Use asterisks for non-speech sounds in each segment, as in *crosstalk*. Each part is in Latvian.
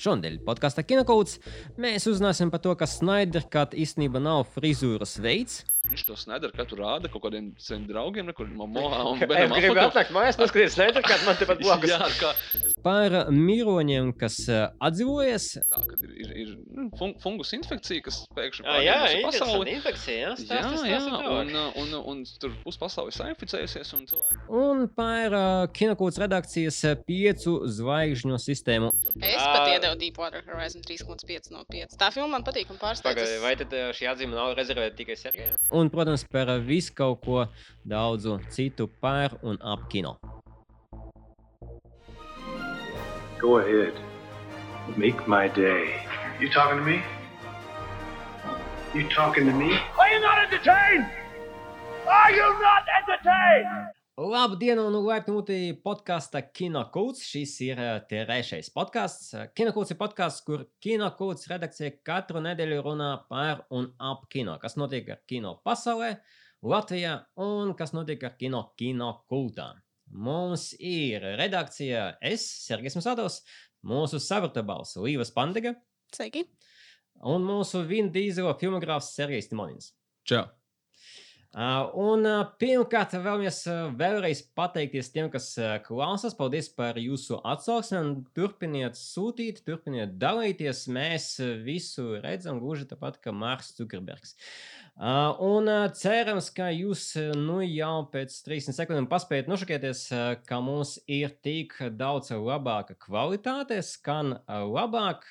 Šonadēļ podkāstā Kinokauts mēs uzzināsim par to, ka Snaiderkat īstenībā nav frizūras veids. Viņš to Snaideru katru rāda kaut kādiem saviem draugiem, kur Momoā *laughs* un Benam gribu atnākt mājās, noskatīties Snaider, kad man tepat blakus. *laughs* Jā, kā, Par miroņiem, kas eh, atdzīvojas. tā, kad ir, ir, ir nu, fun, fungus infekcija, kas pēkšņi Jā, jā, interesanti. pasauli. Infekcija, jā, Jā, stāsti, jā, stāsti un, tālāk. uh, un, un, un tur pus pasaules sainficējusies un cilvēki. Un par uh, Kinokauts redakcijas piecu zvaigžņu sistēmu. Es pat iedevu Deepwater Horizon 3,5 no 5. Tā filma man patīk un pārsteidz. Vai tad eh, šī atzīme nav rezervēta tikai Sergejam? Un, protams, par eh, visu kaut ko daudzu citu par un ap kino. Go ahead. Make my day. You talking to me? You talking to me? Are you not entertained? Are you not entertained? Labdien, un laipni mūtī podkāstā Kinokauts. Šis ir eh, trešais podkāsts. Kinokauts ir podkāsts, kur Kinokauts redakcija katru nedēļu runā par un ap kino. Kas notiek ar kino pasaulē, Latvijā un kas notiek ar kino kinokultā. Mums ir redakcija es, Sergejs Masatovs, mūsu sapratabals Līvas Pandega Sveiki! un mūsu Vin Dīzela filmogrāfs Sergejs Timonins. Čau! Un pirmkārt, vēlamies vēlreiz pateikties tiem, kas klausās. Paldies par jūsu atsauksmi. Turpiniet sūtīt, turpiniet dalīties. Mēs visu redzam, gluži tāpat kā Marks Zukerbergs. Un cerams, ka jūs nu jau pēc 30 sekundēm paspējat nošokēties, ka mums ir tik daudz labāka kvalitāte, skan labāk.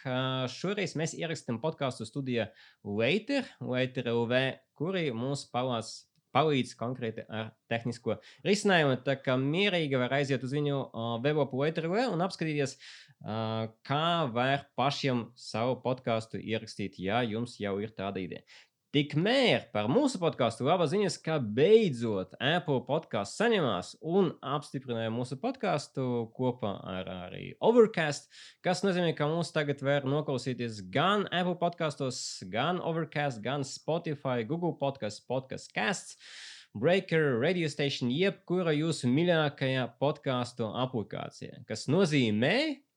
Šoreiz mēs ierakstām podkāstu studijā Later, Later LV, kuri mums palās palīdz konkrēti ar tehnisko risinājumu. Tā kā mierīgi var aiziet uz viņu uh, weblapu Latvijā un apskatīties, uh, kā var pašiem savu podkāstu ierakstīt, ja jums jau ir tāda ideja. Tikmēr par mūsu podkāstu laba ziņas, ka beidzot Apple podkāsts saņemās un apstiprināja mūsu podkāstu kopā ar arī Overcast, kas nozīmē, ka mums tagad var noklausīties gan Apple podkastos, gan Overcast, gan Spotify, Google podkāsts, podkāsts casts. Breaker, radio station, jebkura jūsu mīļākajā podkāstu aplikācijā. Kas nozīmē,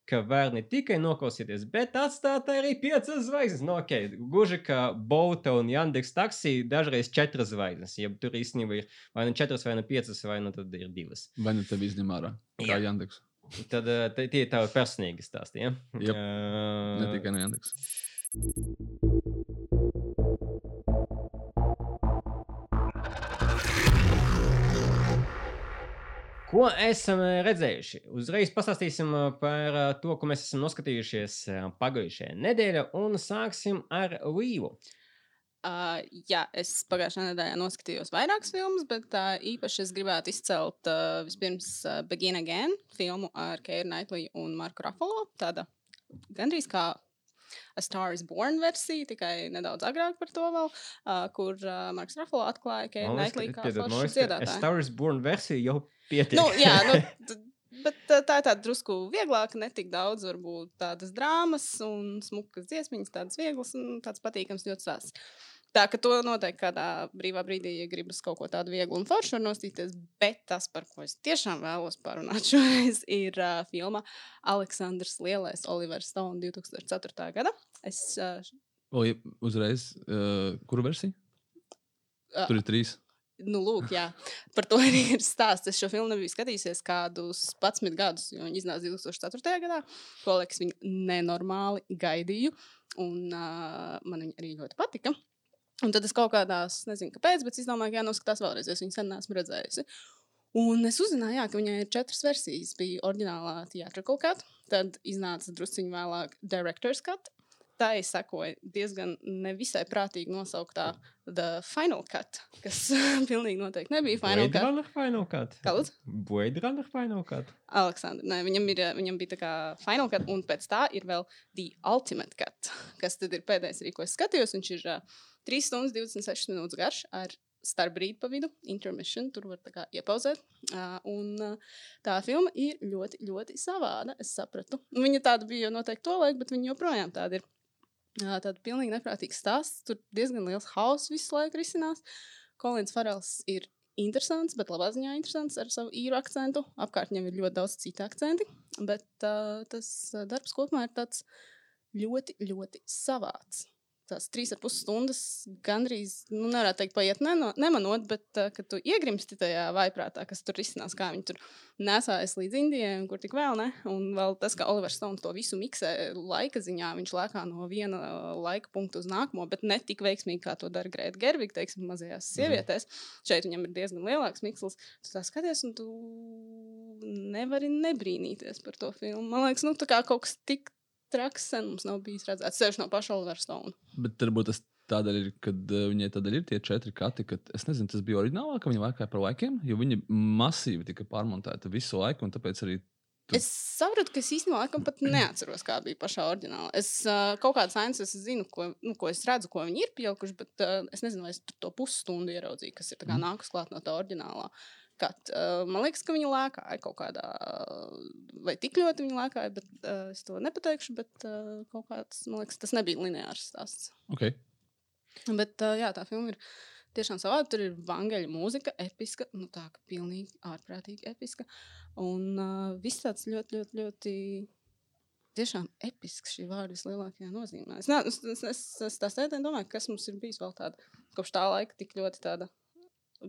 ka var ne tikai noklausīties, bet atstāt arī piecas zvaigznes. Nu, ok, gluži kā Bauta un Jandeks taksī, dažreiz četras zvaigznes. Ja tur īstenībā ir vai nu četras, vai nu piecas, vai nu tad ir divas. Vai ne tev izņem ārā? Jā. Jandeks. Tad eh, tie ir tavi personīgi stāsti. Ja? Jep. Uh, Ne tikai no Ko esam eh, redzējuši? Uzreiz pastāstīsim eh, par eh, to, ko mēs esam noskatījušies pagājušajā nedēļā, un sāksim ar Līvu. Uh, jā, es pagājušajā nedēļā noskatījos vairākas filmas, bet uh, īpaši es gribētu izcelt uh, vispirms uh, Begin Again filmu ar Keira Knightley un Marku Ruffalo. Tāda gandrīz kā A Star is Born versija, tikai nedaudz agrāk par to vēl, uh, kur uh, Marks Ruffalo atklāja Keira Knightley kā foršu dziedātāju. Star is Born versija jau pietiek. Nu, jā, *laughs* nu, bet uh, tā ir tāda drusku vieglāka, ne tik daudz, varbūt tādas drāmas un smukas dziesmiņas, tādas vieglas un tāds patīkams ļoti stāsts. Tā ka to noteikti kādā brīvā brīdī, ja gribas kaut ko tādu vieglu un foršu, nostīties. Bet tas, par ko es tiešām vēlos parunāt *laughs* šoreiz, ir uh, filma Aleksandrs Lielais, Olivers Stone 2004. gada. Es, uh, O, ja, uzreiz, uh, kuru versiju? Ā. Tur ir trīs. Nu, lūk, jā, par to *laughs* arī ir stāsts. Es šo filmu nebiju skatījies kādus 11 gadus, jo viņi iznāca 2004. gadā. To liekas, viņi nenormāli gaidīju, un uh, man viņa arī ļoti patika. Un tad es kaut kādās, nezinu, kāpēc, bet es domāju, ka jānoskatās vēlreiz, jo es viņu sen neesmu redzējusi. Un es uzzināju, jā, ka viņai ir četras versijas. Bija oriģinālā theatrical cut, tad iznāca drusciņš vēlāk director's cut. Tā ir sekoja diezgan nevisai prātīgi nosauktā The Final Cut, kas *laughs* pilnīgi noteikti nebija Final Blade Cut. Runner Final Cut. Kā lūdzu? Blade Runner Final Cut. Aleksandrs. Nē, viņam, ir, viņam bija tā kā Final Cut, un pēc tā ir vēl The Ultimate Cut, kas tad ir pēdējais, arī, ko es skatījos. Viņš ir uh, 3 stundas 26 minūtes garš ar starp brīdi pa vidu, intermission, tur var kā iepauzēt. Uh, un uh, tā filma ir ļoti, ļoti savāda, es sapratu. Viņa tāda bija noteikti to laiku, bet viņa joprojām tāda ir. Tāda pilnīgi neprātīga stāsts. Tur diezgan liels hauss visu laiku risinās. Kolins Farels ir interesants, bet labā ziņā interesants ar savu īru akcentu. Apkārt viņam ir ļoti daudz citu akcentu, bet uh, tas darbs kopumā ir tāds ļoti, ļoti savāds. Tās trīs ar pus stundas gandrīz, nu, nevarētu teikt, paiet neno, nemanot, bet, uh, kad tu iegrimsti tajā vaiprātā, kas tur izcinās, kā viņi tur nesājas līdz Indijai, kur tik vēl ne. Un vēl tas, ka Olivers Stone to visu miksē laika ziņā, viņš lēkā no viena laika punkta uz nākamo, bet ne tik veiksmīgi, kā to dara Grēta Gerviga, teiksim, mazajās sievietēs. Šeit viņam ir diezgan lielāks mikslis. Tu tā skaties, un tu nevari nebrīnīties par to filmu. Man liekas, nu, tā kā kaut kas tik traks sen mums nav bijis redzēts. Sevišķi no paša Olivera Stone. Bet varbūt tas tādēļ ir, kad uh, viņai tādēļ ir tie četri kati, ka es nezinu, tas bija oriģinālā, ka viņi laikā par laikiem, jo viņi masīvi tika pārmontēti visu laiku, un tāpēc arī Tu- Es saprotu, ka es īstenībā laikam pat neatceros, kā bija pašā oriģinālā. Es uh, kaut kādas ainas es zinu, ko, nu, ko es redzu, ko viņi ir pielikuši, bet uh, es nezinu, vai es to pusstundu ieraudzīju, kas ir Mhm. nākus klāt no tā oriģinālā. Kad, uh, man liekas, ka viņi lēkāja kaut kādā, uh, vai tik ļoti viņi lēkāja, bet uh, es to nepateikšu. Bet uh, kaut kāds, man liekas, tas nebija lineārs stāsts. okay. Bet uh, jā, tā filma ir tiešām savāda. Tur ir vangeļa mūzika, episka, nu tā kā pilnīgi ārprātīgi episka. Un uh, viss tāds ļoti, ļoti, ļoti. Tiešām episks šī vārda vislielākajā nozīmē. Es, ne, es, es, es, es tā sēdēju, domāju, kas mums ir bijis vēl tāda, kopš tā laika tik ļoti tāda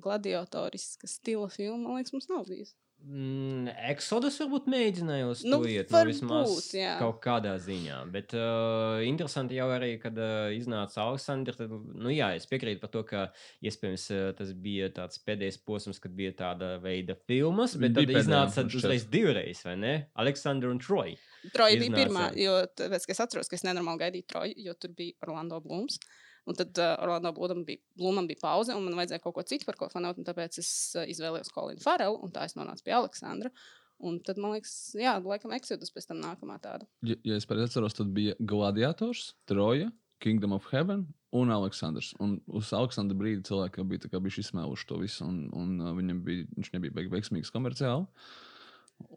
gladiatoriska stila filma. Man liekas, mums nav bijis. Mm, Exodus varbūt mēģināja uz Nu, to iet, nu, varbūt, vismaz jā. kaut kādā ziņā. Bet uh, interesanti jau arī, kad uh, iznāca Aleksandrs. Tad, nu, jā, es piekrītu par to, ka iespējams uh, tas bija tāds pēdējais posms, kad bija tāda veida filmas, bet Bija tad pēdējā, iznāca uzreiz divreiz, vai ne? Aleksandra un Troja. Troja bija pirmā, jo tāpēc, es atceros, ka es nenormāli gaidīju Troju, jo tur bija Orlando Blūms. Un tad uh, Orlando Blūmam bija, Blūmam bija pauze, un man vajadzēja kaut ko citu, par ko fanot. Tāpēc es uh, izvēlējos Kolinu Farelu, un tā es nonācu pie Aleksandra. Un tad man liekas, jā, laikam, Exodus pēc tam nākamā tāda. Ja, ja es pareizi atceros, tad bija Gladiators, Troja, Kingdom of Heaven un Aleksandrs. Un uz Aleksandra brīdi cilvēki bija, bija izsmēluši to visu, un, un viņam bija, viņš nebija beig- veiksmīgs komerciāli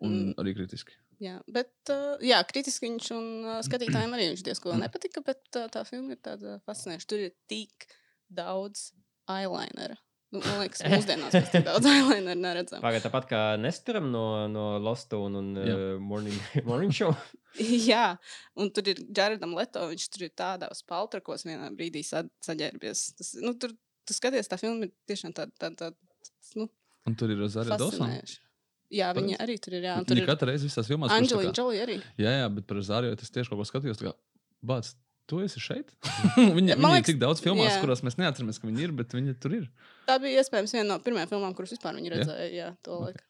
un mm. arī kritiski. Jā, bet uh, jā, kritiski viņš un uh, skatītājiem arī viņš diezgan nepatika, bet uh, tā filma ir tāda fascinējoša. Tur ir tik daudz eyeliner. Nu, man liekas, *laughs* mūsdienās mēs tik daudz eyeliner neredzam. Pagaidā tāpat kā Nesteram no, no Lostone un Jā. uh, morning, *laughs* morning Show. *laughs* Jā, un tur ir Jaredam Leto. Viņš tur ir tādos paltrakos vienā brīdī sa saģērbies. Tas, nu, tur, tu skaties, tā filma ir tiešām tāda, tāda, tāda nu, Un tur ir Rozārija Dawsona. Jā, viņa Pareizi. arī tur ir. Jā, tur Viņa ir katru reizi visās tā Anģelīna Džolija arī. Jā, jā, bet par Rozāriju es tieši kaut ko skatījos. Bāc, tu esi šeit? *laughs* viņa Man viņa liekas, ir tik daudz filmās, jā. kurās mēs neatceramies, ka viņa ir, bet viņa tur ir. Tā bija iespējams viena no pirmajām filmām, kuras vispār viņa Jā? redzēja. Jā, to Ok. laiku.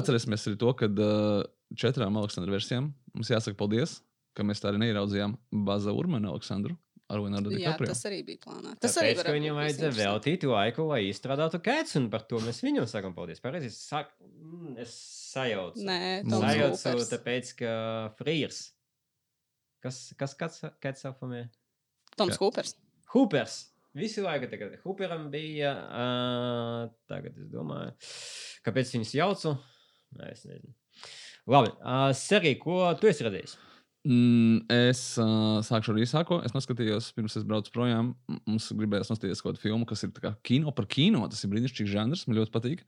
Atcerēsimies arī to, ka uh, četrām Aleksandra versijām mums jāsaka paldies, ka mēs tā arī neieraudzījām Baza Urmana Aleksandru ar Leonardo Jā, DiCaprio. tas arī bija plānots. Tas arī Tāpēc, varētu viņam vajadzēja veltīt laiku, lai izstrādātu kēdes, un par to mēs viņam sakām paldies. Pareizi, sak... mm, es sajaucu. Nē, Toms sajaucu, Hoopers. tāpēc, ka Frīrs. Kas, kas kāds, kāds saucamie? Toms Hoopers. Hoopers. Visu laiku tagad Hooperam bija. Uh, tagad es domāju, kāpēc viņus jaucu. Nē, es nezinu. Labi, uh, Serija, ko tu esi redzējis? Mm, es uh, sākšu ar īsāko. Es noskatījos, pirms es braucu projām. Mums gribējās noskatīties kaut kādu filmu, kas ir kā kino par kino. Tas ir brīnišķīgs žanrs, man ļoti patīk.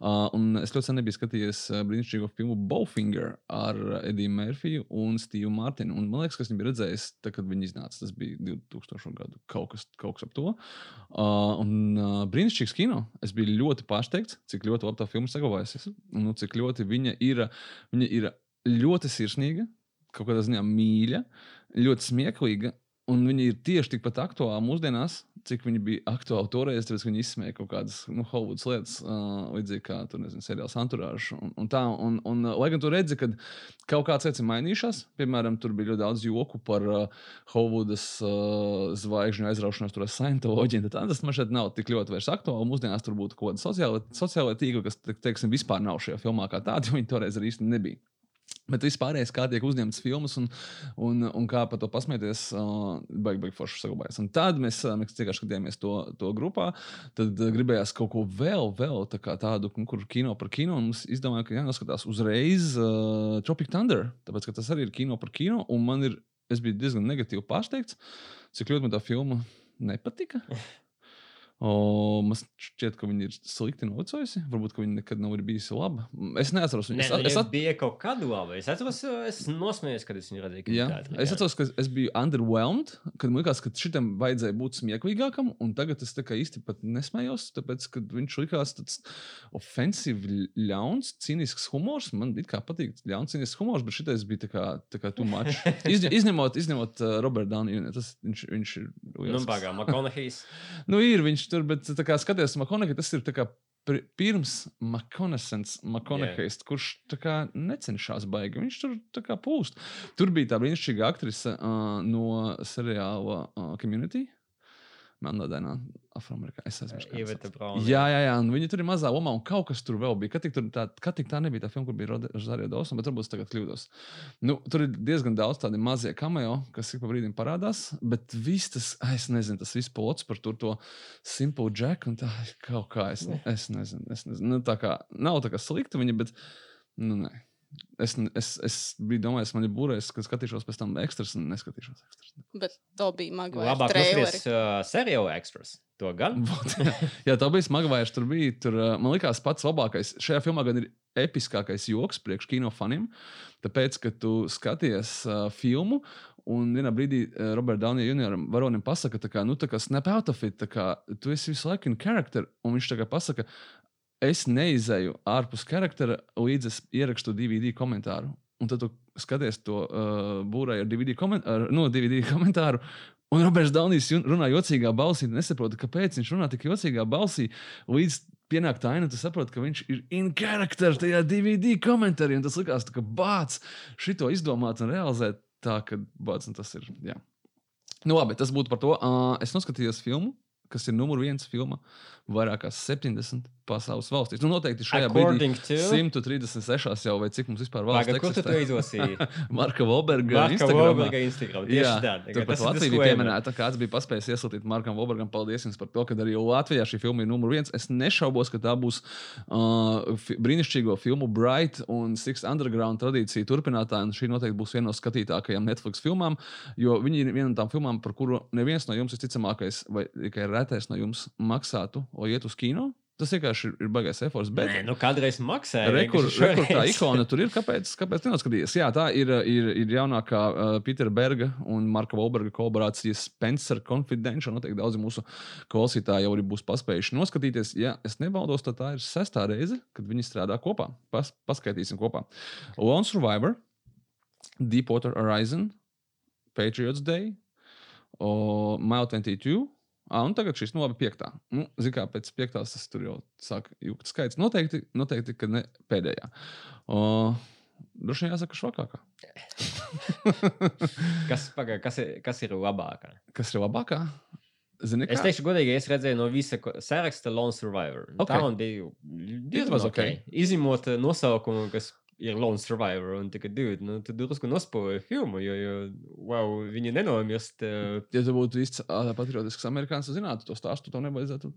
Uh, un es ļoti sen nebiju skatījies brīnišķīgo filmu Bowfinger ar Ediju Murphyju un Stevu Mārtiņu. Man liekas, ka es viņu biju redzējis, tad, kad viņi iznāca. Tas bija 2000. gadu kaut kas, kaut kas ap to. Uh, un uh, brīnišķīgs kino. Es biju ļoti pārsteigts, cik ļoti labi tā filma saglabājusies. Nu, cik ļoti viņa ir, viņa ir ļoti sirsnīga kaut kādā ziņā mīļa, ļoti smieklīga. Un viņi ir tieši tikpat aktuāli mūsdienās, cik viņi bija aktuāli toreiz, tāpēc viņi izsmēja kaut kādas nu, Hollywoods lietas, uh, līdzīgi kā tur, nezinu, seriāls Anturāžs. Un, un tā, un, un, lai gan tu redzi, ka kaut kādas lietas ir mainījušās, piemēram, tur bija ļoti daudz joku par uh, Hollywoodas uh, zvaigžņu aizraušanos, ar Scientoloģiju. tad Tas man šeit nav tik ļoti vairs aktuāli. Mūsdienās tur būtu kaut kāda sociāla, sociāla tīkla, kas, te- teiksim, vispār nav šajā filmā kā tāda, jo viņi toreiz arī īsti nebija. Bet vispārējais, kā tiek uzņemtas filmas un, un, un kā par to pasmieties, uh, baigi, baigi forši saglabājas. Un tad mēs, mēs vienkārši skatījāmies to, to grupā. Tad gribējās kaut ko vēl, vēl tā tādu, kur kino par kino. Mums izdevās, ka jānoskatās uzreiz uh, Tropic Thunder, tāpēc ka tas arī ir kino par kino. Un man ir, es biju diezgan negatīvi pārsteigts, cik ļoti man tā filma nepatika. *laughs* O, man šķiet, ka viņi ir slikti novecojusi. Varbūt, viņi nekad nav bijusi laba. Es neatceros viņu. Nē, Es, nu, es, at, bija kaut kāda laba. Es atceros, es nosmējos, kad es viņu redzēju. Jā, kinoteātrī, es atceros, ka es biju underwhelmed, kad man liekas, ka šitam vajadzēja būt smieklīgākam, un tagad es tā kā īsti nesmējos, tāpēc, ka viņš likās tāds ofensīvs, ļauns, cīnisks humors. Man it kā patīk ļauns, cīnisks humors, bet šitais bija tā kā, tā kā too much. *laughs* Izņem, izņemot, izņemot uh, Robertu Dāniju, tas viņš, viņš ir. Nu, pagaidām, McConaughey's. Nu, ir viņš tur, bet kā skaties, Makonekis, tas ir kā pirms Makonekis, kurš tā kā necenšas baigi. Viņš tur kā pūst. Tur bija tā brīnišķīga aktrise uh, no seriāla uh, Community. Melnādainā, Afroamerikā. Es esmu Brauna. Jā, jā, jā. un Viņa tur ir mazā lomā, un kaut kas tur vēl bija. Kad tik, tā, kad tik tā nebija tā filma, kur bija Rozario Dawson, bet varbūt es tagad kļūdos. Nu, tur ir diezgan daudz tādu mazie cameo, kas ik pa brīdim parādās, bet viss tas, ai, es nezinu, tas viss plots par tur to Simple Jack un tā kaut kā, es, es nezinu, es nezinu. Nu, tā kā nav tā kā slikta viņa, bet, nu, nē. Es, es, es biju domājis, man ir būrējis, ka skatīšos pēc tam ekstras un neskatīšos ekstras. Bet to bija Maguire Labāk noskaties uh, seriāla ekstras. To gan. *laughs* Vot, Jā, tā bija smaga vairs. Tur bija, tur, uh, man liekas, pats labākais. Šajā filmā gan ir episkākais joks priekš kino faniem. Tāpēc, ka tu skaties uh, filmu. Un vienā brīdī uh, Roberts Dānijas junioram varonim pasaka, tā kā, nu, tā kā snap out of it, tā kā tu esi visu laiku in character. Un viņš tā kā pasaka, es neizēju ārpus charaktera, līdz es ierakstu DVD komentāru. Un tad tu skaties to uh, būrēju ar DVD, koment ar, no, DVD komentāru. Un Roberts Daunijs runā jocīgā balsī. tu Nesaproti, kāpēc viņš runā tik jocīgā balsī. Līdz pienāk tā aina, tu saproti, ka viņš ir in character tajā DVD komentārā. Tas likās, ka bācis šito izdomāt un realizēt tā, ka bācis un tas ir. Jā. Nu, labi, tas būtu par to. Uh, es noskatījos filmu, kas ir numur viens filma vairākās 70 pasaules valstīs. Nu, noteikti šajā brīdī According to. 136 jau vai cik mums vispār valsts Paga, kur tu to izlasīji? *laughs* Marka Volberga Marka Instagramā. Volberga Instagram. Jā, tā. tur pat Latvija bija pieminēta. Kāds bija paspējis iesūtīt Markam Volbergam. Paldies jums par to, ka arī Latvijā šī filma ir numur viens. Es nešaubos, ka tā būs uh, brīnišķīgo filmu Bright un Six Underground tradīcija turpinātāja. un Šī noteikti būs viena no skatītākajām Netflix filmām, jo viņi ir viena no tām filmām, par kuru neviens no jums, visticamākais, vai tikai retais no jums maksātu, lai iet uz kino. Tas vienkārši ir, ir baigais efors. Bet... Nē, nu kādreiz maksāja. Rekur, rekur tā ikona tur ir. Kāpēc? Kāpēc nenoskatījies? Jā, tā ir, ir, ir jaunākā uh, Pitera Berga un Marka Volberga kolaborācija Spencer Confidential. Noteikti daudzi mūsu klausītāji jau arī būs paspējuši noskatīties. Ja es nebaldos, tad tā ir sestā reize, kad viņi strādā kopā. Pas, paskaitīsim kopā. Lone Survivor, Deepwater Horizon, Patriots Day, o, Mile 22. Ah, un tagad šis nobi piektā. Nu, Zinām, kā pēc piektās tas tur jau sāk jūgt skaits. Noteikti, noteikti ka ne pēdējā. O, Droši vien jāsaka, švakākā. *laughs* Kas, paga, kas, ir, kas ir labākā? Kas ir labākā? Zini, Es kā? teikšu, godīgi, es redzēju no visa saraksta Lone Survivor. Ok. Tā man bija diezgan ok. ok. Izņemot eh, nosaukumu, kas ir Lone Survivor. Un tikai, dude, nu, tu drusku nospoji filmu, jo, jo wow, viņi nenomirst. eh, Ja tu būtu īsts ā, patriotisks amerikānis, zinātu to stāstu, to nevajadzētu.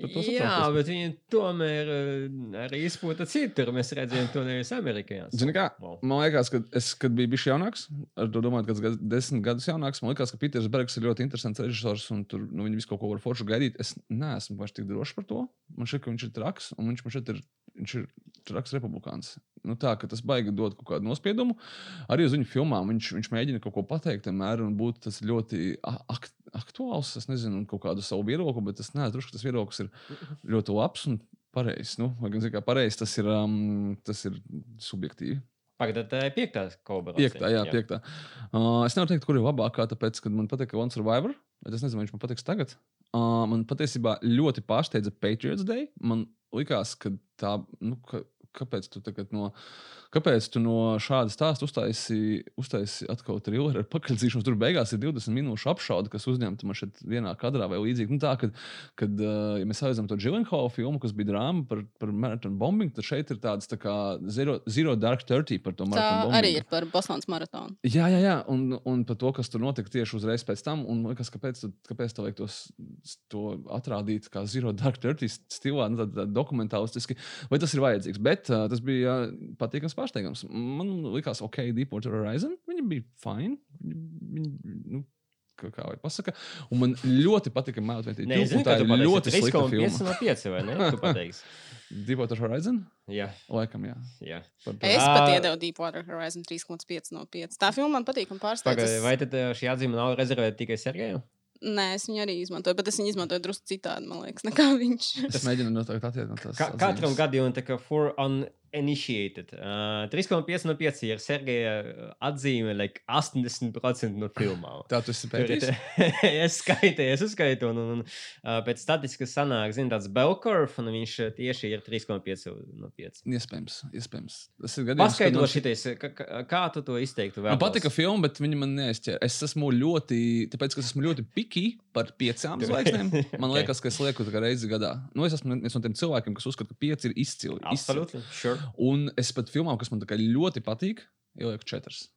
Jā, bet viņi tomēr eh, arī izpūta citur. Mēs redzējām to nevis amerikāņus. Zini, kā? Wow. Man liekas, ka es, kad biju bijis jaunāks, ar to domāju, ka tas desmit gadus jaunāks, man liekas, ka Piters Bergs ir ļoti interesants režisors un tur nu, viņi visu kaut ko var foršu gaidīt. Es neesmu vairs tik drošs par to. Man šķiet, ka viņš ir traks un viņš man šeit ir, viņš ir traks republikāns. Nu, tā, ka tas baigi dod kaut kādu nospiedumu. Arī uz viņu filmām viņš, viņš mēģina kaut ko pateikt, vienmēr, un būt tas ļoti a- ak aktuāls. Es nezinu, kādu savu viedokli, bet es drošs, ka tas viedoklis ir ļoti labs un pareizs. Nu, vai gan, kā pareizs, tas ir, um, tas ir subjektīvi. Pagaidām, tā ir piektā kolaborācija. Piektā, jā, jā. piektā. Uh, es nevaru teikt, kur ir labākā, tāpēc, ka man patīk One Survivor, bet es nezinu, vai viņš man patiks tagad. Uh, man patiesībā ļoti pārsteidza Patriots Day. Man likās, ka tā, nu, ka, kāpēc tu tagad no. Kāpēc tu no šāda stāsta uztaisīji uztaisi atkal trilleru ar pakaļdzīšanu? Tur beigās ir 20 minūšu apšaude, kas uzņemta man šeit vienā kadrā vai līdzīgi. Nu, tā, kad, kad ja mēs aizjām to Džilinhola filmu, kas bija drāma par, par maratonu bombingu, tad šeit ir tāds tā kā Zero, Zero Dark Thirty par to Tā maratonu bombingu. arī ir par Bostonas maratonu. Jā, jā, jā. Un, un par to, kas tur notika tieši uzreiz pēc tam. Un liekas, kāpēc, tu- kāpēc tā vajag tos, to atrādīt kā Zero Dark Thirty stilā, nu, tā, tā dokumentālistiski. Vai tas ir vajadzīgs? Bet uh, tas bija uh, patīkams pārsteigums. Man liekas, ok, Deepwater Horizon. Viņi bija fine. Viņi, viņi, nu, kā, kā vai pasaka. Un man ļoti patika Mount 22. Nē, zinu, tā ir ļoti slikta 3,5 filma. no 5, vai ne? Tu *laughs* pateiksi. Deepwater Horizon? Jā, Laikam, jā. jā. Par, par. Es pat iedevu Deepwater Horizon 3,5 no 5. Tā filma man patīk un pārsteidz. Vai tad šī atzīme nav rezervēta tikai Sergejam? Nē, es viņu arī izmantoju, bet es viņu izmantoju drusku citādi, man liekas, nekā viņš. Es mēģinu no tā attiekt no tās. Ka katram gadījumam tā kā for uninitiated. Uh, 3,5 no 5 ir Sergeja ā, atzīme, like 80% no filmām. *laughs* Tā tu esi pētījis? *laughs* es skaitīju, es uzskaitu, un, un, un uh, pēc statistikas sanāk, zina, tāds Belkorf, un viņš ā, tieši ir 3,5 no 5. Iespējams, iespējams. Tas ir gadījums. Paskaidro man- šitais, kā, tu to izteiktu vēl? Man patika filma, bet viņi man neizķēra. Es esmu ļoti, tāpēc, ka es esmu ļoti piki par piecām *laughs* zvaigznēm. Man Ok. liekas, ka es lieku reizi gadā. Nu, es esmu viens no tiem cilvēkiem, kas uzskata, ka pieci ir izcili. Absolutely, sure. Un es pat filmām, kas man tā kā ļoti patīk, ielieku četras.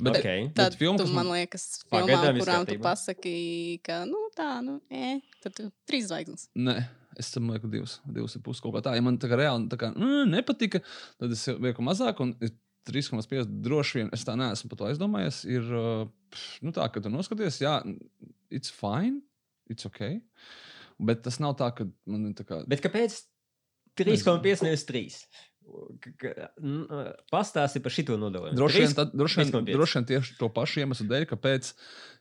Bet, Okay. Tad filma, tu, kas man man- liekas, filmām, kurām tu pasaki, ka, nu, tā, nu, e, tad tu trīs zvaigznes. Nē, es tam lieku divas, divas ir puses kaut kā tā. Ja man tā kā reāli tā kā, mm, nepatika, tad es lieku mazāk. un es 3,5 droši vien es tā neesmu pat to aizdomājies. Ir pff, nu, tā, ka tu noskaties, jā, it's fine, it's ok. Bet tas nav tā, ka man ir tā kā. Bet kāpēc 3,5 nevis 3? Pastāsti par šito nodalījumu. Droši vien, tad, droši, vien, 3,5. droši vien tieši to pašu iemeslu dēļ, kāpēc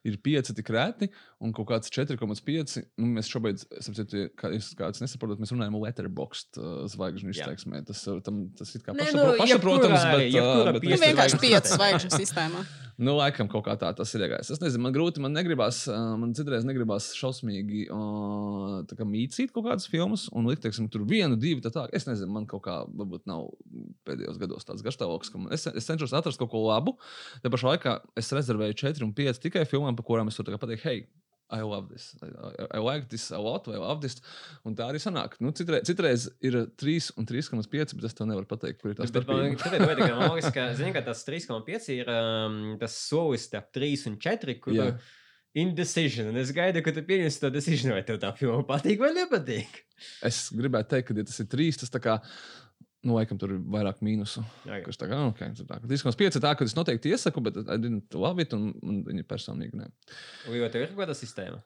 ir 5 tik rēti un kaut kāds 4,5. Nu, mēs šobrīd, sapratu, kā jūs kāds nesaprotat, mēs runājam letterboxd zvaigžņu izteiksmē. Tas, tam, tas ir kā Nē, pašapro- nu, pašsaprotams, jebkurā- bet, jebkurā bet Nu, Pieci vienkārši zvaigznes piecas sistēmā. zvaigžņu sistēmā. Nu, laikam kaut kā tā tas ir iegājis. Es nezinu, man grūti, man negribās, man citreiz negribās šausmīgi kā mīcīt kaut kādas filmas un likt, teiksim, tur vienu, divu, tā tā. Es nezinu, man kaut kā varbūt nav pēdējos gados tāds garšstāvoklis, ka man, es, es cenšos atrast kaut ko labu. Te pašā laikā es rezervēju 4 un 5 tikai filmām, par kurām es varu pateikt, hei, I love this. I, I, like this a lot, I love this. Un tā arī sanāk. Nu, citreiz, citreiz ir 3 un 3,5, bet es tev nevaru pateikt, kur ir tā Bet starpība. liekas, tāpēc, tāpēc, ka, man liekas, ka, zini, ka tas 3,5 ir um, tas solis starp 3 un 4, kur Jā. indecision. Un es gaidu, ka tu pieņemsi to decision, vai tev tā filma patīk vai nepatīk. Es gribētu teikt, ka, ja tas ir 3, tas tā kā. Nu, laikam, tur ir vairāk mīnusu. Okay. Kurš tā kā, ok, tad tā, ka 3,5 ir tā, ka es noteikti iesaku, bet I didn't love it, un, un viņi personīgi ne. Vai tev ir kaut kāda sistēma?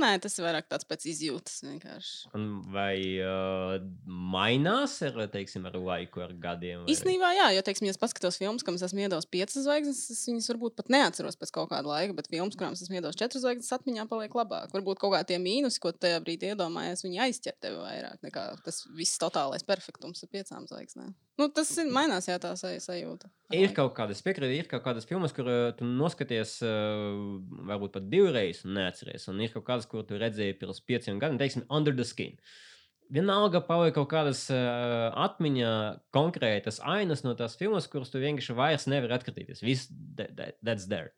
Nē, tas ir vairāk tāds pēc izjūtas vienkārši. Un vai uh, mainās ar, teiksim, ar laiku, ar gadiem? vai- Īsnībā, jā, jo, teiksim, ja es paskatos filmas, kam es esmu iedevis piecas zvaigznes, es viņas varbūt pat neatceros pēc kaut kāda laika, bet filmas, kurām es esmu iedevis četras zvaigznes, atmiņā paliek labāk. Varbūt kaut kādi tie mīnusi, ko tajā brīdī iedomājies, viņi aizķer tevi vairāk nekā tas viss totālais perfektums ar piecām zvaigznēm. Nu, tas ir mainās, jā, tā saj- sajūta. Ir kaut kādas, piekrītu, ir kaut kādas filmas, kur uh, tu noskaties, uh, varbūt pat divreiz, un neatceries. Un ir kaut kādas, kur tu redzēji pirms pieciem gadiem, teiksim, under the skin. Vienalga paliek kaut kādas uh, atmiņā konkrētas ainas no tās filmas, kuras tu vienkārši vairs nevari atkritīties. Viss, that, that, that's there.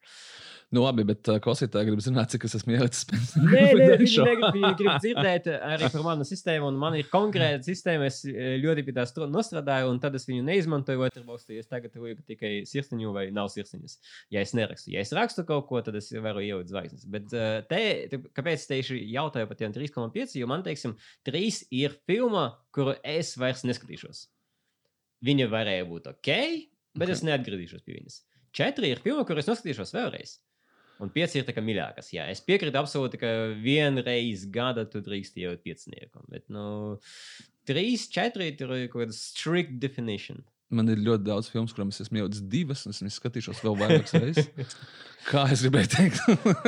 Nu, labi, bet uh, klausītāji grib zināt, cik es esmu ielicis pēc Nē, nē, viņi negrib, grib dzirdēt arī par manu sistēmu, un man ir konkrēta sistēma. Es eh, ļoti pie tā stro- nostrādāju, un tad es viņu neizmantoju. Būs es tagad lieku tikai sirsniņu vai nav sirsniņas. Ja es nerakstu, ja es rakstu kaut ko, tad es varu ielikt zvaigznes. Bet eh, te, kāpēc es tieši jautāju par tiem 3,5? Jo man, teiksim, 3 ir filma, kuru es vairs neskatīšos. Viņa varēja būt ok, bet okay. es neatgriezīšos pie viņas. 4 ir filma, kuru es noskatīšos vēlreiz. Un pieci ir tā kā mīļākās. Jā, es piekrītu absolūti, ka vienreiz gada tu drīkst jau piecinieku. Bet, nu, trīs, četri ir kaut kāda strict definition. Man ir ļoti daudz filmu, kurām es esmu ielicis divas, un es skatīšos vēl vairākas reizes. *laughs* Kā es gribēju teikt,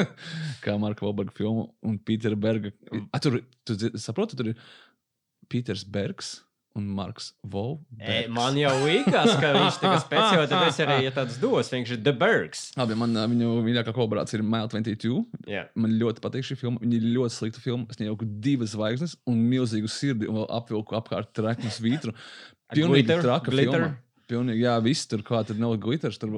*laughs* kā Marka Valberga filmu un Pītera Berga. A, tur, tu saproti, tur ir Pīters Bergs un Marks Volbergs. E, man jau liekas, ka viņš kā speciāli tāpēc arī ir tāds dos, vienkārši The Bergs. Labi, man ā, viņu mīļākā kolaborācija ir Mile 22. Jā. Man ļoti patīk šī filma. Viņa ir ļoti slikta filma. Es ieaugu divas zvaigznes un milzīgu sirdi un vēl apvilku apkārt treknu svītru. Pilnīgi Glitter, traka glitter. filma. Pilnīgi, jā, viss tur kā tur nav glitters, tur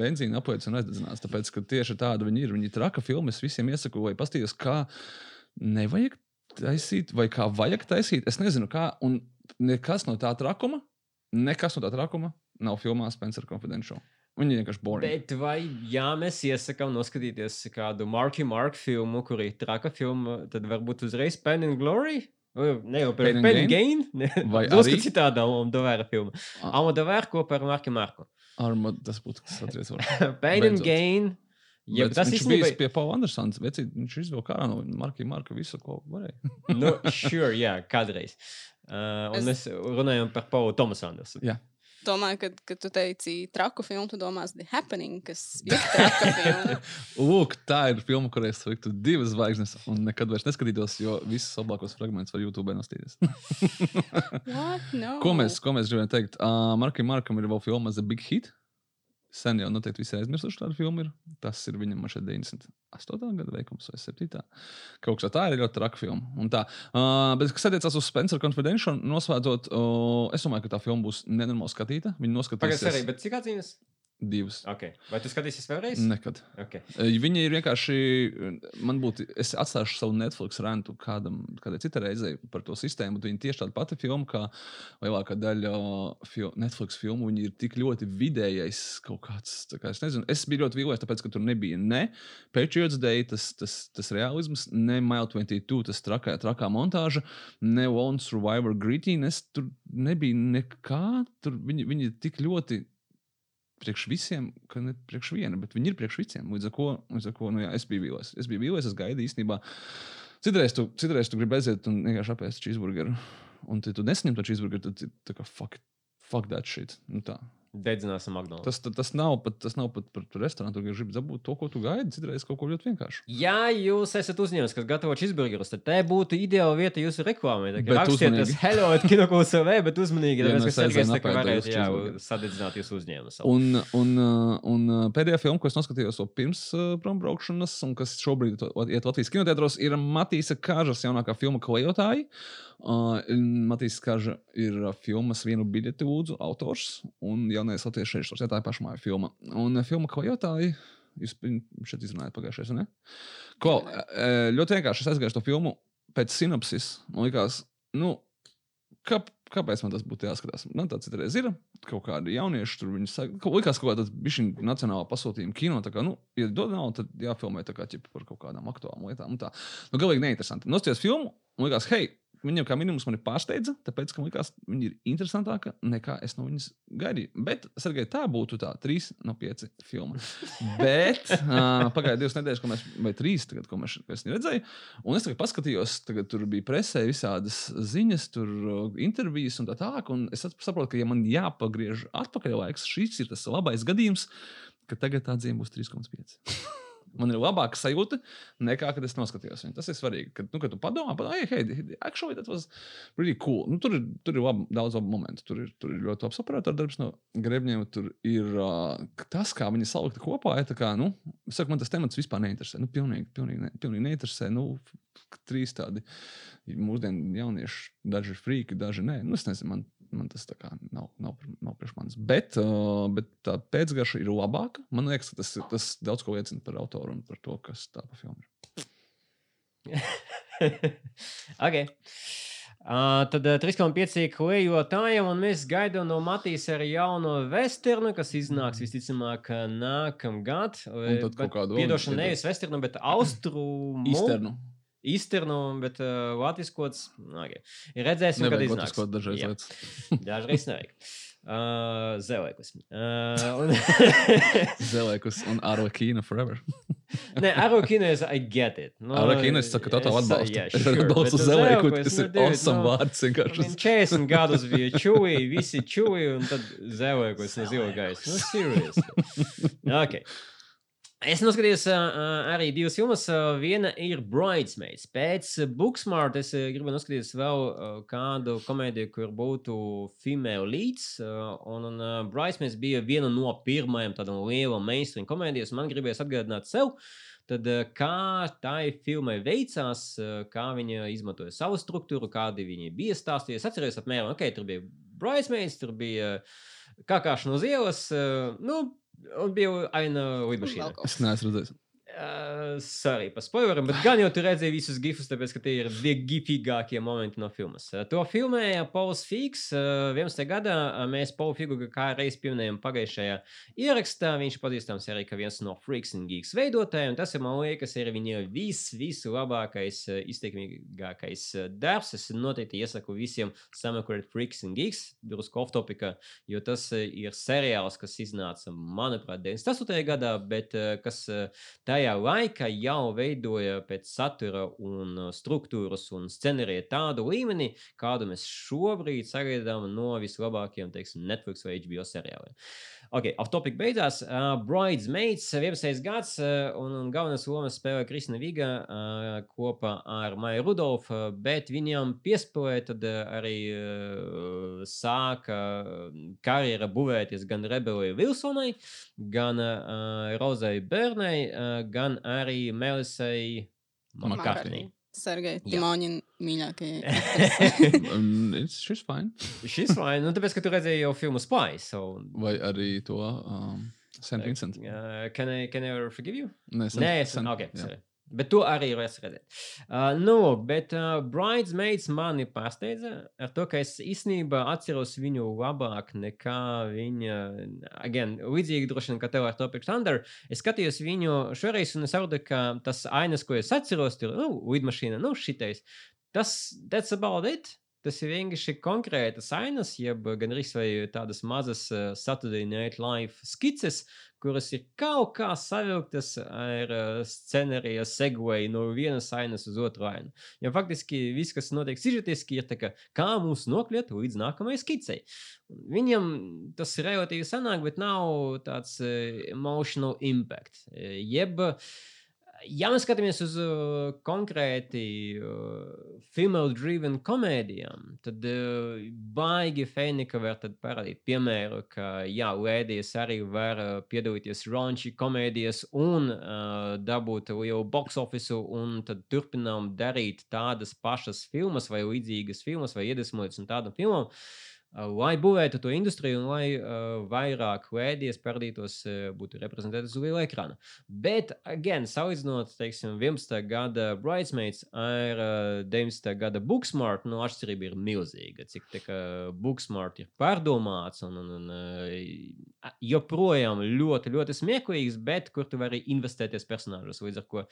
benzīna apojas un aizdedzinās. Tāpēc, ka tieši tāda viņi ir. Viņi ir traka filma. Es visiem iesaku, lai pastīties, kā nevajag taisīt, vai kā vajag taisīt. Es nezinu, kā. Un nekas no tā trakuma, nekas no tā trakuma nav filmā Spencer Confidential. Viņi vienkārši boring. Bet vai, ja mēs iesakām noskatīties kādu Marky Mark filmu, kur ir traka filma, tad varbūt uzreiz Pen and Glory? Ne jau par Pen and Gain? *laughs* Vai arī- citādā Almodovēra filma. Almodovēra kopā ar Marku Marku. Arma, tas būtu kas atries. var. *laughs* Pain and. Gain Jā, Bet tas viņš īstenībā- bija pie Paula Andersona. Viņš izvilka ārā no Marka Marka visu, ko varēja. nu, *laughs* sure, jā, kādreiz. Uh, un Es- mēs runājam par Paulu Tomasu Andersu. Jā. Domāju, kad, kad tu teici traku filmu, tu domās The Happening, kas ir *laughs* traka filma. Lūk, tā ir filma, kurai es liktu divas zvaigznes, un nekad vairs neskatītos, jo visus labākos fragmentus var YouTube nostīties. What? No. ko, mēs, ko mēs gribējām teikt? Uh, Markam Markam ir vēl filma The Big Hit. Sen jau noteikti visi aizmirsuši tādu filmu. Ir. Tas ir viņam šeit 98. gada veikums vai 7. Kaut kas tā ir ļoti traka filma. Un tā. Uh, bet, kas attiecās uz Spencer Confidential, nosvētot, uh, es domāju, ka tā filma būs nenormāli skatīta. Viņi Pagaidzi, noskatīs arī, bet cik atzīmes? Divas. Okay. Vai tu skatīsies vēlreiz? Nekad. Okay. Viņi ir vienkārši. Man būtu. Es atstāšu savu Netflix rentu kādam, kādai citai reizei par to sistēmu. Viņi tieši tāda pati filma, kā lielākā daļa fil Netflix filmu. Viņi ir tik ļoti vidējais kaut kāds. Kā, es, nezinu, es biju ļoti vīlies, tāpēc, ka tur nebija ne Patriots Day, tas, tas, tas realisms, ne Mile 22, tas trakā, trakā montāža, ne Lone Survivor Grittiness. Tur nebija nekā. Tur viņi, viņi ir tik ļoti priekš visiem, ka ne priekš viena, bet viņi ir priekš visiem. Līdz ar ko, līdz ar ko nu, jā, es biju vīlies. Es biju vīlies, es gaidīju īstenībā. Citreiz tu, citreiz tu gribi aiziet un vienkārši apēst cheeseburgeru. Un, ja tu nesaņem to cheeseburgeru, tad tu kā fuck, fuck that shit. Nu, tā. Dedzināsim McDonald's. tas, tas, tas nav pat, tas nav pat par par restorānu. Tu gribi dabūt to, ko tu gaidi. Citreiz kaut ko ļoti vienkāršu. Ja jūs esat uzņēmējs, kas gatavo cheeseburgerus, tad te būtu ideāla vieta jūsu reklāmai. Rakstiet, tas hello, at kinokulsavē, bet uzmanīgi, Ja tāpēc, ka Sergejs tā kā varētu jā, sadedzināt jūsu uzņēmumu. savu. Un, un, uh, un uh, pēdējā filma, ko es noskatījos vēl pirms uh, prombraukšanas, un kas šobrīd iet Latvijas kinoteātros, ir Matīsa Kāžas jaunākā filma Klejotāji. Uh, Matīs Kāža ir filmas vienu biļeti lūdzu autors un jaunais latviešu režisors. Jā, tā ir pašmāja filma. Un filma Klejotāji. Jūs šeit izrunājāt pagājušajā gadā. Ko ļoti vienkārši es aizgāju to filmu pēc sinopsis. Man liekas, nu, kā, kāpēc man tas būtu jāskatās? Man tāds reiz ir kaut kādi jaunieši, tur viņi saka, ka likās kaut kāda bišķiņa nacionālā pasūtījuma kino. Tā kā, nu, ja dod naudu, tad jāfilmē tā kā ķipa par kaut kādām aktuālām lietām. un Tā. Nu, galīgi neinteresanti. Nostājos filmu un likās, hei, viņam kā minimums mani pārsteidza, tāpēc, ka man likās, viņi ir interesantāki nekā es no viņas gaidīju. Bet, Sergei, tā būtu tā 3 no 5 filma. *laughs* Bet uh, pagāja divas nedēļas, ko mēs, vai trīs, tagad, ko mēs, es neredzēju. Un es tagad paskatījos, tagad tur bija presē visādas ziņas, tur intervijas un tā tālāk. Un es saprotu, ka, ja man jāpagriež atpakaļ laiks, šis ir tas labais gadījums, ka tagad tā dzīve būs 3,5. *laughs* Man ir labāka sajūta nekā, kad es noskatījos viņu. Tas ir svarīgi. Kad, nu, kad tu padomā, par to, hey, actually, that was really cool. Nu, tur tur ir labi, daudz labu momentu. Tur ir, tur ir ļoti labs operatora darbs no grebņiem. Tur ir uh, tas, kā viņi salikti kopā. Tā kā, nu, saku, man tas temats vispār neinteresē. Nu, pilnīgi, pilnīgi, ne, pilnīgi neinteresē. Nu, trīs tādi mūsdienu jaunieši, daži frīki, daži nē. Nu, es nezinu, man, man tas nav, nav, nav priekš manis. Bet, uh, bet tā pēcgarša ir labāka. Man liekas, ka tas, tas daudz ko liecina par autoru un par to, kas tā pa filmu ir. *laughs* ok. Uh, tad uh, 3,5 klejotājiem, un mēs gaidām no Matīs arī jauno vesternu, kas iznāks visticamāk uh, nākamgad. Un tad kaut kādu Piedošana, nevis vesternu, bet *clears throat* austrumu. Īsternu. Īsternu, bet uh, latviskots. Okay. Redzēsim, kad iznāks. latviskot dažreiz Jā. lietas. *laughs* Dažreiz nevajag. Uh, Zelēkus. Uh, un... *laughs* Zelēkus un Arlekīna forever. *laughs* Nē, Arokīnēs, I get it. Nu, Arlekīna es saku, totāli es- atbalstu. Es sure, atbalstu nu, Zelēku, Zelēkus, tas nu, ir dude, awesome nu, vārds vienkārši. Viņš 40 gadus bija čūī, visi čūī, un tad zelēkos no zila gaisa. Nu, seriously. Okay. Es noskatījos uh, arī divas filmas. Uh, viena ir Bridesmaids. Pēc Booksmart es uh, gribu noskatīties vēl uh, kādu komēdiju, kur būtu female leads. Uh, un un uh, Bridesmaids bija viena no pirmajām tādām lielām mainstream komēdijām. Man gribējās atgādināt sev, tad, uh, kā tai filmai veicās, uh, kā viņa izmantoja savu struktūru, kādi viņi bija stāstījuši. Es atceros, apmēram, ok, tur bija Bridesmaids, tur bija uh, kākāšana uz ielas. Uh, nu, Un bija aina lidmašīna. Es neesmu redzējis. Uh, sorry par spoileriem, bet gan jau tu redzēji visus gifus, tāpēc, ka tie ir tie gifīgākie momenti no filmas. Uh, to filmēja Pauls Figs. Uh, 11. gadā mēs Paulu Figu kā reiz pieminējām pagājušajā ierakstā. Viņš pazīstams arī kā viens no Freaks and Geeks veidotājiem. Tas ir, man liekas, ir viņa vis, visu labākais, uh, izteiksmīgākais darbs. Es noteikti iesaku visiem sameklēt Freaks and Geeks, drusku off topika, jo tas ir seriāls, kas iznāca, manuprāt, 98. gadā, bet kas uh, tajā laikā jau veidoja pēc satura un uh, struktūras un scenārija tādu līmeni, kādu mēs šobrīd sagaidām no vislabākajiem, teiksim, Netflix vai HBO seriāliem. Ok, off topic beidzās. Uh, Bridesmaids, 11. gads, uh, un, un galvenās lomas spēlē Kristina Viga uh, kopā ar Maiju Rudolfu, bet viņam piespēlē tad uh, arī uh, sāka karjera būvēties gan Rebelai Vilsonai, gan uh, Rozai Bērnai, uh, gan arī Melisai Makartnī. Sergei, Jā. Timoņina mīļākajai. *laughs* It's- Šis fine. Šis vai, nu tāpēc, ka tu redzēji jau filmu Spice, so... Vai arī to um, St. Vincent. Uh, can, I, can I ever forgive you? Nē, Saint- Nē, es Saint- okay, jā. Bet to arī ir redzēt. Uh, nu, bet uh, Bridesmaids mani pārsteidza ar to, ka es īstenībā atceros viņu labāk nekā viņa. Again, līdzīgi droši vien, kā tev ar Topic Thunder. Es skatījos viņu šoreiz un es saprotu, ka tas ainas, ko es atceros, tur, nu, lidmašīna, nu, šitais. Tas, that's about it. Tas ir vienkārši konkrētas ainas, jeb gan arī tādas mazas uh, Saturday Night Live skices, kuras ir kaut kā savilktas ar uh, scenārija segway no vienas ainas uz otru ainu. Jo faktiski viss, kas notiek sižetiski, ir tā, kā, kā mūs nokļūt līdz nākamajai skicei. Viņam tas relatīvi sanāk, bet nav tāds uh, emotional impact. Jeb, ja mēs skatāmies uz uh, konkrēti uh, female-driven komēdijām, tad uh, baigi Fēnika var parādīt piemēru, ka jā, lēdijas arī var uh, piedalīties raunchy komēdijas un uh, dabūt lielu box office, un tad turpinām darīt tādas pašas filmas vai līdzīgas filmas vai iedvesmojas no tādām filmām. Uh, lai būvētu to industriju un lai uh, vairāk lēdijas parādītos, uh, būtu reprezentētas uz liela ekrāna. Bet, again, salīdzinot, teiksim, 11. gada Bridesmaids ar uh, 19. gada Booksmart, nu, atšķirība ir milzīga. Cik tā kā Booksmart ir pārdomāts un, un, un uh, joprojām ļoti, ļoti smieklīgs, bet kur tu vari investēties personāžos. Līdz ar to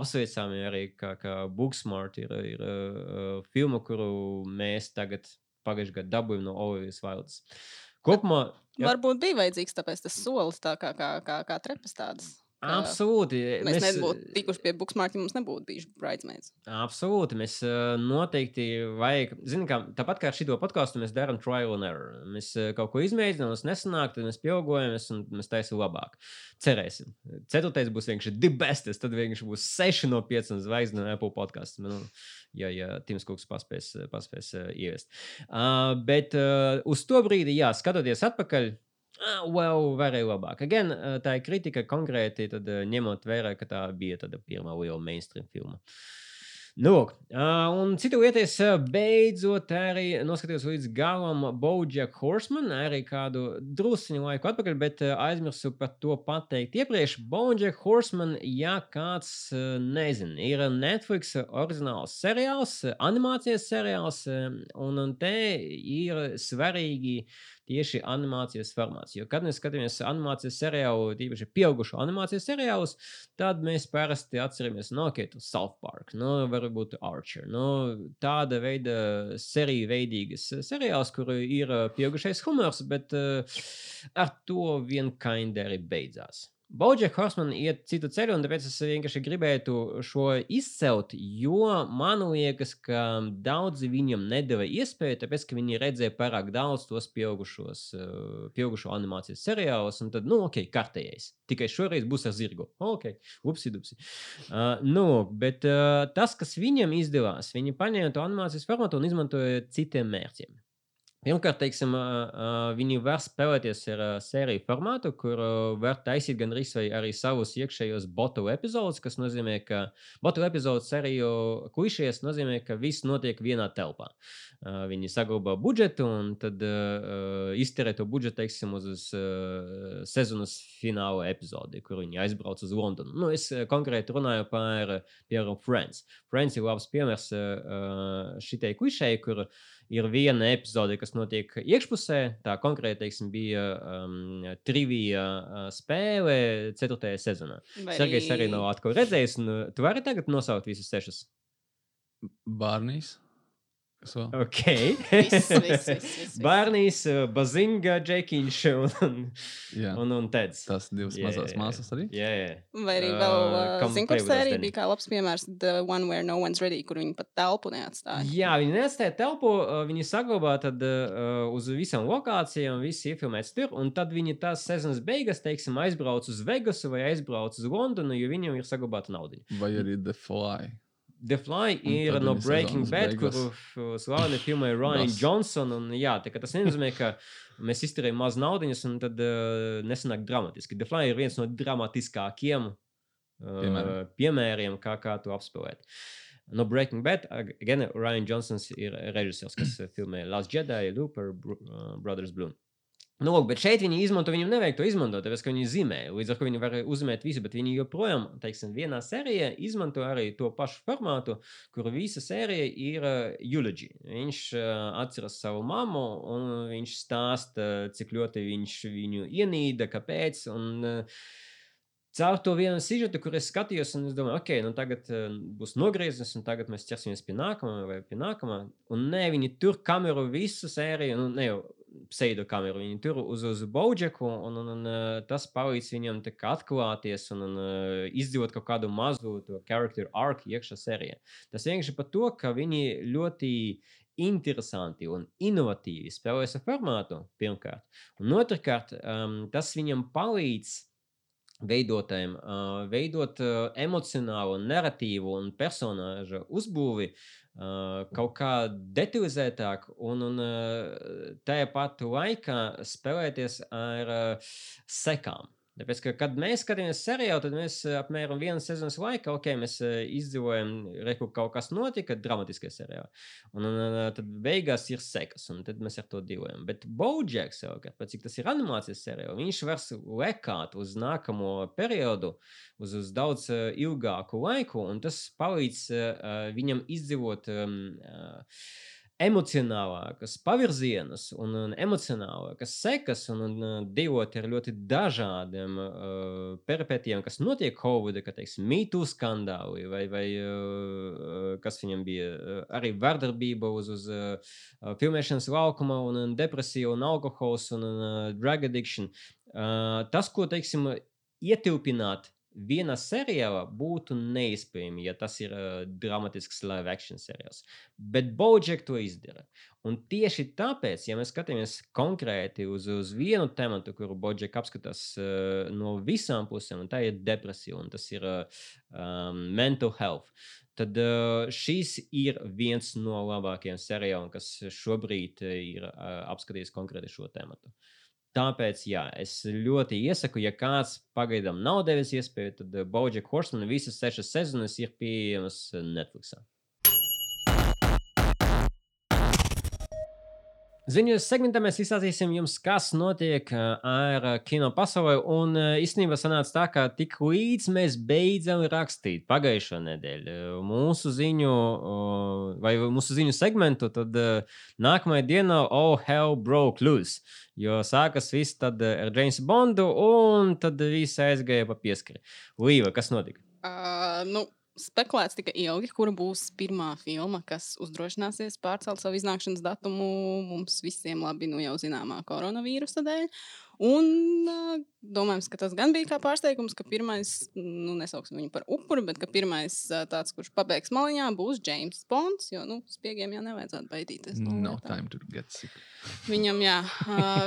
apsveicami arī, ka, ka Booksmart ir, ir uh, filma, kuru mēs tagad pagājušajā gadā dabūjām no Olivijas Vaildas. Kopumā, jā, Varbūt bija vajadzīgs tāpēc tas solis, tā kā, kā, kā, kā trepas tādas. Absolūti. Mēs, mēs nebūtu tikuši pie Booksmart, ja mums nebūtu bijuši Bridesmaids. Absolūti. Mēs uh, noteikti vajag, zinām, kā tāpat kā ar šo podkāstu, mēs darām trial and error. Mēs uh, kaut ko izmēģinām, mums nesanāk, tad mēs pieaugamies un mēs taisām labāk. Cerēsim. Ceturtais būs vienkārši the best, tad vienkārši būs 6 no 5 zvaigznes no Apple podkāstu. Nu, ja, ja Tims Kukas paspēs, paspēs uh, ieviest. Uh, bet uh, uz to brīdi, jā, skatoties atpakaļ. Ah, well, varēja labāk. Again, tā ir kritika konkrēti, tad, ņemot vērā, ka tā bija pirmā liela mainstream filma. Nu, lūk, un citu uh, beidzot arī noskatījos līdz galam Bojack Horseman, arī kādu drusciņu laiku atpakaļ, bet aizmirsu par to pateikt iepriekš. Bojack Horseman, ja kāds nezina, ir Netflix oriģināls seriāls, animācijas seriāls, un te ir svarīgi tieši animācijas formāts. Jo, kad mēs skatāmies animācijas seriālu, tīpaši pieaugušu animācijas seriālus, tad mēs parasti atceramies no okay, to South Park, no varbūt Archer. No tāda veida seriju veidīgas seriāls, kur ir pieaugušais humors, bet uh, ar to vien kaindi arī beidzās. Bojack Horseman iet citu ceļu, un tāpēc es vienkārši gribētu šo izcelt, jo man liekas, ka daudzi viņam nedēva iespēju, tāpēc, ka viņi redzēja pārāk daudz tos pieaugušos, uh, pieaugušo animācijas seriālus, un tad, nu, ok, kārtējais. Tikai šoreiz būs ar zirgu. Ok, upsi, dupsi. Uh, nu, bet uh, tas, kas viņam izdevās, viņi paņēma to animācijas formātu un izmantoja citiem mērķiem. Pirmkārt, teiksim, viņi var spēlēties ar sēriju formātu, kur var taisīt gan arī, arī savus iekšējos botu epizodus, kas nozīmē, ka botu epizodu sēriju klišies nozīmē, ka viss notiek vienā telpā. Viņi saglabā budžetu un tad izterē to budžetu, teiksim, uz, sezonas fināla epizodi, kur viņi aizbrauc uz Londonu. Nu, es konkrēti runāju par, piemēram, Friends. Friends ir labs piemērs šitai klišei, kur ir viena epizode, kas notiek iekšpusē. Tā konkrēti teiksim, bija um, trivija uh, spēle 4. sezonā. Vai Sergejs arī nav atkal redzējis. Un, uh, tu vari tagad nosaukt visus sešus. Bārnīs. Kas vēl? Ok. Viss, viss, viss, viss. Barnijs, uh, Bazinga, Džekiņš un, un, Jā. un, un Teds. Tas divas Jā, mazās jā. māsas arī. Jā, jā. Vai arī Ā, vēl, Come zinu, Play kur With Us, sērija Danny. bija kā labs piemērs, The One Where No One's Ready, kur viņi pat telpu neatstāja. Jā, viņi neatstāja telpu, uh, viņi saglabā tad, uh, uz visām lokācijām, viss iefilmēts tur, un tad viņi tās sezonas beigas, teiksim, aizbrauc uz Vegasu vai aizbrauc uz Londonu, jo viņiem ir saglabāta nauda. Vai arī The Fly. The Fly ir no Breaking Bad, beigas. kuru slaveni filmēja Ryan. Johnson. Un, jā, tā, tas nenozīmē, ka mēs izturējām maz naudas, un tad uh, nesanāk dramatiski. The Fly ir viens no dramatiskākiem uh, Piemēriem. piemēriem, kā, kā to apspēlēt. No Breaking Bad, ag- gan Ryan Johnsons ir režisors, kas uh, filmē Last Jedi, Looper, Br Brothers Bloom. Nu, lūk, bet šeit viņi izmanto, viņam nevajag to izmantot, tāpēc, ka viņi zīmē. Līdz ar to viņi var uzzīmēt visu, bet viņi joprojām, teiksim, vienā sērijā izmanto arī to pašu formātu, kur visa sērija ir uh, eulogy. Viņš uh, atceras savu mammu un viņš stāsta, cik ļoti viņš viņu ienīda, kāpēc. Un, Caur to vienu sižetu, kur es skatījos, un es domāju, ok, nu tagad būs nogrieznis, un tagad mēs ķersimies pie nākamā vai pie nākamā. Un nē, viņi tur kameru visu sēriju, nu ne jau pseido kameru, viņi tur uz, uz Bojaku, un, un, un uh, tas palīdz viņam atklāties un, un uh, izdzīvot kaut kādu mazu to character arc iekšā sērijā. Tas vienkārši par to, ka viņi ļoti interesanti un inovatīvi spēlēs ar formātu, pirmkārt. Un otrkārt, um, tas viņam palīdz veidotājiem, uh, veidot uh, emocionālu, narratīvu un personāžu uzbūvi kaut kā detalizētāk, un, un uh, tajā pat laikā spēlēties ar uh, sekām. Tāpēc, ka, kad mēs skatāmies seriālu, tad mēs uh, apmēram vienas sezonas laikā, ok, mēs uh, izdzīvojam, reku kaut kas notika, dramatiskajā seriālā. Un, un, un tad beigās ir sekas, un tad mēs ar to dzīvojam. Bet Bojack savukārt, cik tas ir animācijas seriāls, viņš var lekāt uz nākamo periodu, uz, uz daudz uh, ilgāku laiku, un tas palīdz uh, viņam izdzīvot um, uh, emocionālākas pavirzienus un, un emocionālākas sekas un, un uh, dzīvot ar ļoti dažādiem uh, peripētiem, kas notiek Hovudā, kā teiksim, mītū skandāli vai, vai uh, kas viņam bija uh, arī vardarbība uz, uz uh, uh, filmēšanas laukuma un, un depresija un alkohols un uh, drug addiction. Uh, tas, ko, teiksim, ietilpināt vienā seriālā būtu neiespējami, ja tas ir uh, dramatisks live action seriāls. Bet Bojack to izdara. Un tieši tāpēc, ja mēs skatāmies konkrēti uz, uz vienu tematu, kuru Bojack apskatās uh, no visām pusēm, un tā ir depresija, un tas ir uh, um, mental health, tad uh, šis ir viens no labākajiem seriāliem, kas šobrīd uh, ir uh, apskatījis konkrēti šo tematu. Tāpēc, jā, es ļoti iesaku, ja kāds pagaidām nav devis iespēju, tad uh, Bojack Horseman visas sešas sezonas ir pieejamas uh, Netflixā. Ziņas segmentā mēs izstāstīsim jums, kas notiek ar kino pasaulē. Un īstenībā sanāca tā, ka tik līdz mēs beidzam rakstīt pagājušo nedēļu mūsu ziņu, vai mūsu ziņu segmentu, tad nākamajā dienā Oh Hell Broke Loose. Jo sākas viss tad ar Jamesu Bondu, un tad viss aizgāja pa pieskari. Līva, kas notika? Uh, nu, spekulēts tika ilgi, kura būs pirmā filma, kas uzdrošināsies pārcelt savu iznākšanas datumu mums visiem labi nu jau zināmā koronavīrusa dēļ. Un domājams, ka tas gan bija kā pārsteigums, ka pirmais, nu, nesauksim viņu par upuri, bet ka pirmais tāds, kurš pabeigs maliņā, būs James Bonds. Jo, nu, spiegiem jau nevajadzētu baidīties. no No time to get sick. Viņam, jā,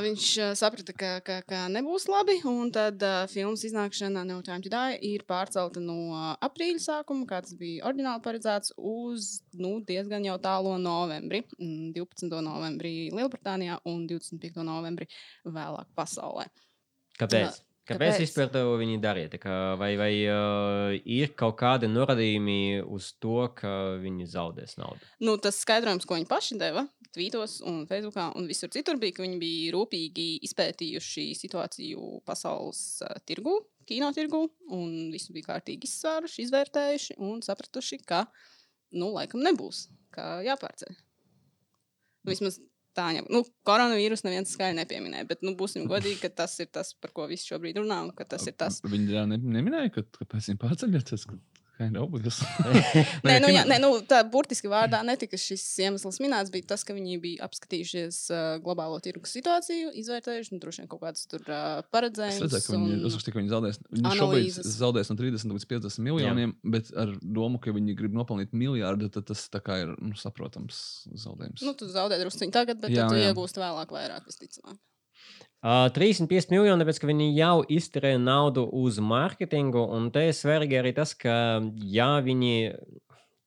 viņš saprata, ka, ka, ka nebūs labi. Un tad uh, filmas iznākšana No Time to Die ir pārcelta no aprīļa sākuma, kā tas bija oriģināli paredzēts, uz nu, diezgan jau tālo novembri. Mm, 12. novembrī Lielbritānijā un 25. novembrī vēlāk pasaulē. Kāpēc? Kāpēc kāpēc? vispār to viņi darīja? Kā, vai vai uh, ir kaut kādi norādījumi uz to, ka viņi zaudēs naudu? Nu, tas skaidrojums, ko viņi paši deva tvītos un Facebookā un visur citur, bija, ka viņi bija rūpīgi izpētījuši situāciju pasaules uh, tirgu, kino tirgu, un visu bija kārtīgi izsvēruši, izvērtējuši un sapratuši, ka, nu, laikam nebūs, ka jāpārceļ. Nu, vismaz tā, jau, nu, koronavīrus neviens skaļi nepieminēja, bet, nu, būsim godīgi, ka tas ir tas, par ko visi šobrīd runā, un ka tas tas. Viņi jā, ne, neminēja, ka, ka pēc tam pārceļoties. Kind *laughs* of. Nē, nu, jā, nē, nu, tā burtiski vārdā netika šis iemesls minēts. Bija tas, ka viņi bija apskatījušies uh, globālo tirgus situāciju, izvērtējuši nu, droši vien kaut kādus tur uh, Es paredzējumus. redzēju, ka viņi uzrakstīja, ka viņi zaudēs. Viņi šobrīd analīzes. zaudēs no 30 līdz 50 miljoniem, Jā. bet ar domu, ka viņi grib nopelnīt miljardu, tad tas tā kā ir nu, saprotams zaudējums. Nu, tu zaudē druskuļi tagad, bet Jā, tu jā. iegūsi vēlāk, vairāk visticamāk. Uh, 35 miljoni, tāpēc ka viņi jau izterēja naudu uz mārketingu. Un te ir svarīgi arī tas, ka ja viņi.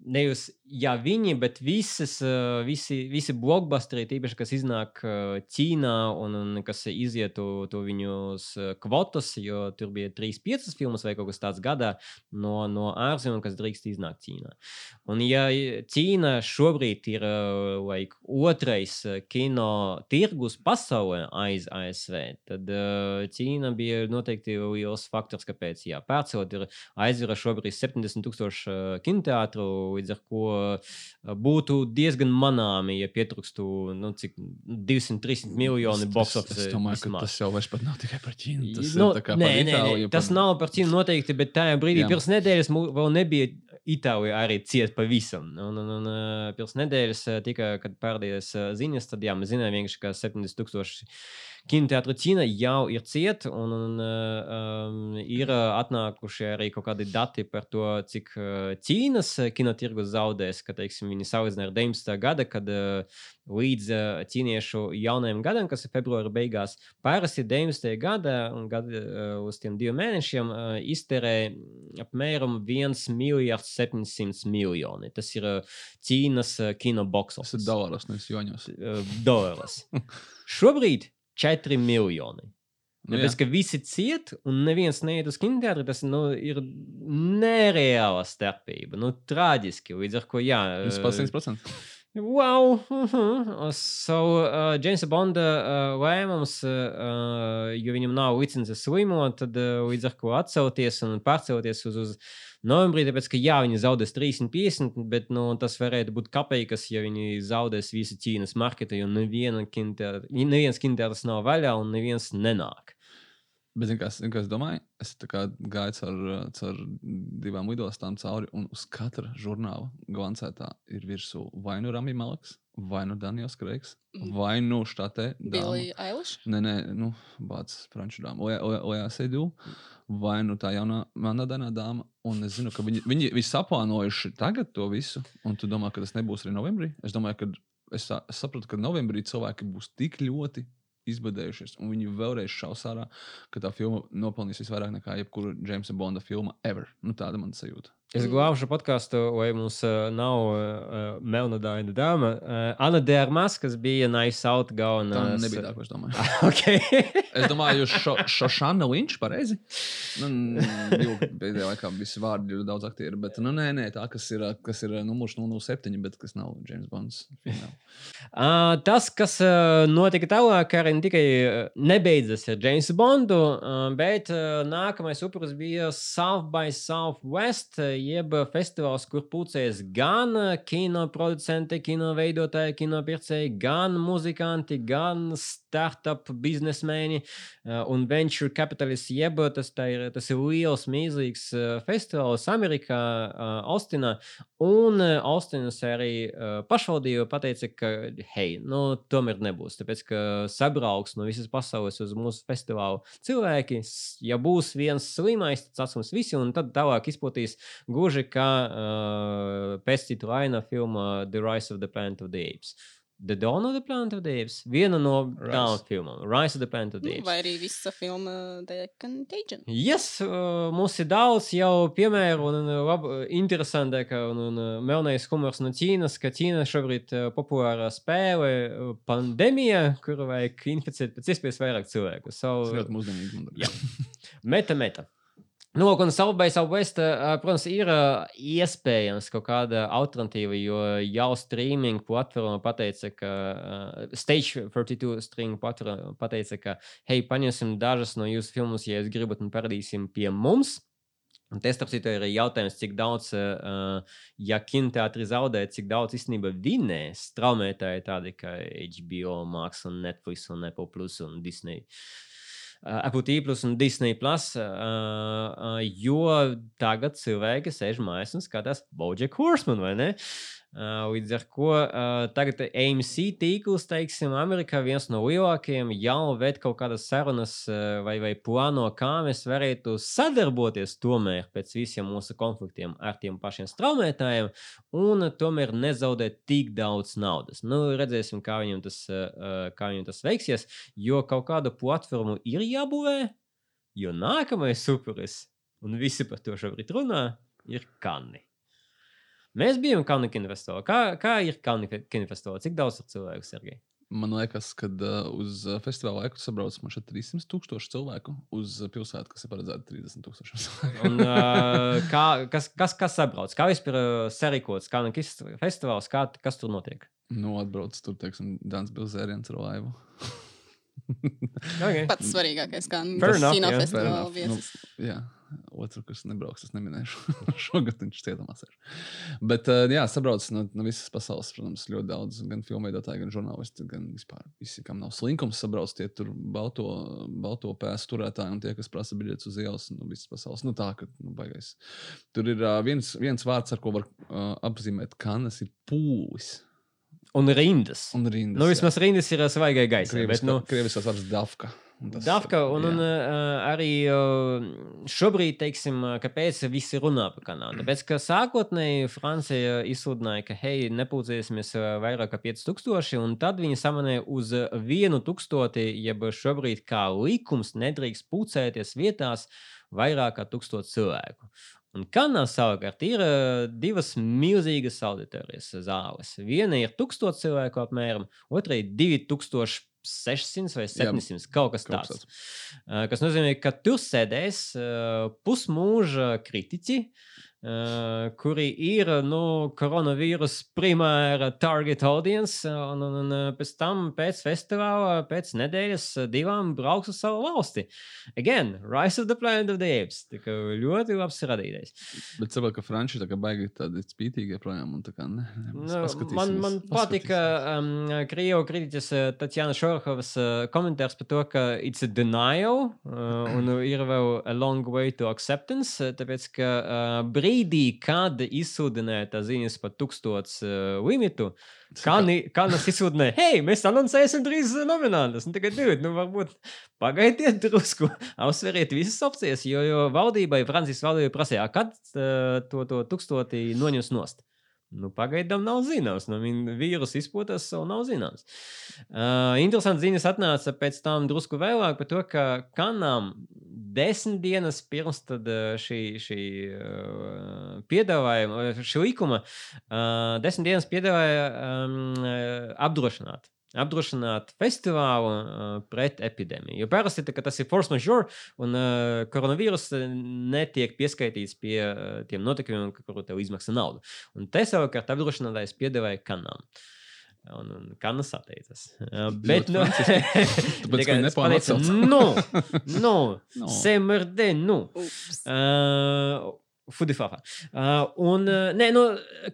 Nevis ja viņi, bet visas, uh, visi, visi blockbusteri, tīpaši, kas iznāk uh, Ķīnā un, un kas iziet to, to viņus uh, kvotas, jo tur bija 3-5 filmas vai kaut kas tāds gadā no, no ārzemēm, kas drīkst iznākt Ķīnā. Un ja Ķīna šobrīd ir like, otrais kino tirgus pasaulē aiz ASV, tad Ķīna bija noteikti liels faktors, kāpēc jāpārcelt. Ir aizvira šobrīd 70 tūkstoši uh, kinoteātru, līdz ar ko būtu diezgan manāmi, ja pietrūkstu nu, cik 200-300 miljoni box Es, es domāju, vismaz. ka tas jau vairs nav tikai par Ķīnu. Tas Nu, nē, par nē, nē, Itāliju. tas par... nav par Ķīnu noteikti, bet tajā brīdī, Jā. pirms nedēļas, vēl nebija Itālija arī cieta pavisam. Un, un, un pirms nedēļas, ā, tika, kad parādījās ā, ziņas, tad jā, mēs zinājām, vienkārši, ka 70 tūkstoši kinoteātru Ķīna jau ir cieta, un, un um, ir ā, atnākuši arī kaut kādi dati par to, cik Ķīnas ā, kinotirgus zaudēs, ka, teiksim, viņi salīdzina ar 19. gada, kad ā, līdz ā, ķīniešu jaunajam gadam, kas ir februāra beigās, parasti 19. gada un gada, ā, uz tiem diviem mēnešiem ā, izterē apmēram 1 miljards 700 miljoni. Tas ir ā, Ķīnas ā, kino box Tas ir office. dolāros, nevis joņos. Ā, Dolārs. *laughs* Šobrīd 4 miljoni. Nu, Tāpēc, ka visi ciet, un neviens neiet uz kinoteātri, tas nu, ir nereāla starpība. Nu, traģiski. Līdz ar to, jā, Tas pats 100%. Wow! Uh-huh. So, uh, Jamesa Bonda uh, lēmums, uh, jo viņam nav licences slimot, tad uh, līdz ar to atcelties un pārcelties uz, uz novembrī, tāpēc, ka jā, viņi zaudēs 350, bet nu, tas varētu būt kapeikas, ja viņi zaudēs visu Ķīnas marketu, jo neviena kinoteātra- neviens kinoteātris nav vaļā un neviens nenāk. Bet, es- zini, kā es domāju, es gāju caur, caur divām lidostām cauri, un uz katra žurnāla glancētā ir virsū vai nu Rami Malaks, vai nu Daniels Kreigs, Mhm. vai nu štatē Billy Eilish. Nē, nē, nu, bācis franču dāma, Oja Seidu, vai nu tā jaunā manādānā dāma. Un es zinu, ka viņi, viņi, viņi saplānojuši tagad to visu, un tu domā, ka tas nebūs arī novembrī. Es domāju, ka es, es saprotu, ka novembrī cilvēki būs tik ļoti izbadējušies, un viņi vēlreiz šaus ārā, ka tā filma nopelnīs visvairāk nekā jebkura Jamesa Bonda filma ever. Nu, tāda man sajūta. Es Mm. glābšu podkāstu, lai mums uh, nav uh, melnādaina dāma. Uh, Anna Dārmas, kas bija Nice Out Tā galvenā. nebija tā, ko es domāju. *laughs* okay. Es domāju, šo, Šošana Linča pareizi. Nu, pēdējā laikā visi vārdi ļoti daudz aktieri, bet nu, nē, nē, tā, kas ir, kas ir numurs 007, bet kas nav James Bonds. filmā. Uh, *laughs* tas, kas uh, notika tālāk, arī ne tikai nebeidzas ar Jamesu Bondu, uh, bet uh, nākamais upuris bija South by Southwest, jeb festivāls, kur pulcēs gan kino producenti, kino veidotāji, kino pircēji, gan muzikanti, gan startup biznesmeni uh, un venture capitalists, jeb tas, ir, tas ir liels, milzīgs uh, festivāls Amerikā, uh, Austinā. Un uh, Austinas arī uh, pašvaldība pateica, ka, hei, nu, tomēr nebūs. Tāpēc, ka sabrauks no visas pasaules uz mūsu festivālu cilvēki. Ja būs viens slimais, tad saslims visi, un tad tālāk izplatīs gluži kā uh, pēc citu aina filma The Rise of the Planet of the Apes. The Dawn of the Planet of the Apes. Viena no. Dawn filmām. Rise of the Planet of the Nu, Apes. vai arī visa filma The Contagion. Yes, uh, mums ir daudz jau piemēru, un uh, lab, interesanti, ka un, un, uh, melnais humors no Ķīnas, ka Ķīna šobrīd uh, populāra spēle uh, pandēmija, kuru vajag inficēt pēc iespējas vairāk cilvēku. Tas So, ļoti mūsdienīgi. Jā. Meta, meta. Nu, un Southbay Southwest, ā, protams, ir ā, iespējams kaut kāda alternatīva, jo jau streaming platforma pateica, ka uh, Stage 42 streaming platforma pateica, ka, hei, paņemsim dažas no jūsu filmas, ja jūs gribat, un parādīsim pie mums. Un tas, starp citu, ir jautājums, cik daudz, ja kinoteātris zaudē, cik daudz īstenībā vinē straumētāji tādi kā HBO, Max, un Netflix, un Apple Plus un Disney. Uh, Apple TV plus un Disney Plus, uh, uh, jo tagad cilvēki sēž mājās un skatās Bojack Horseman, vai ne? Uh, līdz ar to uh, tagad AMC tīkls, teiksim, Amerikā viens no lielākajiem jau ved kaut kādas sarunas uh, vai, vai plāno, kā mēs varētu sadarboties tomēr pēc visiem mūsu konfliktiem ar tiem pašiem straumētājiem un tomēr nezaudēt tik daudz naudas. Nu, redzēsim, kā viņam tas, uh, uh, kā viņam tas veiksies, jo kaut kādu platformu ir jābūvē, jo nākamais superis, un visi par to šobrīd runā, ir Kanni. Mēs bijām Kanni kinofestivālā. Kā, kā ir Kanni kinofestivālā? Cik daudz ir cilvēku, Sergei? Man liekas, ka uh, uz uh, festivāla laiku sabrauc man šeit 300 tūkstoši cilvēku. Uz uh, pilsētu, kas ir paredzēta 30 tūkstoši cilvēku. Un, uh, *laughs* kā, kas, kas, kas sabrauc? Kā vispār uh, sarīkots Kanni festivāls? Kā, kas tur notiek? nu, atbrauc tur, teiksim, Dans Bilzēriens ar laivu. *laughs* Okay. Pats svarīgākais, kā kino fair festivāla enough. viesis. Nu, jā, otru, kas nebrauks, es neminēšu. *laughs* Šogad viņš cietumā sēž. Bet, uh, jā, sabrauc no, no visas pasaules, protams, ļoti daudz. Gan filmveidotāji, gan žurnālisti, gan vispār visi, kam nav slinkums, sabrauc tie tur balto, balto pēstu turētāji un tie, kas prasa biļetes uz ielas no visas pasaules. Nu, tā, ka, nu, baigais. Tur ir uh, viens, viens vārds, ar ko var uh, apzīmēt, kanas ir pūlis. Un rindas. Un rindas. Nu, vismaz rindas ir svaigai gaisai. Bet, nu, Krieviskās vārds Dafka. Un tas- Dafka, un, un jā. uh, arī uh, šobrīd, teiksim, uh, kāpēc visi runā par Kanādu? Tāpēc, ka sākotnēji Francija izsludināja, ka, hei, nepulcēsimies vairāk kā 5000, un tad viņi samanēja uz uh, 1000, jeb šobrīd kā likums nedrīkst pulcēties vietās vairāk kā 1000 cilvēku. Un Kanā savukārt ir divas milzīgas auditorijas zāles. Viena ir 1000 cilvēku apmēram, otra ir 2600 vai 700, kaut kas Kaut kas tāds. Uh, kas nozīmē, ka tur sēdēs uh, pusmūža kritiķi, uh, kuri ir nu, koronavīrus primāra target audience, un, un, un uh, pēc tam, pēc festivāla, pēc nedēļas, uh, divām brauks uz savu valsti. Again, Rise of the Planet of the Apes. Tā kā ļoti labs radītājs. Bet saprotu, ka franči tā kā baigi tādi spītīgi joprojām. tā kā Ne, ne, Nu, man, man patika um, Krievu kritiķis Tatjana Šorhovas uh, komentārs par to, ka it's a denial uh, un *clears throat* ir vēl a long way to acceptance, tāpēc ka uh, brīdī, kad izsūdināja tā ziņas par tūkstots uh, limitu, *laughs* Kanas izsūdināja, hei, mēs anoncēsim drīz nominantus. Un tagad, dude, nu varbūt pagaidiet drusku, *laughs* apsveriet visas opcijas, jo, jo valdībai, Francijas valdībai prasīja, kad uh, to, to tūkstoti noņems nost. Nu, pagaidām nav zināms. Nu, vīrusu izplatās vēl nav zināms. Uh, interesanti ziņas atnāca pēc tam drusku vēlāk par to, ka Kanām desmit dienas pirms uh, šī, šī uh, piedāvājuma, šī likuma, uh, desmit dienas piedāvāja uh, apdrošināt. Apdrošināt festivālu uh, pret epidēmiju. Jo parasti tā, tas ir force majeure, un uh, koronavīrus uh, netiek pieskaitīts pie uh, tiem notikumiem, kuru tev izmaksā naudu. Un te savukārt apdrošinātājs piedāvāja kanām. Un, un kanas atteicas. Uh, bet, nu. *laughs* Tāpēc, ka atcelt. nu, nu, *laughs* Nu. semerde, nu. Uh, Fudifafa. Uh, un, uh, nē, nu,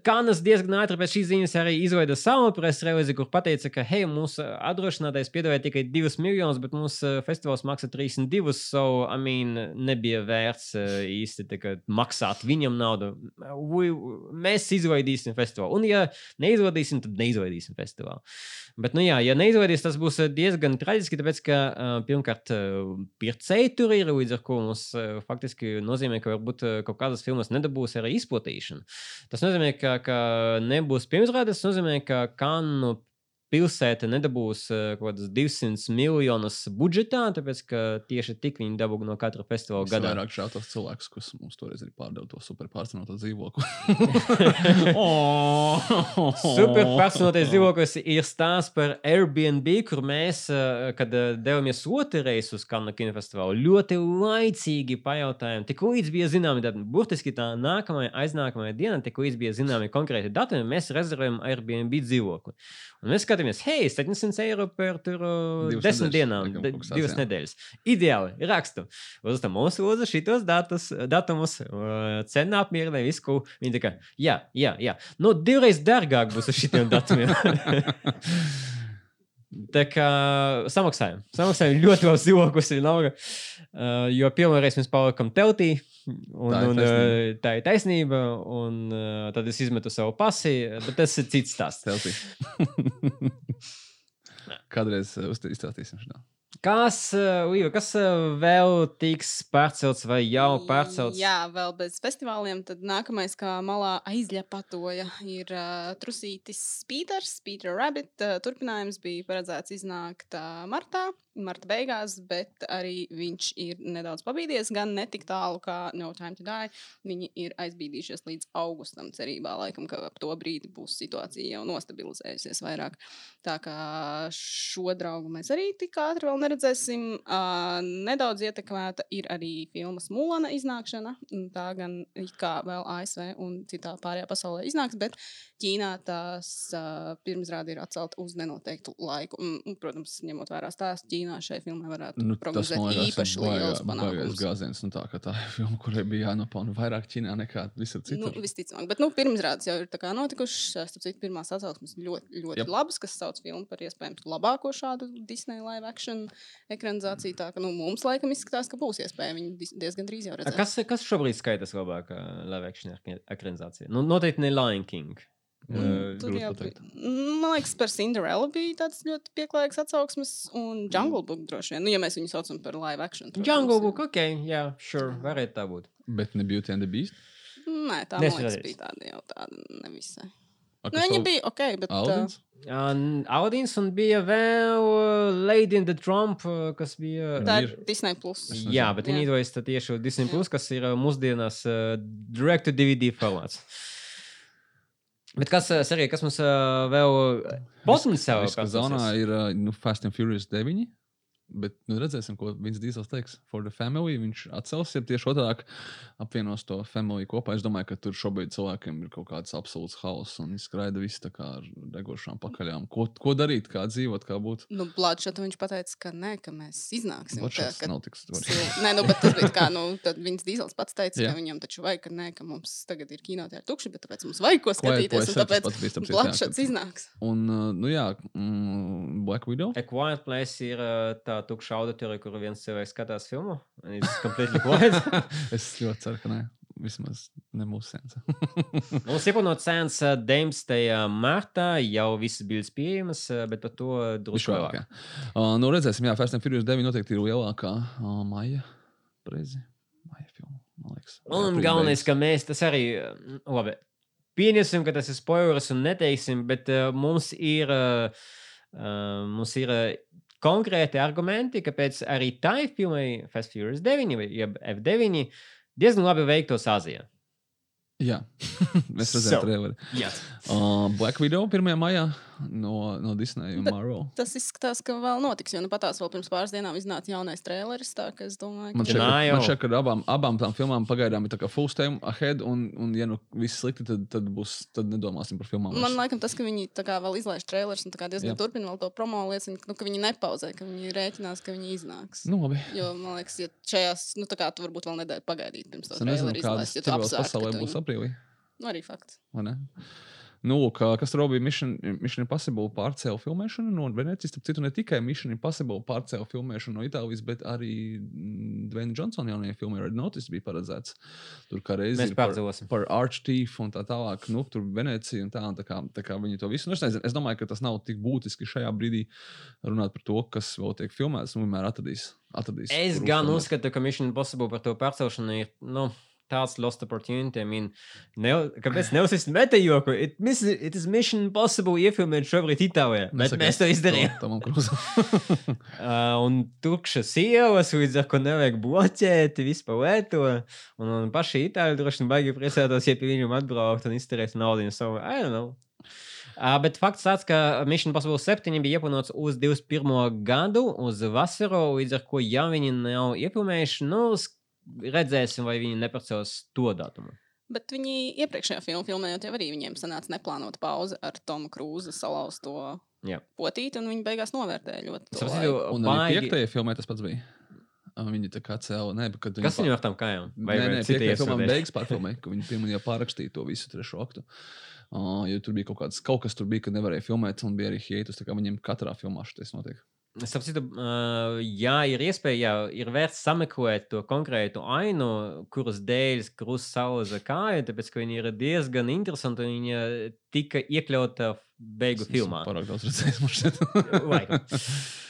Kānas diezgan ātri pēc šīs ziņas arī izveida savu preses relīzi, kur teica, ka, hei, mūsu apdrošinātais piedāvāja tikai 2 miljonus, bet mūsu uh, festivāls maksā 32, so, I mean, nebija vērts uh, īsti kā maksāt viņam naudu. We, mēs izveidīsim festivālu. Un, ja neizveidīsim, tad neizveidīsim festivālu. Bet, nu, jā, ja neizveidīs, tas būs uh, diezgan traģiski, tāpēc, ka, uh, pirmkārt, uh, pircēji tur ir, līdz ar ko mums faktiski nozīmē, ka varbūt kaut kādas filmas nedabūs arī izplatīšanu. Tas nozīmē, ka, ka nebūs pirmsrādes, tas nozīmē, ka Kanu pilsēta nedabūs uh, kaut kādas 200 miljonus budžetā, tāpēc ka tieši tik viņi dabū no katra festivāla Gadā. Vairāk šādi tos cilvēkus, kas mums toreiz arī pārdeva to super pārcenoto dzīvokli. *laughs* Super personālais dzīvoklis ir stāsts par Airbnb, kur mēs, eh, kad eh, devāmies otru reizi uz Kanu kinofestivālu, ļoti laicīgi pajautājām, tik līdz bija zināmi datumi. Burtiski tā nākamajā, aiznākamajā dienā, tik līdz bija zināmi konkrēti datumi, mēs rezervējam Airbnb dzīvokli. Un mēs skatāmies, hei, 700 eiro par tur desmit dienām, divas nedēļas. Ideāli, rakstu. Uz tam mums lūdzu šitos datus, datumus, cena apmierināja visu, ko viņi tā kā, jā, jā, jā. Nu, divreiz dārgāk būs uz šitiem datumiem. *laughs* *laughs* Tā kā samaksājam. Samaksājam ļoti labi dzīvoklis, vienalga. Uh, jo pirmā reize mēs palikām teltī. Un, Tā ir un, taisnība. uh, tā ir taisnība. Un uh, tad es izmetu savu pasi, bet tas ir cits stāsts. *laughs* Kādreiz uh, izstāstīsim šo. Kas, uh, Līva, kas uh, vēl tiks pārcelts vai jau pārcelts? Jā, vēl bez festivāliem. Tad nākamais, kā malā aizļapatoja, ir uh, Trusītis Pīters, Peter Rabbit. Uh, turpinājums bija paredzēts iznākt uh, martā, marta beigās, bet arī viņš ir nedaudz pabīdies, gan ne tik tālu kā No Time to Die. Viņi ir aizbīdījušies līdz augustam, cerībā, laikam, ka ap to brīdi būs situācija jau nostabilizējusies vairāk. Tā kā šo draugu mēs arī tik ātri vēl neredzēsim. Uh, nedaudz ietekmēta ir arī filmas Mulana iznākšana. Tā gan kā vēl ASV un citā pārējā pasaulē iznāks, bet Ķīnā tās uh, pirmsrāde ir atcelta uz nenoteiktu laiku. Un, protams, ņemot vērā stāstu, Ķīnā šai filmai varētu Nu, nu, tas liekas, īpaši liels panākums. gāziens. Nu, tā, tā ir filma, kurai bija jānopelna vairāk Ķīnā nekā visur Nu, citur. visticamāk, bet nu, pirmsrādes jau ir tā kā notikušas. Starp citu, pirmās atsauksmes ļoti, ļoti yep. labas, kas sauc filmu par iespējams labāko šādu Disney live action ekranizāciju. Tā ka nu, mums laikam izskatās, ka būs iespēja viņu diezgan drīz jau A, redzēt. Kas, kas šobrīd skaitas labākā live action ekranizācija? Nu, noteikti ne Lion King. Mm, Tur jau bija. Man liekas, par Cinderella bija tāds ļoti pieklājīgs atsauksmes, un Jungle Book droši vien. Nu, ja mēs viņu saucam par live action. protams, Jungle. Book, ok, jā, sure, varētu tā būt. Bet ne Beauty and the Beast. Nē, tā man Neesmu liekas, bija tāda jau tāda nevisai. A, Nu, viņa bija ok, bet. Uh, Aldins? Uh, Audins un bija vēl uh, Lady in the Trump, uh, kas bija. tā ir. Disney. Plus. Jā, bet viņi izvēlējās tieši Disney. Plus, kas ir uh, mūsdienās uh, direct to DVD formāts. Bet kas, uh, Serija, kas mums uh, vēl potenciāli Riska zonā ir nu, Fast and Furious 9. Bet nu, redzēsim, ko viņš Dīsels teiks. For the family viņš atcels, ja tieši otrādi apvienos to family kopā. Es domāju, ka tur šobrīd cilvēkiem ir kaut kāds absolūts haoss un viņi skraida visi tā kā ar degošām pakaļām. Ko, ko darīt, kā dzīvot, kā būt? Nu, Bloodshot viņš teica, ka nē, ka mēs iznāksim. Bloodshot ka nav tik svarīgs. cil- Nē, nu, bet tas bija kā, nu, tad viņas dīzels pats teica, Jā. ka viņam taču vajag, ka nē, ka mums tagad ir kinoteātris tukši, bet tāpēc mums vajag ko Quiet skatīties. Place Un tāpēc kad- iznāks. Un, uh, nu jā, mm, Black Widow. A Quiet Place ir uh, tā tukša auditorija, kur viens cilvēks skatās filmu. It's completely quiet. *laughs* es ļoti ceru, ka nē. Vismaz ne mūsu sens. *laughs* Mums ir plānots sēns 19. martā, jau visas bildes pieejamas, uh, bet par to vēl vēlāk. kā. Uh, nu, redzēsim, jā, Fast and Furious 9 noteikti ir lielākā uh, maija. Preizi. Maija filma, man liekas. Un galvenais, ka mēs tas arī, uh, labi, pieņemsim, ka tas ir spoilers un neteiksim, bet uh, mums ir, uh, uh, mums ir konkrēti argumenti, kāpēc arī tai filmai Fast Furious 9 vai jeb F9 diezgan labi veiktos Āzijā. Jā, *laughs* mēs So. redzējām, traileri. Jā. Uh, Black Widow 1. maijā. No, no Disneja un Bet- Marvel. Tas izskatās, ka vēl notiks, jo nu patās vēl pirms pāris dienām iznāca jaunais traileris. Tā kā es domāju, Man ka šķiet, Nā, ka- man šķiet, ka abām, abām tām filmām pagaidām ir tā kā full steam ahead, un, un ja nu viss slikti, tad, tad, būs, tad nedomāsim par filmām. Man liekas, tas, ka viņi vēl izlaiž trailerus un diezgan Jā. turpina vēl to promo liecina, ka, nu, ka viņi nepauzē, ka viņi rēķinās, ka viņi iznāks. Nu, labi. Jo, man liekas, ja šajās, nu, tā kā tu varbūt vēl nedēļu pagaidīt pirms to Es nezinu, traileru kādas izlaist, ja tu ķermeles apsvērt, ka pasaulē tu būs aprīlī. Nu, arī fakts. vai ne? Nu, kā, kas tur bija Mission, Mission Impossible pārcēlu filmēšanu no Venecijas. Starp citu, ne tikai Mission Impossible pārcēlu filmēšanu no Itālijas, bet arī mm, Dwayne Johnsona jaunajai filmai Red Notice bija paredzēts. Tur kā ir par, par Archtief un tā tālāk. Nu, tur Venecija un tā, un tā, kā, tā kā viņi to visu. Nu, es, nezinu, es domāju, ka tas nav tik būtiski šajā brīdī runāt par to, kas vēl tiek filmēts. Nu, vienmēr atradīs. atradīs Es gan uzskatu, ka Mission Impossible par to pārcelšanu ir nu, tāds lost opportunity. I mean, ne, kāpēc neuzsist metajoku? It, miss- it is Mission Impossible iefilmēt šobrīd Itālijā. Bet mēs to izdarījām. Tomam Krūzam. *laughs* Uh, un tukšas ielas, līdz ar to nevajag bloķēt, vispār lieto. Un, un paši itāļi droši vien baigi priecātos, ja pie viņiem atbraukt un izterēt naudu. So, I don't know. Uh, bet fakts tāds, ka Mission Impossible 7 bija ieplānots uz 21. gadu, uz vasaru, līdz ar ko, ja viņi nav iepilnējuši, nu, redzēsim, vai viņi neparcels to datumu. Bet viņi iepriekšējā filmā filmējot, jau arī viņiem sanāca neplānota pauze ar Tomu Krūzu salauzto Jā. potīti, un viņi beigās novērtēja ļoti Un arī baigi- piektajā filmā tas pats bija. Viņi tā kā cēlā, ne, bet kad viņi Kas viņam ar tām kājām? Vai, nē, nē, citi piektajā filmā iesūdzēja? beigas pārfilmē, ka viņi pirmajā pārrakstīja to visu trešo aktu. Uh, jo tur bija kaut, kāds, kaut kas, tur bija, ka nevarēja filmēt, un bija arī hiatus. Tā kā viņiem katrā filmā šis notiek. Starp citu, jā, ir iespēja, ir vērts sameklēt to konkrētu ainu, kuras dēļ krūzes sauza kāja, tāpēc ka viņa ir diezgan interesanta un viņa tika iekļauta beigu Es filmā. Pārāk daudz redzējis, man *laughs*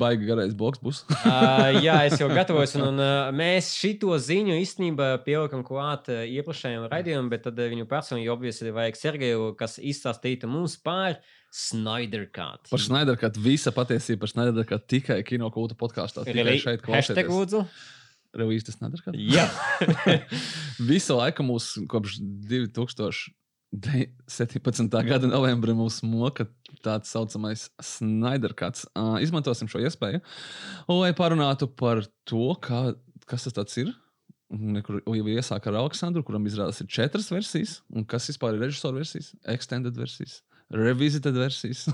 Baigi garais bloks būs. *laughs* uh, jā, es jau gatavojos, un, un uh, mēs šito ziņu īstenībā pielikām klāt uh, iepriekšējiem raidījumam, bet tad uh, viņu personīgi obviously vajag Sergeju, kas izstāstītu mums par Snyder Cut. Par Schneider, kad visa patiesība par ka tikai kino kulta podkāstā. Tikai šeit Hashtag klausieties. lūdzu. Revīzijas kad? Jā. *laughs* *laughs* Visu laiku mūs kopš 2017. gada novembra mūs moka tāds saucamais Snyder Cuts. Uh, izmantosim šo iespēju, lai parunātu par to, kā, kas tas ir. Kur jau iesāk ar Aleksandru, kuram izrādās ir četras versijas, un kas vispār ir režisora versijas, extended versijas. Revisited versijas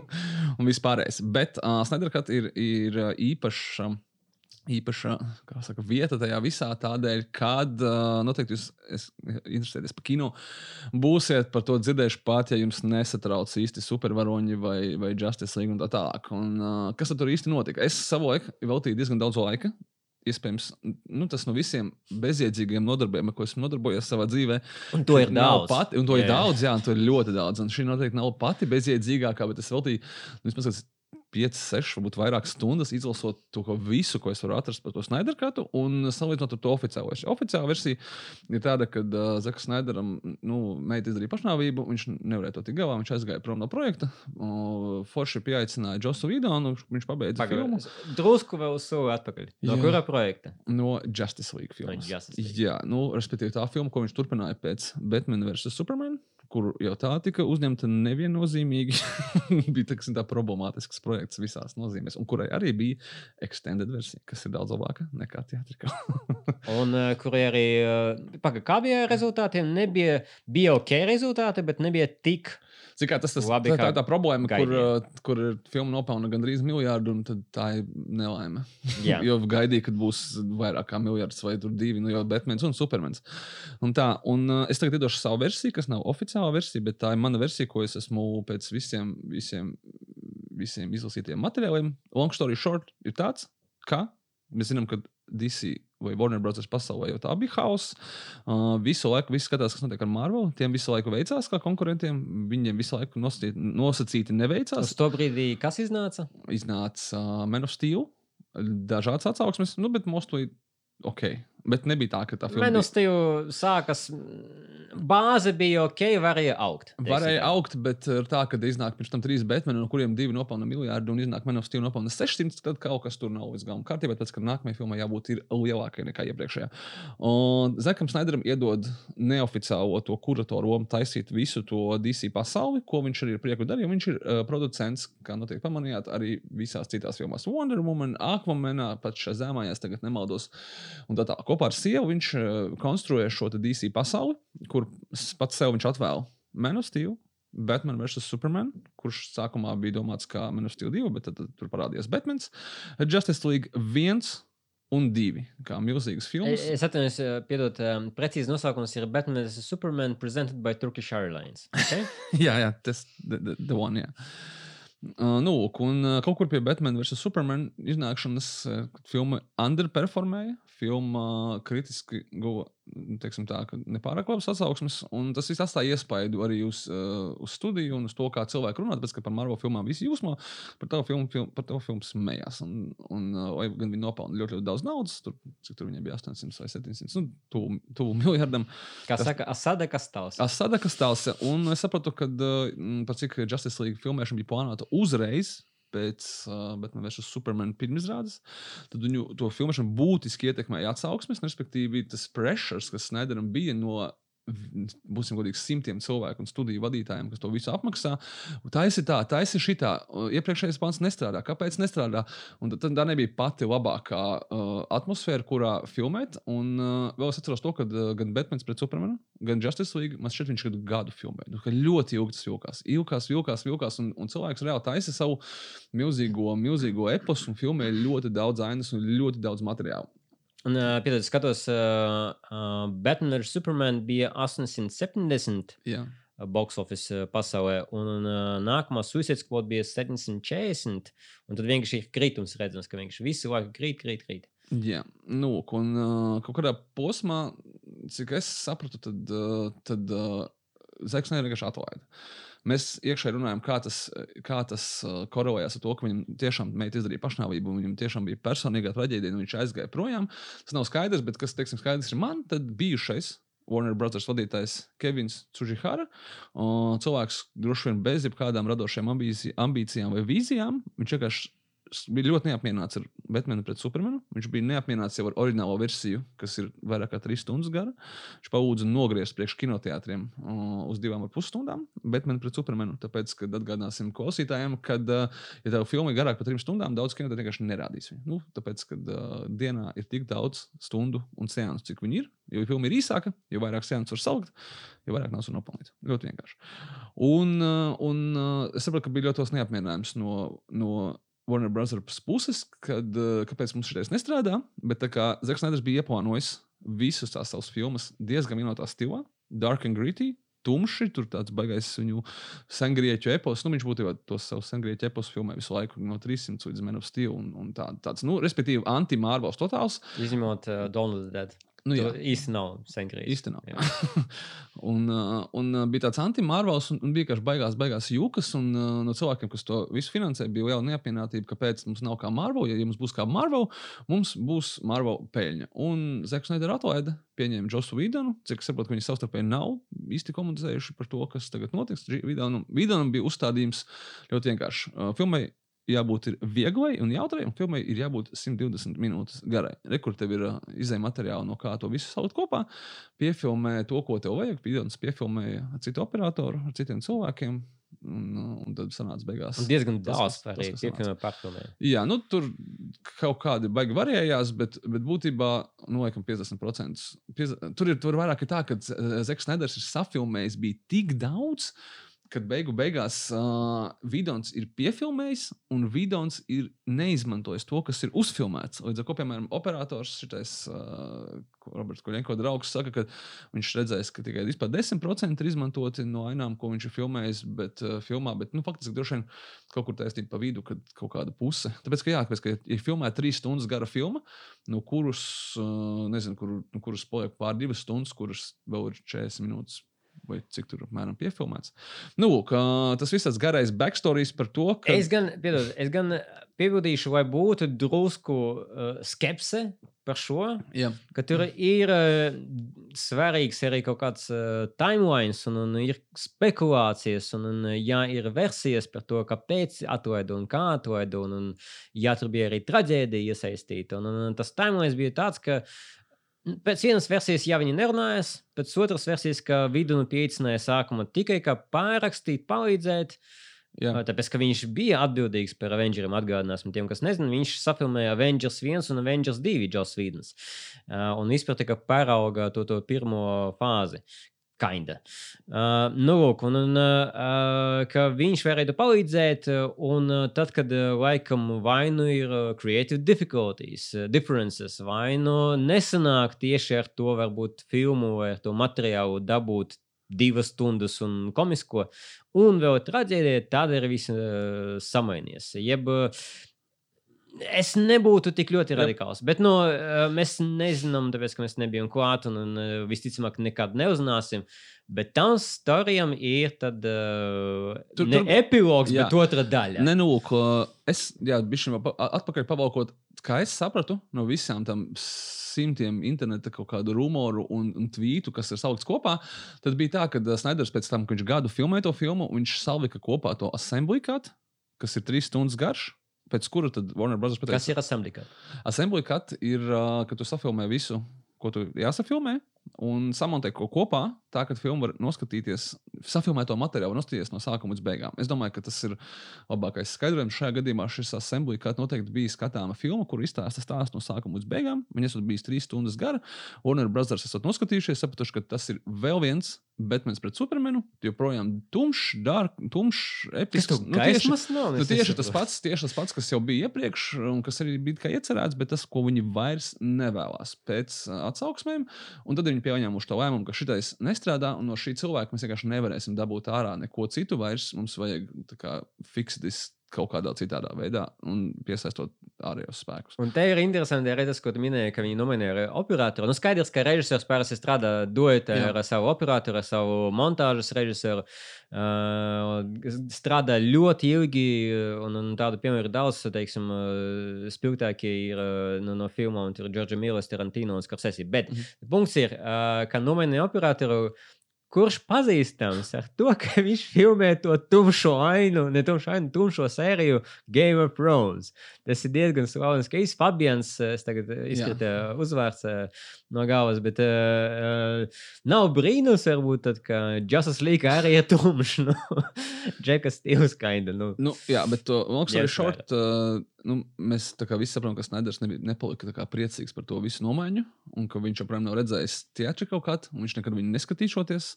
*laughs* un vispārējais. Bet uh, Snyder Cut ir, ir uh, īpaša īpaša saka, vieta tajā visā tādēļ, kad noteikti jūs es- interesēties par kino. Būsiet par to dzirdējuši pat, ja jums nesatrauc īsti supervaroņi vai, vai Justice League un tā tālāk. Un, kas tur īsti notika? Es savulaik veltīju diezgan daudz laika. Iespējams, nu, tas no visiem bezjēdzīgiem nodarbiem, ar ko esmu nodarbojies savā dzīvē. Un to ir daudz. Pati, un to Jā. ir daudz, jā, un to ir ļoti daudz. Un šī noteikti nav pati bezjēdzīgākā, bet es veltīju nu, vismaz 5, 6, varbūt vairāk stundas izlasot to ko visu, ko es varu atrast par to Snyder katu, un salīdzinot ar to oficiālo versiju. Oficiālā versija ir tāda, ka uh, Zaks Snyderam nu, meita izdarīja pašnāvību, viņš nevarēja to tikt galā, viņš aizgāja prom no projekta. Uh, Forši pieaicināja Josu Vidonu, viņš pabeidza filmu. Pagaidām. Drusku vēl soli atpakaļ. No Jā. kura projekta? No Justice League filmas. Justice League. Jā, nu, respektīvi tā filma, ko viņš turpināja pēc Batman vs. Superman, kur jau tā tika uzņemta neviennozīmīgi. *laughs* bija teksim, tā problemātisks projekts visās nozīmēs, un kurai arī bija extended versija, kas ir daudz labāka nekā teātrikā. *laughs* Un uh, kur arī, uh, paga, kā bija ar rezultātiem, nebija, bija ok rezultāti, bet nebija tik. Cik tas, tas Labi, tā, tā tā problēma, kur, gaidīja. uh, kur filma nopelna gandrīz miljardu, un tā ir nelaime. *laughs* Jā. jo gaidīja, kad būs vairāk kā miljards vai tur divi, nu jau Batmans un Supermans. Un tā, un uh, es tagad iedošu savu versiju, kas nav oficiālā versija, bet tā ir mana versija, ko es esmu pēc visiem, visiem, visiem izlasītiem materiāliem. Long story short ir tāds, ka mēs zinām, ka DC vai Warner Bros. pasaulē jau tā bija hauss. Uh, visu laiku viss skatās, kas notiek ar Marvel. Tiem visu laiku veicās kā konkurentiem. Viņiem visu laiku nosacīti, nosacīti neveicās. Uz to brīdī, kas iznāca? Iznāca uh, Man of Steel, dažādas atsauksmes, nu, bet mostly ok. Bet nebija tā, ka tā filma uz tevi sākas. Bāze bija ok, varēja augt. teiksim Varēja augt, bet ir tā, ka iznāk pirms tam trīs Batmani, no kuriem divi nopelna miljardu, un iznāk Steel nopelna 600, tad kaut kas tur nav līdz galam kārtībā, tāpēc, ka nākamajai filmai jābūt lielākai nekā iepriekšējā. Un Zekam Snaideram iedod neoficiālo to kuratoru lomu taisīt visu to DC pasauli, ko viņš arī ir prieku darījis. Viņš ir uh, producents, kā noteikti pamanījāt, arī visās citās filmās. Wonder Woman, Aquamanā, pat šajā zemā, ja es tagad nemaldos. Un tā, tā kopā ar sievu viņš uh, konstruē šo DC pasauli, kur pats sev viņš atvēl Man of Steel. Batman vs. Superman, kurš sākumā bija domāts kā Steel 2, bet tad, tad tur parādījās Batmans. Justice League 1 un 2, kā milzīgas filmas. Es atvainojos, eh, piedod, um, precīzi nosaukums ir Batman vs. Superman presented by Turkish Airlines. Okay? *laughs* jā, jā, tas ir the one. Jā. Uh, nu, un uh, kaut kur pie Batman vs. Superman iznākšanas uh, filma underperformēja. Filma kritiski guva teiksim tā, ka nepārāk labas atsauksmes. un Tas viss atstāja iespaidu arī uz, uh, uz studiju un uz to, kā cilvēki runā. Tāpēc, ka par Marvel filmām visi jūsmo par to filmu, film, par to filmu smējās. Un, un uh, gan viņi nopelna ļoti, ļoti daudz naudas, tur, cik tur viņiem bija 800 vai 700, nu, tuvu, tuvu miljardam. Kā Tas- saka, Asada Kastāls. Asada Kastāls, un es sapratu, ka uh, par cik Justice League filmēšana bija plānota uzreiz. Pēc uh, Batman vs. Superman pirmizrādes, tad viņu to filmēšanu būtiski ietekmēja atsauksmes, respektīvi tas pressures, kas Snaideram bija no, būsim godīgi, simtiem cilvēku un studiju vadītājiem, kas to visu apmaksā. Taisi tā, taisi šitā, iepriekšējais pāns nestrādā. Kāpēc nestrādā? Un tad, tā nebija pati labākā uh, atmosfēra, kurā filmēt. Un uh, vēl es atceros to, ka uh, gan Batmans pret Supermanu, gan Justice League, man šķiet, viņš kādu gadu filmē. Nu, ļoti ilgi tas vilkās. Ilgās, vilkās, vilkās, un, un cilvēks reāli taisa savu milzīgo, milzīgo eposu un filmē ļoti daudz ainas un ļoti daudz materiālu. Un, uh, piedod, skatos, uh, uh, Batman vs. Superman bija 870 Jā. uh, box office uh, pasaulē, un uh, nākamā Suicide Squad bija 740. Un tad vienkārši ir kritums redzams, ka vienkārši visu laiku krīt, krīt, krīt. Jā, nu, un uh, kaut kādā posmā, cik es sapratu, tad, uh, tad uh, Zeks vienkārši atlaida. Mēs iekšēji runājam, kā tas, kā tas uh, korelējās ar to, ka viņam tiešām meita izdarīja pašnāvību, un viņam tiešām bija personīgā traģēdija, un viņš aizgāja projām. Tas nav skaidrs, bet kas, teiksim, skaidrs ir man, tad bijušais. Warner Brothers vadītājs Kevins Tsužihara. Uh, cilvēks droši vien bez jebkādām radošām ambīci- ambīcijām vai vīzijām. Viņš vienkārši bija ļoti neapmierināts ar Batmanu pret Supermanu. Viņš bija neapmierināts jau ar oriģinālo versiju, kas ir vairāk kā trīs stundas gara. Viņš palūdza nogriezt priekš kinoteātriem uh, uz divām ar pus stundām Batmanu pret Supermanu. Tāpēc, kad atgādināsim klausītājiem, ka, uh, ja tev filma ir garāka par trim stundām, daudz kinoteātriem vienkārši nerādīs viņu. Nu, tāpēc, kad uh, dienā ir tik daudz stundu un sēnes, cik viņi ir, jo filma ir īsāka, jo vairāk sēnes var salikt, jo vairāk naudas var nopelnīt. Ļoti vienkārši. Un, uh, un uh, es saprotu, ka bija ļoti liels neapmierinājums no, no Warner Brothers puses, kad, uh, kāpēc mums šis nestrādā. Bet tā kā Zeks Neders bija ieplānojis visas tās savas filmas diezgan vienotā stilā, dark and gritty. Tumši, tur tāds baigais viņu sengrieķu epos. Nu, viņš būtībā tos savus sengrieķu epos filmē visu laiku no 300 līdz Man of Steel. Un, un tā, tāds, nu, respektīvi, anti-Marvels totāls. Izņemot uh, Donaldu Dead. Nu, jā. Tu īsti nav senkrīt. Īsti nav. *laughs* un, uh, un uh, bija tāds anti-Marvels, un, un bija vienkārši baigās, baigās jūkas. Un uh, no cilvēkiem, kas to visu finansē, bija liela neapmierinātība, kāpēc mums nav kā Marvel. Ja, ja mums būs kā Marvel, mums būs Marvel peļņa. Un Zeks Neider atlaida, pieņēma Josu Vidonu. Cik es saprotu, ka viņi savstarpēji nav īsti komunicējuši par to, kas tagad notiks. Vidonam, Vidonam bija uzstādījums ļoti vienkārši. Uh, filmai jābūt ir vieglai un jautrai, un filmai ir jābūt 120 minūtes garai. Rekur tev ir uh, izējai materiāli, no kā to visu salikt kopā, piefilmē to, ko tev vajag. Pīdons piefilmē ar citu operatoru, ar citiem cilvēkiem. Un, uh, un tad sanāca beigās. Un diezgan daudz arī kas sanāca. piefilmē pārfilmē. Jā, nu, tur kaut kādi baigi varējās, bet, bet būtībā laikam 50%. Piez, tur ir tur vairāk ir tā, ka Zeks Neders ir safilmējis bija tik daudz. Kad beigu beigās uh, Vidons ir piefilmējis, un Vidons ir neizmantojis to, kas ir uzfilmēts. Līdz ar to, piemēram, operators, šitais, uh, Roberts Koļenko draugs, saka, ka viņš redzēs, ka tikai vispār 10% ir izmantoti no ainām, ko viņš ir filmējis, bet, uh, filmā, bet nu, faktiski droši vien kaut kur taisnība pa vidu, kad kaut kāda puse. Tāpēc, ka, jā, tāpēc, ka ir filmēta trīs stundas gara filma, no kuras, uh, nezinu, kur, no kuras paliek pār divas stundas, kuras vēl ir 40 minūtes. Vai cik tur apmēram piefilmēts? Nu, lūk, tas viss tāds garais backstories par to, ka. Es gan, piedod, es gan piebildīšu, lai būtu drusku uh, skepse par šo. Jā. Ka tur ir uh, svarīgs arī kaut kāds uh, timelines, un, un ir spekulācijas, un, un uh, jā, ir versijas par to, kāpēc atveda un kā atveda. Un, un jā, tur bija arī traģēdija iesaistīta. Un, un, un tas timelines bija tāds, ka n- pēc vienas versijas, ja viņi nerunājas, pēc otras versijas, ka vidu nu pieicināja sākumā tikai kā pārrakstīt, palīdzēt. Jā. Tāpēc, ka viņš bija atbildīgs par Avengeriem, atgādināsim tiem, kas nezina, viņš sapilmēja Avengers 1 un Avengers 2 Joss Vīdens. Un izprata, ka parauga to, to pirmo fāzi. Kinda. Uh, nu, lūk, un, un uh, ka viņš varētu palīdzēt, uh, un uh, tad, kad uh, laikam vai nu ir creative difficulties, differences, vai nu nesanāk tieši ar to, varbūt filmu vai ar to materiālu dabūt divas stundas un komisko, un vēl traģēdija, tad ir viss uh, samainījies. Jeb, uh, Es nebūtu tik ļoti radikāls, bet no, uh, mēs nezinām, tāpēc, ka mēs nebijām klāt un, un uh, visticamāk nekad neuzzināsim. Bet tam storijam ir tad, uh, Tur- ne tur- epilogs, jā. bet otra daļa. Nē, nu, es a- atpakaļ pavalkot, kā es sapratu no visām tam simtiem interneta kaut kādu rumoru un, un tvītu, kas ir salikts kopā, tad bija tā, ka Snaiders pēc tam, kad viņš gadu filmēja to filmu, viņš salika kopā to assembly cut, kas ir trīs stundas garš. Pēc kura tad Warner Bros. pateica, Kas ir asamblika? Assembly cut ir, ka tu safilmē visu, ko tu jāsafilmē, un samontē ko kopā, tā ka filmu var noskatīties, safilmē to materiālu, noskatīties no sākuma līdz beigām. Es domāju, ka tas ir labākais skaidrojums. Šajā gadījumā šis assembly cut noteikti bija skatāma filma, kur izstāsta stāstu no sākuma līdz beigām. Viņa esot bijis trīs stundas gara. Warner Brothers esat noskatījušies, sapratuši, ka tas ir vēl viens Batmans pret Supermanu, joprojām tumšs, tumšs, tur Nu, tieši- nav? Nu, tieši tas pats, tieši tas pats, kas jau bija iepriekš, un kas arī bija iecerēts, bet tas, ko viņi vairs nevēlas pēc atsauksmēm. Un tad viņi pieņēmuši to lēmumu, ka šitais nestrādā, un no šī cilvēka mēs vienkārši nevarēsim dabūt ārā neko citu vairs. Mums vajag kā fiksēties kaut kādā citādā veidā un piesaistot ārējos spēkus. Un te ir interesanti arī tas, ko tu minēji, ka viņi nominēja operatoru. Nu, skaidrs, ka režisors parasti strādā duetē ar savu operatoru, ar savu montāžas režisoru. Uh, strādā ļoti ilgi, un, un tādu piemēru daudz, teiksim, uh, spilgtākie ir uh, no, no filmām, tur ir Džordža Mīlas, Tarantino un Scorsese. Bet mm -hmm. punkts ir, uh, ka nominēja operatoru. Kurš pazīstams ar to, ka viņš filmē to tumšo ainu, ne tumšo ainu, tumšo sēriju Game of Thrones. Tas ir diezgan slavens. Keis Fabians, eh, es tagad eh, uzvārds eh, no galvas, bet uh, uh, nav brīnums, varbūt, tad, ka Justice League arī ir tumšs. *laughs* Nu, Džekas stils kaida. Nu. Nu, jā, bet to Loksori Yes, short, uh, nu, mēs visi saprotam, ka Snaiders nepalika priecīgs par to visu nomaiņu, un ka viņš joprojām nav redzējis teātri kaut kādu, un viņš nekad viņu neskatīšoties.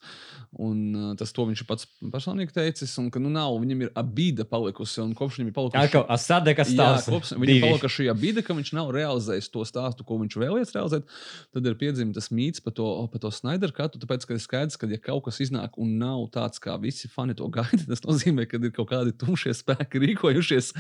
Un uh, tas to viņš ir pats personīgi teicis, un ka nu nav, viņam ir abīda palikusi, un kopš viņam ir palikusi. Atkal Asade, kas Jā, stāsta. Kopš viņam palika šī abīda, ka viņš nav realizējis to stāstu, ko viņš vēlējies realizēt. Tad ir piedzimis tas mīts par to, par to Snyder katu. Tāpēc, ka ir skaidrs, ka ja kaut kas iznāk un nav tāds, kā visi fani to gaida, tas nozīmē, ka ir kaut kādi tumšie spēki rīkojušies.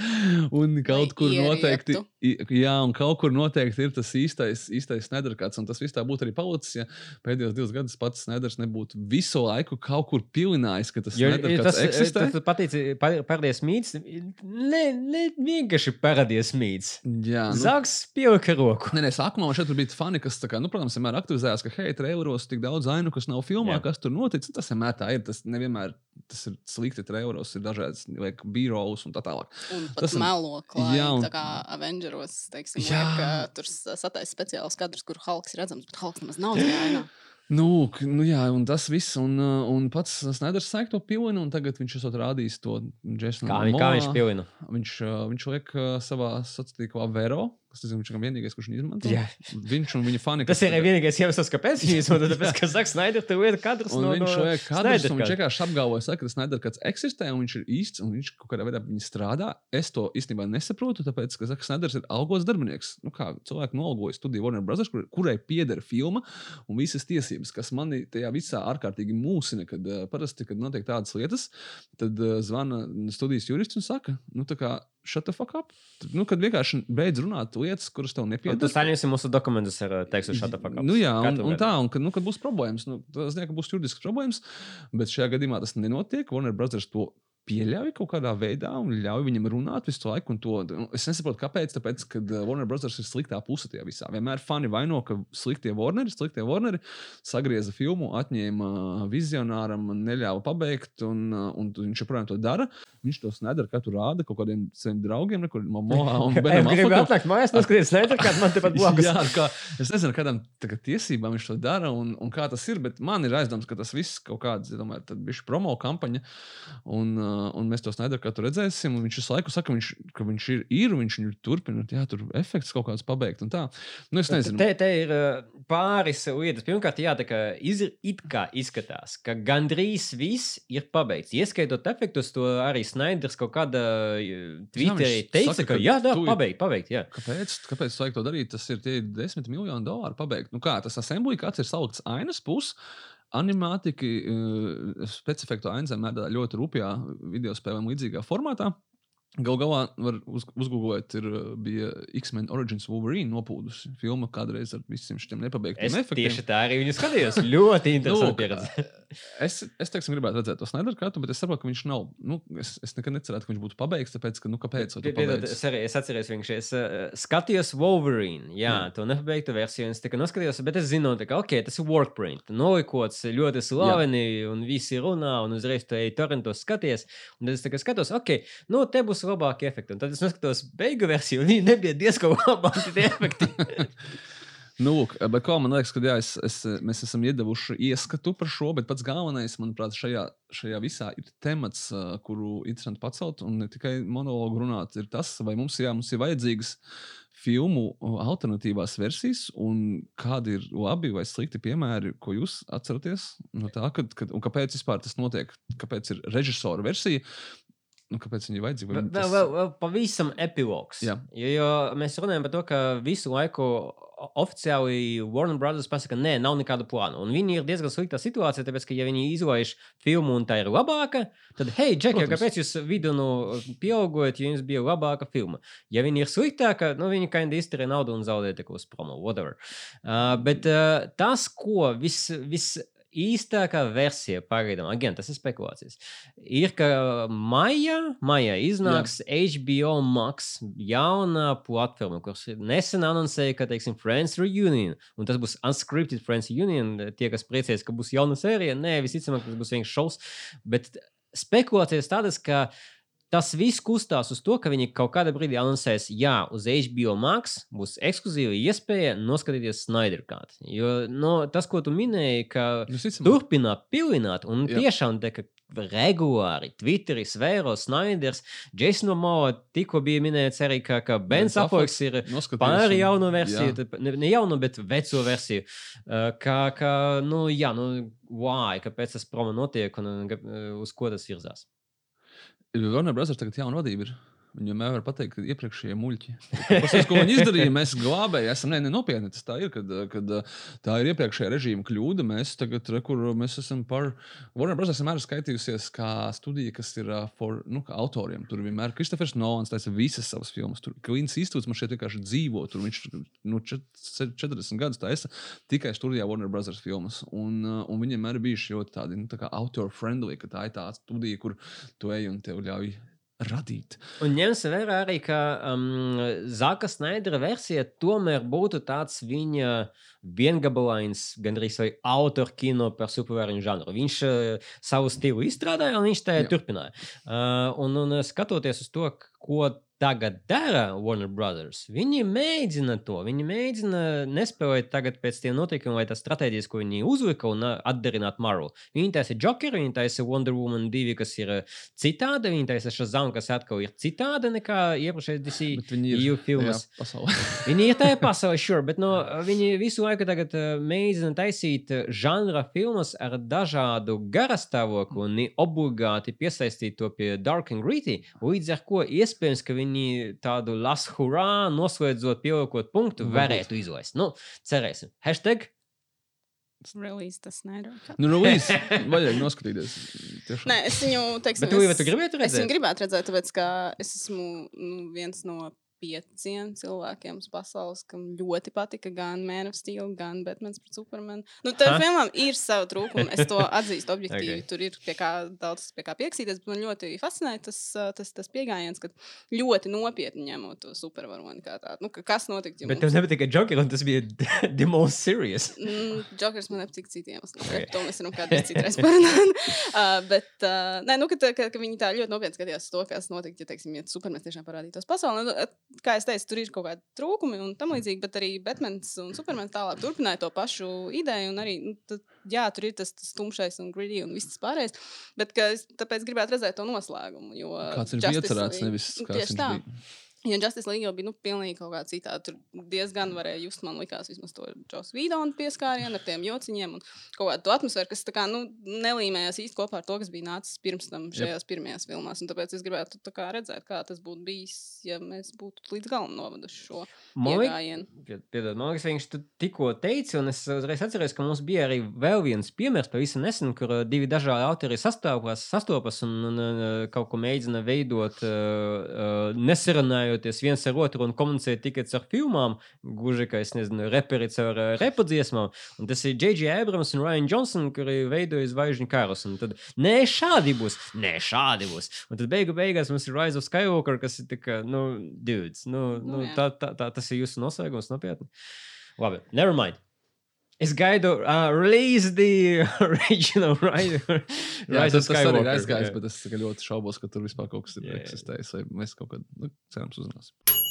Un kaut kur noteikti, ierietu. jā, un kaut kur noteikti ir tas īstais, īstais Snyder kats. Un tas viss tā būtu arī palicis, ja pēdējos divus gadus pats Snyders nebūtu visu laiku kaut kur pilinājis, ka tas Snyder ja tas eksistē. ir paticis, paradies mīts. Ne, ne vienkārši paradies mīts. Jā, nu, Zaks pielika roku. Nē, nē, sākumā man šeit bija fani, kas, kā, nu, protams, vienmēr aktivizējās, ka, hei, traileros tik daudz ainu, kas nav filmā, Jā. Kas tur noticis. Tas vienmēr tā ir. Tas nevienmēr tas ir slikti. Traileros ir dažādas B-rolls un tā tālāk. Un Tas ir- melo klāja. Jā, un- Tā kā Avengeros, teiksim, Jā. liek, tur sataisa speciāls kadrs, kur Halks ir redzams, bet Halks nemaz nav ainā. Nu, nu, jā, un tas viss. Un, uh, un pats Snyders sāk to pilnu, un tagad viņš esot rādījis to Jasonu. Kā, viņ, kā viņš pilina? Viņš, uh, viņš liek uh, savā sociālā tīklā Vero. Kas, Viņš ir vienīgais, kurš viņu izmanto. Jā. Viņš un viņa fani. Tas ir vienīgais iemesls, kāpēc viņš izmanto. Tāpēc, ka Zaks Snyder tev ir kadrs Un no, viņš no kadrus, Snyder un viņš vienkārši apgalvoja, saka, ka tas Snyder kāds eksistē, un viņš ir īsts, un viņš kaut kādā veidā viņa strādā. Es to īstenībā nesaprotu, tāpēc, ka Zaks Snyders ir algots darbinieks. Nu, kā cilvēki nolgoja studiju Warner Brothers, kur, kurai pieder filma un visas tiesības, kas mani tajā visā ārkārtīgi mūsina, kad uh, parasti, kad notiek tādas lietas, tad uh, zvana studijas jurists un saka, nu, tā kā, shut the fuck up. Nu, kad vienkārši beidz runāt lietas, kuras tev Un nepieder. Tu saņemsi mūsu dokumentus ar uh, tekstu šāda pakāpē. Nu, jā, un, un tā, un kad, nu, kad būs problēmas, nu, tas zina, ka būs juridisks problēmas, bet šajā gadījumā tas nenotiek. Warner Brothers to pieļauj kaut kādā veidā un ļauj viņam runāt visu laiku. un To, nu, es nesaprotu, kāpēc. Tāpēc, kad uh, Warner Brothers ir sliktā pusē tajā visā. Vienmēr fani vaino, ka sliktie Warneri, sliktie Warneri sagrieza filmu, atņēma vizionāram, neļāva pabeigt, un, uh, un viņš joprojām to dara. Viņš to nedara, kad tu rāda kaut kādiem saviem draugiem, kur Momoā *laughs* un Benam gribu Affleckam. atnākt mājās, noskatīties Cut, man tepat blakus. *laughs* Jā, kā, es nezinu, kādām tiesībām viņš to dara un, un kā tas ir, bet man ir aizdoms, ka tas viss kaut kāds, ja domāju, tad bija promo kampaņa, un, uh, un mēs to Snyder kā tur redzēsim, viņš visu laiku saka, viņš, ka viņš ir, ir viņš viņu turpina, jā, tur efekts kaut kāds pabeigt un tā. Nu, es nezinu. Te, te ir uh, pāris lietas. Pirmkārt, jā, tā kā iz, it kā izskatās, ka gandrīz viss ir pabeigts. Ieskaitot efektus, to arī Snaiders kaut kādā uh, Twitterī teica, saka, ka ka jā, tā, ir- pabeigt, pabeigt, jā. Kāpēc, kāpēc vajag to darīt? Tas ir tie 10 miljoni dolāru pabeigt. Nu, kā tas assembly, kāds ir salikts ainas puses. Animātika, uh, specifikta ainas vienmēr ļoti rūpīgā video spēlēm līdzīgā formātā. Galu galā, var uz, uzgooglēt, ir, uh, bija X-Men Origins Wolverine nopūdusi filma kādreiz ar visiem šiem nepabeigtiem Es efektiem. tieši tā arī viņu skatījos. Ļoti interesanti Nu, pieredze. *laughs* Es, es teiksim, gribētu redzēt to Snyder katu, bet es saprotu, ka viņš nav. Nu, es, es nekad necerētu, ka viņš būtu pabeigts. Tāpēc, ka, nu, kāpēc? Tu? Es arī es atceros, viņš es, uh, skatījos Wolverine. Jā, Jā. jā. to nepabeigtu versiju. un Es tikai noskatījos, bet es zinu, ka okay, tas ir workprint. Nolikots ļoti slaveni, un visi runā, un uzreiz to ej torrentos skaties. Un tad es tikai skatos, ok, nu te būs labāki efekti. Un tad es noskatos beigu versiju, un viņi nebija diezgan labāki tie efekti. *laughs* Nu, lūk, bet kā man liekas, ka jā, es, es, mēs esam iedevuši ieskatu par šo, bet pats galvenais, manuprāt, šajā, šajā visā ir temats, kuru interesanti pacelt. Un ne tikai monologu runāt, ir tas, vai mums, jā, mums ir vajadzīgas filmu alternatīvās versijas, un kādi ir labi vai slikti piemēri, ko jūs atceraties no tā, kad, kad, un kāpēc vispār tas notiek, kāpēc ir režisora versija. Nu, kāpēc viņi ir vajadzīgi? Vēl, tas- vēl, vēl pavisam epilogs. Jā. Jo, jo mēs runājam par to, ka visu laiku oficiāli Warner Brothers pasaka, ka nē, nav nekāda plāna. Un viņi ir diezgan sliktā situācijā, tāpēc, ka, ja viņi izlaiž filmu un tā ir labāka, tad, hei, Protams. kāpēc jūs vidu nu, pieaugojat, ja jums bija labāka filma? Ja viņi ir sliktāka, nu, viņi kind of izturē naudu un zaudē tikai uz promo, whatever. Uh, bet uh, tas, ko vis, vis īstākā versija, pagaidām, again, tas ir spekulācijas, ir, ka maijā, maijā iznāks Jā. HBO Max jaunā platforma, kuras nesen anoncēja, ka, teiksim, Friends Reunion, un tas būs unscripted Friends Reunion, tie, kas priecēs, ka būs jauna sērija, nē, visticamāk, tas būs vienkārši šovs, bet spekulācijas tādas, ka Tas viss kustās uz to, ka viņi kaut kādā brīdī anoncēs, jā, uz HBO Max būs ekskluzīva iespēja noskatīties Snyder Cut. Jo no, tas, ko tu minēji, ka Visticamāk. turpina pilināt, un Jā. tiešām te, ka regulāri Twitterī svēro Snyders, Jason Momoa tikko bija minēts arī, ka, ka Bens Afflecks ir pāri un- jauno versiju, jā. ne, ne jauno, bet veco versiju. Kā, kā, nu, jā, nu, why, kāpēc tas promo notiek un uh, uz ko tas virzās? Warner Brothers tagad jauna vadība ir. Viņi vienmēr var pateikt, ka iepriekšējie muļķi. Tas, ko viņi izdarīja, mēs glābēji esam. Nē, ne, nopietni tas tā ir, kad, kad tā ir iepriekšējā režīma kļūda. Mēs tagad, re, kur mēs esam par. Warner Brothers vienmēr ir skaitījusies kā studija, kas ir for, nu, kā autoriem. Tur vienmēr Kristofers Nolans taisa visas savas filmas. Tur Klīns Īstūds man šeit vienkārši dzīvo. Tur viņš nu, čet- 40 gadus taisa tikai studijā Warner Brothers filmas. Un, un viņiem vienmēr ir bijuši ļoti tādi nu, tā autor-friendly, ka tā ir tā studija, kur tu ej un tev ļauj radīt. Un ņems vērā arī, ka um, Zaka Snaidera versija tomēr būtu tāds viņa viengabalains, gandrīz vai autora kino par supervēriju žanru. Viņš uh, savu stilu izstrādāja un viņš tā turpināja. Uh, un, un skatoties uz to, ko tagad dara Warner Brothers, viņi mēģina to. Viņi mēģina nespēlēt tagad pēc tiem notikumiem, vai tā stratēģijas, ko viņi uzlika un uh, atdarināt Marvel. Viņi taisa Jokeru, viņi taisa Wonder Woman 2, kas ir uh, citāda, viņi taisa Shazam, kas atkal ir citāda nekā iepriekšējais DC *laughs* EU filmas. tajā pasaulē. *laughs* Viņi ir tajā pasaulē, sure, bet no, viņi visu laiku tagad uh, mēģina taisīt uh, žanra filmas ar dažādu garastāvokli un obligāti piesaistīt to pie Dark and Gritty. Līdz ar ko iespējams, ka viņi tādu lasu hurrā, noslēdzot, pieliekot punktu, varētu izlaist. Nu, cerēsim. Hashtag Release tas nedarbojas. Nu, Luīs, *laughs* vajag noskatīties. Tiešām. Nē, es viņu, teiksim, Bet tu, es- tu gribētu Es viņu redzēt? gribētu redzēt, tāpēc, ka es esmu nu, viens no pieciem cilvēkiem uz pasaules, kam ļoti patika gan Man of Steel, gan Batmans pret Supermanu. Nu, tam filmam ir savi trūkumi. Es to *laughs* atzīstu objektīvi. Ok. okay. Tur ir pie kā daudz pie kā pieksīties, bet man ļoti fascinē tas, tas, tas pieejams, ka ļoti nopietni ņemot to supervaroni kā tādu. Nu, ka kas notiks? Ja Bet tev nepatika Joker, un tas bija *laughs* the most serious. Mm, Jokers man nepatīk citiem. Okay. To mēs varam kādreiz citreiz parunāt. *laughs* uh, bet, uh, nē, nu, ka, ka, ka viņi tā ļoti nopietni skatījās to, kas notiks, ja, teiksim, ja Supermans tiešām parādītos pasaulē. Nu, kā es teicu, tur ir kaut kādi trūkumi un tam līdzīgi, bet arī Batmans un Supermans tālāk turpināja to pašu ideju. Un arī, nu, tad, jā, tur ir tas, tas tumšais un gritty un viss pārējais. Bet es tāpēc gribētu redzēt to noslēgumu. Jo, Kāds ir Justice iecerēts, nevis kāds Tieši tā. bija. Jo Justice League jau bija nu, pilnīgi kaut kā citādi. Tur diezgan varēja just, man liekas, vismaz to Džos Vīdona pieskārienu ar tiem jociņiem un kaut kādu atmosfēru, kas kā, nu, nelīmējās īsti kopā ar to, kas bija nācis pirms tam šajās pirmajās filmās. Un tāpēc es gribētu tā kā redzēt, kā tas būtu bijis, ja mēs būtu līdz galam novaduši šo. Piedod, man liekas, viņš tu tikko teica, un es uzreiz atceros, ka mums bija arī vēl viens piemērs pavisam nesen, kur uh, divi dažādi autori sastopas, sastopas un, un uh, kaut ko mēģina veidot, uh, uh, nesarunājoties viens ar otru un komunicēt tikai ar filmām, gluži kā es nezinu, reperi caur uh, repadziesmām. Un tas ir J.J. Abrams un Ryan Johnson, kuri veidoja zvaigžņu karus. Un tad, nē, šādi būs, nē, šādi būs. Un tad beigu beigās mums ir Rise of Skywalker, kas ir tā kā, nu, dudes. Nu, Nu, nu, tā, tā, tā, tas ir jūsu noslēgums nopietni. Labi, never mind. Es gaidu, uh, release the *laughs* original right, Jā, tas, tas arī ir aizgājis, jā. bet es ļoti šaubos, ka tur vispār kaut kas ir Jā, jā. eksistējis. Vai mēs kaut kādā nu, cerams uzzināsim.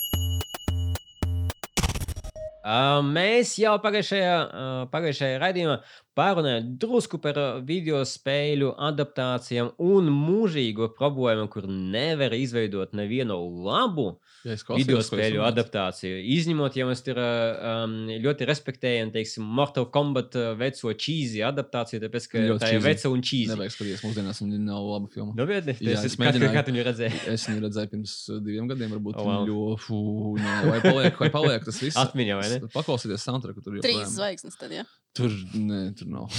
Uh, mēs jau pagājušajā, uh, pagājušajā raidījumā pārunājām drusku par video spēļu adaptācijām un mūžīgo problēmu, kur nevar izveidot nevienu labu Ja es video klausījos, jūs spēļu adaptāciju. Izņemot, ja mēs tur um, ļoti respektējam, teiksim, Mortal Kombat veco cheesy adaptāciju, tāpēc, ka Ļoti tā ir veca un cheesy. Nevajag skatīties, mūsdienās viņa nav laba filma. Nopietni, Jā, tas es kā, mēģināju. kā tu viņu redzēji. Es viņu redzēju pirms diviem gadiem, varbūt Oh, wow. ļoti vai paliek, vai paliek tas viss. Atmiņā, vai ne? Paklausieties soundtracku, tur Trīs joprojām. zvaigznes tad, ja? Tur, nē, tur nav.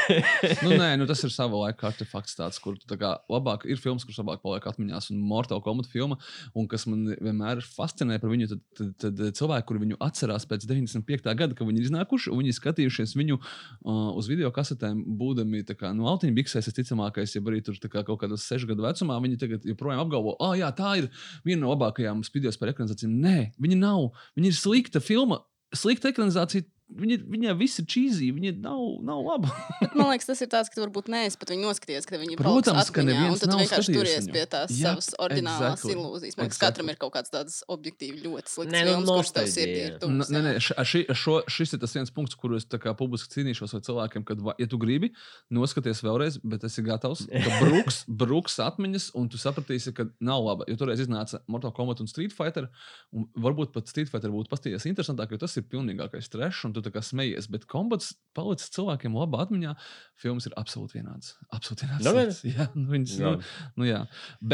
*laughs* nu, nē, nu, tas ir sava laika artefakts, tāds, kur tu tā kā labāk ir filmas, kuras labāk paliek atmiņās. Un Mortal Kombat filma, un kas man vienmēr fascinē par viņu, tad, tad, tad cilvēki, kuri viņu atcerās pēc 95. gada, kad viņi ir iznākuši, un viņi ir skatījušies viņu uh, uz video kasetēm, būdami kā nu, autiņu biksēs, visticamākais, ja arī tur kā kaut kādā sešu gadu vecumā, viņi tagad joprojām apgalvo, ah, jā, tā ir viena no labākajām video spēļu ekranizācijām. Nē, viņi nav. Viņi ir slikta filma, slick tej kondenzácii viņai viss ir cheesy, viņa nav, nav laba. *laughs* Bet man liekas, tas ir tāds, ka tu varbūt neesi pat viņu noskatījies, ka viņi Protams, ka atmiņā, neviens un tad tu nav vienkārši turies viņu. pie tās Jā, savas oriģinālās exactly, ilūzijas. Man liekas, exactly. katram ir kaut kāds tāds objektīvi ļoti slikts Nē, nu, films, kurš tev sirdī ir tuvs. Nē, nē, ši, šo, šis ir tas viens punkts, kur es tā kā publiski cīnīšos ar cilvēkiem, kad, va- ja tu gribi, noskaties vēlreiz, bet esi gatavs, ka *laughs* bruks, bruks atmiņas, un tu sapratīsi, ka nav laba. Jo toreiz iznāca Mortal Kombat un Street Fighter, un varbūt pat Street Fighter būtu pastījies interesantāk, jo tas ir pilnīgākais trešs, tu tā kā smejies. Bet kombats palicis cilvēkiem labā atmiņā. Filmas ir absolūti vienādas. Absolūti vienādas. Nu, lietas. *laughs* Jā, nu, viņas, Jā. nu, nu, jā.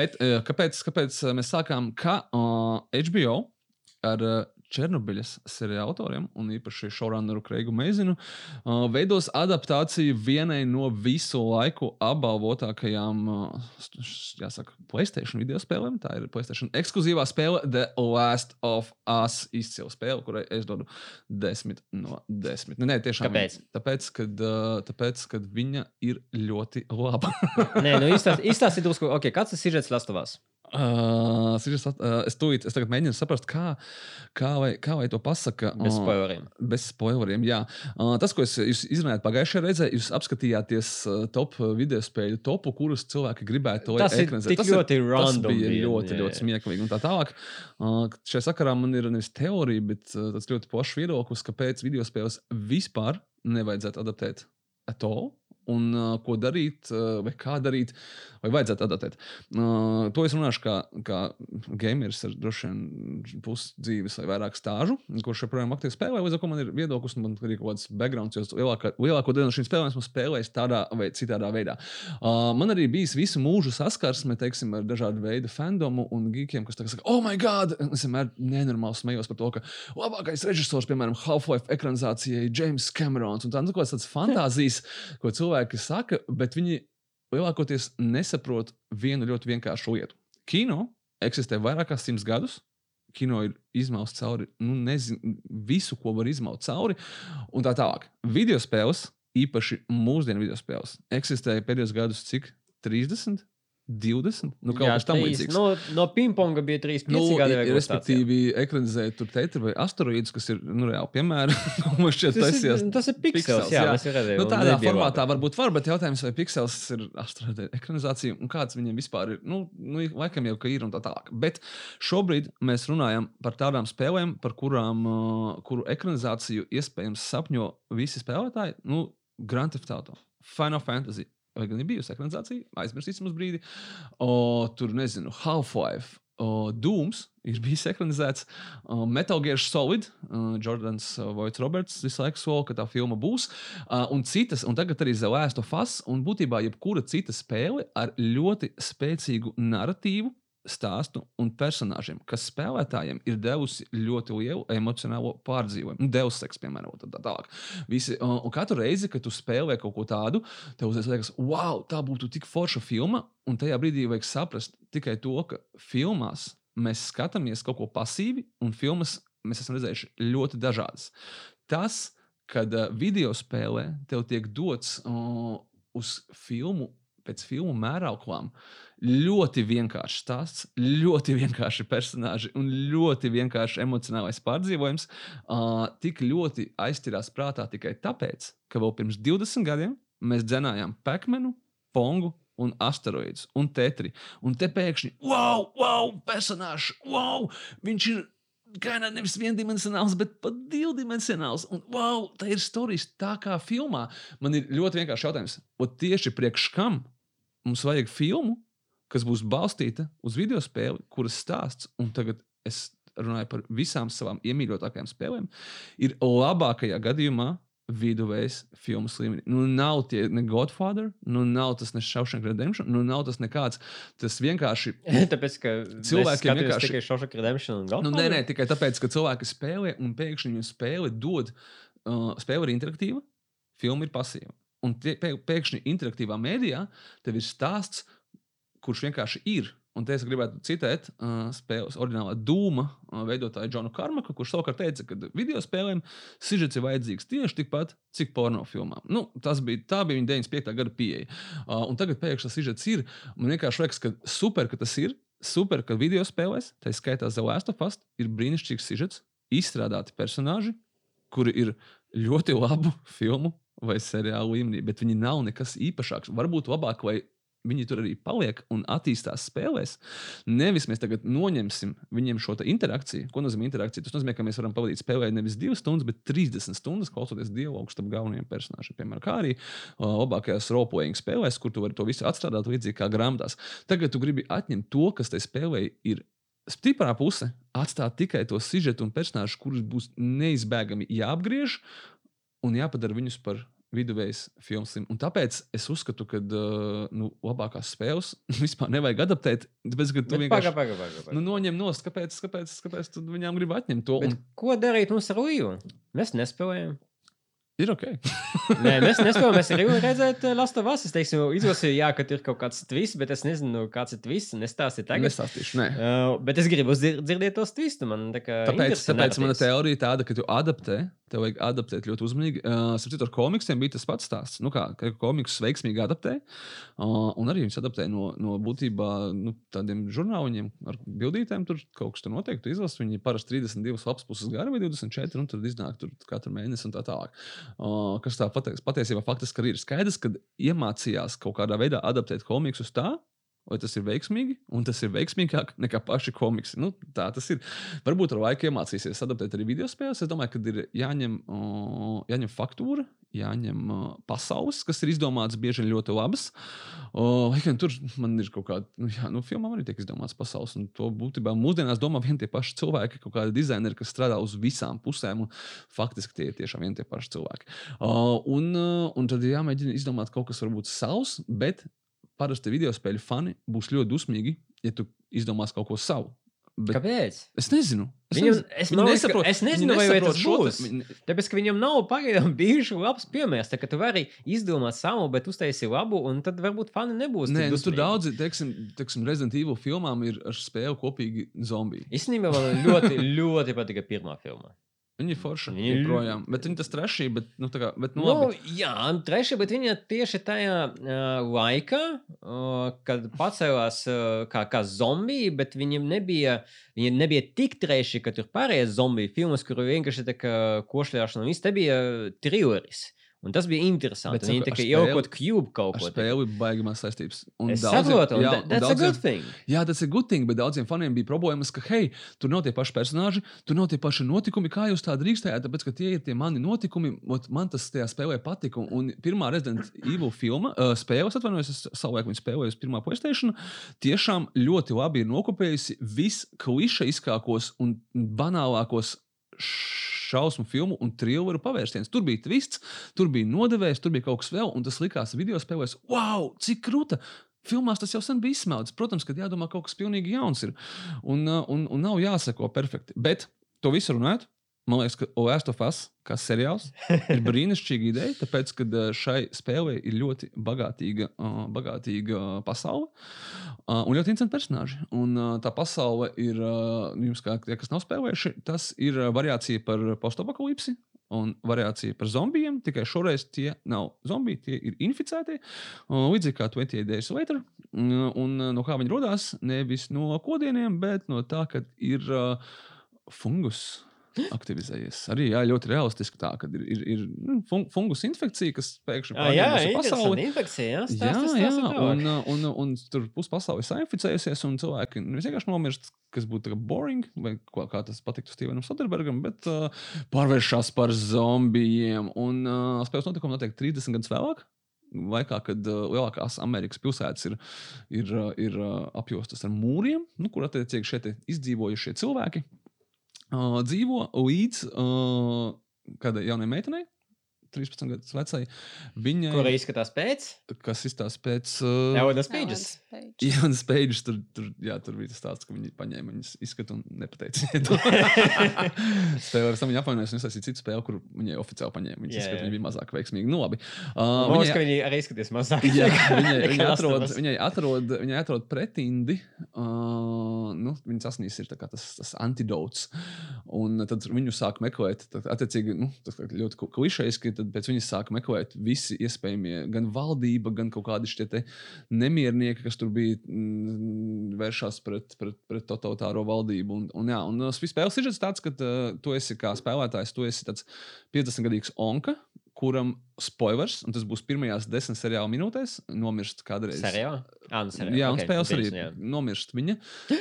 Bet eh, kāpēc, kāpēc eh, mēs sākām, ka uh, HBO ar uh, Černobiļas seriāla autoriem, un īpaši šaurānu Kreigu Meizinu, uh, veidos adaptāciju vienai no visu laiku apbalvotākajām, uh, jāsaka, Playstation video spēlēm. Tā ir Playstation ekskluzīvā spēle The Last of Us izcila spēle, kurai es dodu 10 no 10. Nē, nē tiešām. Kāpēc? Tāpēc, kad, uh, tāpēc, kad viņa ir ļoti laba. Nē, nu *laughs* izstāstiet, drusku, okay, kāds tas ir žets Lastovās. Uh, es, at- uh, es, tūlīt, es tagad mēģinu saprast, kā, kā, lai, kā lai to pasaka. Bez uh, spoileriem. Bez spoileriem, jā. Uh, tas, ko es, jūs izrunājāt pagājušajā reizē, jūs apskatījāties uh, top video spēļu topu, kurus cilvēki gribētu, Tas ir ekranizētu. tik Tas ir- ļoti Tas random bija bija, ļoti, jā, ļoti smieklīgi un tā tālāk. Uh, šajā sakarā man ir nevis teorija, bet uh, tas ļoti plašs viedoklis, kāpēc video spēles vispār nevajadzētu adaptēt at all. Un uh, ko darīt, uh, vai kā darīt, vai vajadzētu adaptēt. Uh, to es runāšu kā, kā gameris ar droši vien pusdzīves vai vairāk stāžu, kurš joprojām aktīvi spēlē. Līdz ar to man ir viedoklis, man ir kaut kāds background, jo lielākā, lielāko daļu no šīm spēlēm esmu spēlējis tādā vai citādā veidā. Uh, man arī bijis visu mūžu saskarsme teiksim, ar dažādu veidu fandomu un geekiem, kas saka, oh, my God! Es vienmēr nenormāli smējos par to, ka labākais režisors, piemēram, Half-Life ekranizācijai, James Camerons, un tā, nu, tādas *laughs* fantāzijas, ko cilvēki saka, bet viņi lielākoties nesaprot vienu ļoti vienkāršu lietu. Kino eksistē vairāk kā simts gadus. kino ir izmausts cauri, nu, nezinu, visu, ko var izmaut cauri, un tā tālāk. Video spēles, īpaši mūsdienu video spēles, eksistēja pēdējos gadus cik? 30? 20? Nu, kaut kas tam trīs. līdzīgs. No, no pingponga bija 3, 5 Nu, gadi. respektīvi, ekranizēt tur tetri vai asteroīdus, kas ir nu, reāli piemēri. *laughs* Šķiet, Tas taisījās. ir, tas ir Pixels, jā, jā. redzējām. Nu, tādā formātā labāk. varbūt var, bet jautājums, vai Pixels ir astrofēta ekranizācija un kāds viņiem vispār ir. Nu, nu, laikam jau ka ir un tā tālāk. Bet šobrīd mēs runājam par tādām spēlēm, par kurām, uh, kuru ekranizāciju iespējams sapņo visi spēlētāji. Nu, Grand Theft Auto, Final Fantasy. Vai gan ir bijusi ekranizācija? Aizmirsīsim uz brīdi. O, tur nezinu, Half-Life. O, Dooms ir bijis ekranizēts. Uh, Metal Gear Solid, uh, Jordans uh, Voits Roberts visu laiku sola, ka tā filma būs. Uh, un citas, un tagad arī of Us, un būtībā jebkura cita spēle ar ļoti spēcīgu narratīvu. Stāstu un personāžiem, kas spēlētājiem ir devusi ļoti lielu emocionālo pārdzīvojumu. Devs seks, piemēram, tā tā tālāk. Visi, un, un katru reizi, kad tu spēlē kaut ko tādu, tev uzreiz liekas, wow, tā būtu tik forša filma. Un tajā brīdī vajag saprast tikai to, ka filmās mēs skatāmies kaut ko pasīvi, un filmas mēs esam redzējuši ļoti dažādas. Tas, kad uh, video spēlē tev tiek dots uh, uz filmu, pēc filmu mērauklām, ļoti vienkāršs stāsts, ļoti *laughs* vienkārši personāži un ļoti vienkārši emocionālais pārdzīvojums, uh, tik ļoti aiztirās prātā tikai tāpēc, ka vēl pirms 20 gadiem mēs dzenājām Pekmenu, Pongu un asteroīdus un tetri. Un te pēkšņi, wow, wow, personāžs, wow, viņš ir gan nevis viendimensionāls, bet pat divdimensionāls. Un, wow, tā ir stāsts tā kā filmā. Man ir ļoti vienkāršs jautājums. O tieši priekš kam mums vajag filmu, kas būs balstīta uz video spēli, kuras stāsts, un tagad es runāju par visām savām iemīļotākajām spēlēm, ir labākajā gadījumā viduvējs filmas līmenī. Nu, nav tie ne Godfather, nu, nav tas ne Shawshank Redemption, nu, nav tas nekāds. Tas vienkārši *laughs* Tāpēc, ka Cilvēkiem vienkārši vienkārši- tikai Shawshank Redemption un Nu, Godfather? nē, nē, tikai tāpēc, ka cilvēki spēlē, un pēkšņi viņu spēle dod. Uh, spēle ir interaktīva, filma ir pasīva. Un tie, pē, pēkšņi interaktīvā mēdījā tev ir stāsts, kurš vienkārši ir. Un te es gribētu citēt uh, spēles oriģinālā dūma uh, veidotāju Džonu Karmaku, kurš savukārt teica, ka video spēlēm sižets ir vajadzīgs tieši tikpat, cik porno filmām. Nu, tas bija, tā bija viņa 95. gada pieeja. Uh, un tagad pēkšņi tas sižets ir. Man vienkārši liekas, ka super, ka tas ir. Super, ka video spēlēs, tā skaitā The Last of Us, ir brīnišķīgs sižets, izstrādāti personāļi, kuri ir ļoti labu filmu vai seriālu līmenī, bet viņi nav nekas īpašāks. Varbūt labāk, lai viņi tur arī paliek un attīstās spēlēs. Nevis mēs tagad noņemsim viņiem šo te interakciju. Ko nozīmē interakcija? Tas nozīmē, ka mēs varam pavadīt spēlē nevis 2 stundas, bet 30 stundas klausoties dialogu starp galvenajiem personāžiem. Piemēram, kā arī uh, labākajās roleplaying spēlēs, kur tu vari to visu atstrādāt līdzīgi kā grāmatās. Tagad tu gribi atņemt to, kas tai spēlē ir stiprā puse, atstāt tikai to sižetu un personāžu, kurus būs neizbēgami jāapgriež un jāpadara viņus par viduvējas filmas. Un tāpēc es uzskatu, ka uh, nu, labākās spēles *laughs* vispār nevajag adaptēt. Tāpēc, ka tu Bet vienkārši Paga, paga, paga. nu, noņem nost, kāpēc, kāpēc, kāpēc tu viņām grib atņemt to. Bet Un ko darīt mums ar Līju? Mēs nespējam. ir ok. *laughs* Nē, mēs nespējam. Mēs arī redzēt, Last of Us. Es teikšu, izlasīju, jā, ka ir kaut kāds twists, bet es nezinu, kāds ir twists. Nestāstiet tagad. Nestāstīšu. Nē. Uh, bet es gribu dzir dzirdēt tos twistu. Man tā kā Tāpēc, tāpēc mana teorija tāda, ka tu adaptē, tev vajag adaptēt ļoti uzmanīgi. Uh, Sapratu, ar komiksiem bija tas pats stāsts. Nu, kā ka komiks veiksmīgi adaptē, uh, un arī viņš adaptē no, no būtībā nu, tādiem žurnāliņiem ar bildītēm. Tur kaut kas tur notiek, tu izlasi. Viņi parasti 32 lapas puses gari vai 24, un tur iznāk tur katru mēnesi un tā tālāk. Uh, kas tā pateiks, patiesībā faktiski arī ir skaidrs, ka iemācījās kaut kādā veidā adaptēt komiksus tā, Vai tas ir veiksmīgi, un tas ir veiksmīgāk nekā paši komiksi. Nu, tā tas ir. Varbūt ar laiku iemācīsies adaptēt arī video spēles. Es domāju, ka ir jāņem, uh, jāņem faktūra, jāņem uh, pasaules, kas ir izdomāts bieži vien ļoti labas. Uh, gan tur man ir kaut kāda, nu, jā, nu, filmām arī tiek izdomāts pasaules. Un to būtībā mūsdienās domā vien tie paši cilvēki, kaut kādi dizaineri, kas strādā uz visām pusēm. Faktiski tie ir tiešām vien tie paši cilvēki. Uh, un, uh, un tad ir jāmēģina izdomāt kaut kas varbūt savs, bet parasti video spēļu fani būs ļoti dusmīgi, ja tu izdomās kaut ko savu. Bet Kāpēc? es nezinu. Es Viņam, nezinu. es, Viņi man liekas, nesaprot- ka- es nezinu, vai, vai tas būs. viņi- Tāpēc, ka viņam nav pagaidām *laughs* bijuši labs piemērs. Tā, ka tu vari izdomāt savu, bet uztaisīt labu, un tad varbūt fani nebūs. Nē, nu, tur daudzi, teiksim, teiksim Resident Evil filmām ir ar spēli kopīgi zombiji. Īstenībā man ļoti, *laughs* ļoti patika pirmā filma. Viņi ir forši. Viņi Viņi ir- projām. Bet viņi tas trešī, bet, nu, kā, bet, nu, Nu, labi. jā, trešā, bet viņa tieši tajā uh, laikā, uh, kad pacēlās uh, kā, kā zombiji, bet viņiem nebija, viņi nebija tik treši, ka tur pārējais zombiju filmas, kur vienkārši tā kā košļāšana viss, te bija trilleris. Un tas bija interesanti. Viņi tā kā ielkot cube kaut ko. spēli ir baigās saistības. Un Es daudziem- saprotu, jā, that's a daudziem- good thing. Jā, tas ir gudīgi, bet daudziem faniem bija problēmas, ka, hei, tur nav tie paši personāļi, tur nav tie paši notikumi, kā jūs tā drīkstējāt, tāpēc, ka tie ir tie mani notikumi. Ot, man tas tajā spēlē patika. Un, un pirmā Resident Evil filma, uh, spēles, atvainojos, es savulaik viņu spēlēju uz pirmā PlayStation, tiešām ļoti labi ir nokopējusi visklišaiskākos un banālākos šausmu filmu un trilleru pavērsienus. Tur bija twists, tur bija nodevējs, tur bija kaut kas vēl, un tas likās video spēlēs, wow, cik krūta! Filmās tas jau sen bija izsmelts. Protams, ka jādomā kaut kas pilnīgi jauns ir. Un, uh, un, un nav jāsako perfekti. Bet to visu runājot, man liekas, ka Last of Us, kā seriāls, ir *laughs* brīnišķīga ideja, tāpēc, ka uh, šai spēlei ir ļoti bagātīga, uh, bagātīga uh, pasaule uh, un ļoti interesanti personāļi. Un uh, tā pasaule ir, uh, jums, kā tie, kas nav spēlējuši, tas ir uh, variācija par postapokalipsi. Un variācija par zombijiem, tikai šoreiz tie nav zombiji, tie ir inficēti. uh, Līdzīgi kā 28 Days Later. Un, un uh, no kā viņi radās, nevis no kodieniem, bet no tā, ka ir uh, fungus aktivizējies. Arī jā, ļoti realistiski tā, ka ir, ir, ir nu, fun, fungus infekcija, kas pēkšņi jā, pārņēmusi interesanti. Infekcija, jā, Jā, stāsti, jā, tālāk. un, un, un, un tur pusi pasaules sainficējusies, un cilvēki nu, vienkārši nomirst, kas būtu kā boring, vai ko, kā tas patiktu Stevenam Soderbergam, bet uh, pārvēršas par zombijiem. Un uh, spēles notikumi notiek 30 gadus vēlāk. Laikā, kad uh, lielākās Amerikas pilsētas ir, ir, ir uh, apjostas ar mūriem, nu, kur attiecīgi šie te izdzīvojušie cilvēki dzīvo līdz kādai jaunai meitenei, 13 gadus vecai. Viņai, Kur izskatās pēc? kas izstāsta pēc uh, Eodas Pages. Jānis Pēģis tur, tur, jā, tur bija tas stāsts, ka viņi paņēma viņas izskatu un nepateica. *laughs* Spēlē ar savu apvainojumu, un es esmu citu spēli, kur viņai oficiāli paņēma viņas izskatu. Viņa bija mazāk veiksmīga. Nu, labi. Uh, liekas, viņai- ka viņi arī izskatās mazāk. Jā, viņai, *laughs* viņai, atrod, viņai, atrod, viņai atrod pretindi. Uh, nu, viņas asnīs ir tā kā tas, tas antidots. Un tad viņu sāk meklēt. Tad, attiecīgi, nu, tas kā ļoti klišejiski. Tad pēc viņas sāk meklēt visi iespējamie, gan valdība, gan kaut kādi šie nemiernieki, kas tur bija mm, vēršās pret, pret, pret totalitāro valdību. Un, un, jā, un spēles ir tāds, ka uh, tu esi kā spēlētājs, tu esi tāds 50-gadīgs onka kuram spoilers, un tas būs pirmajās desmit seriāla minūtēs, nomirst kādreiz. Seriālā? Ah, nu, seriālā. Jā, un okay, spēles arī jā. nomirst viņa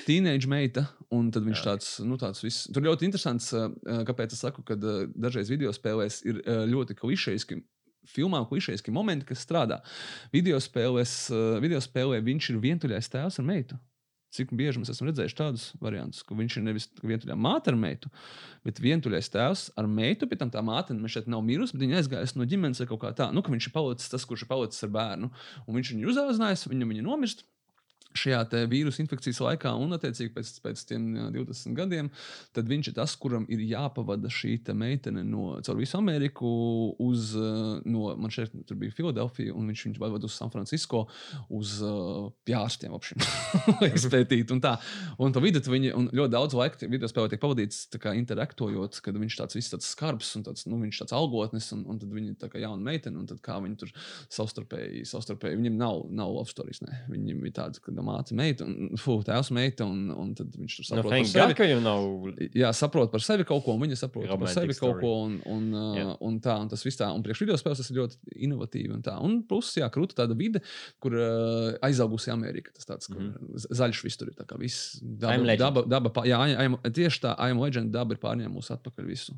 teenage meita, un tad viņš Jā. tāds, nu, tāds viss. Tur ļoti interesants, uh, kāpēc es saku, ka uh, dažreiz video spēlēs ir ļoti klišejiski. Filmām klišejiski momenti, kas strādā. Video spēlē viņš ir vientuļais tēvs ar meitu. Cik bieži mēs esam redzējuši tādus variantus, ka viņš ir nevis vientuļā māte ar meitu, bet vientuļais tēvs ar meitu. Pēc tam tā māte nu, šeit nav mirusi, bet viņa aizgājusi no ģimenes vai kaut kā tā. Nu, ka viņš ir palicis tas, kurš ir palicis ar bērnu. Un viņš viņu uzauzinājis, viņa, viņa nomirst šajā vīrusu infekcijas laikā, un attiecīgi pēc, pēc tiem jā, 20 gadiem, tad viņš ir tas, kuram ir jāpavada šī te meitene no, caur visu Ameriku uz, uh, no, man šeit tur bija Filadelfija, un viņš viņu pavada uz San Francisco, uz uh, pjārstiem apšiem, *laughs* lai izpētītu, un tā. Un vidu viņi, un ļoti daudz laika video spēlē tiek pavadīts interaktojot, kad viņš tāds viss tāds skarbs, un tāds, nu, viņš tāds algotnis, un, un tad viņi tā kā jauna meitene, un tad kā viņi tur savstarpēji, savstarpēji, viņiem nav, nav love stories, ne, viņiem ir tāds, ka māte meita, un fu, tēvs meita, un, un tad viņš tur Nu, saprot par thank sevi. God, ka viņam nav. Jā, saprot par sevi kaut ko, un viņa saprot par Romantic sevi kaut story. ko, un, un, Jā. uh, un tā, un tas viss tā. Un priekš video spēles tas ir ļoti inovatīvi, un tā. Un plus, jā, krūta tāda vide, kur uh, aizaugusi Amerika. Tas tāds, kur Mhm. z- zaļš viss tur ir, tā kā viss. Daba, daba, daba, jā, I am- tieši tā, I am legend, daba ir pārņēmusi atpakaļ visu.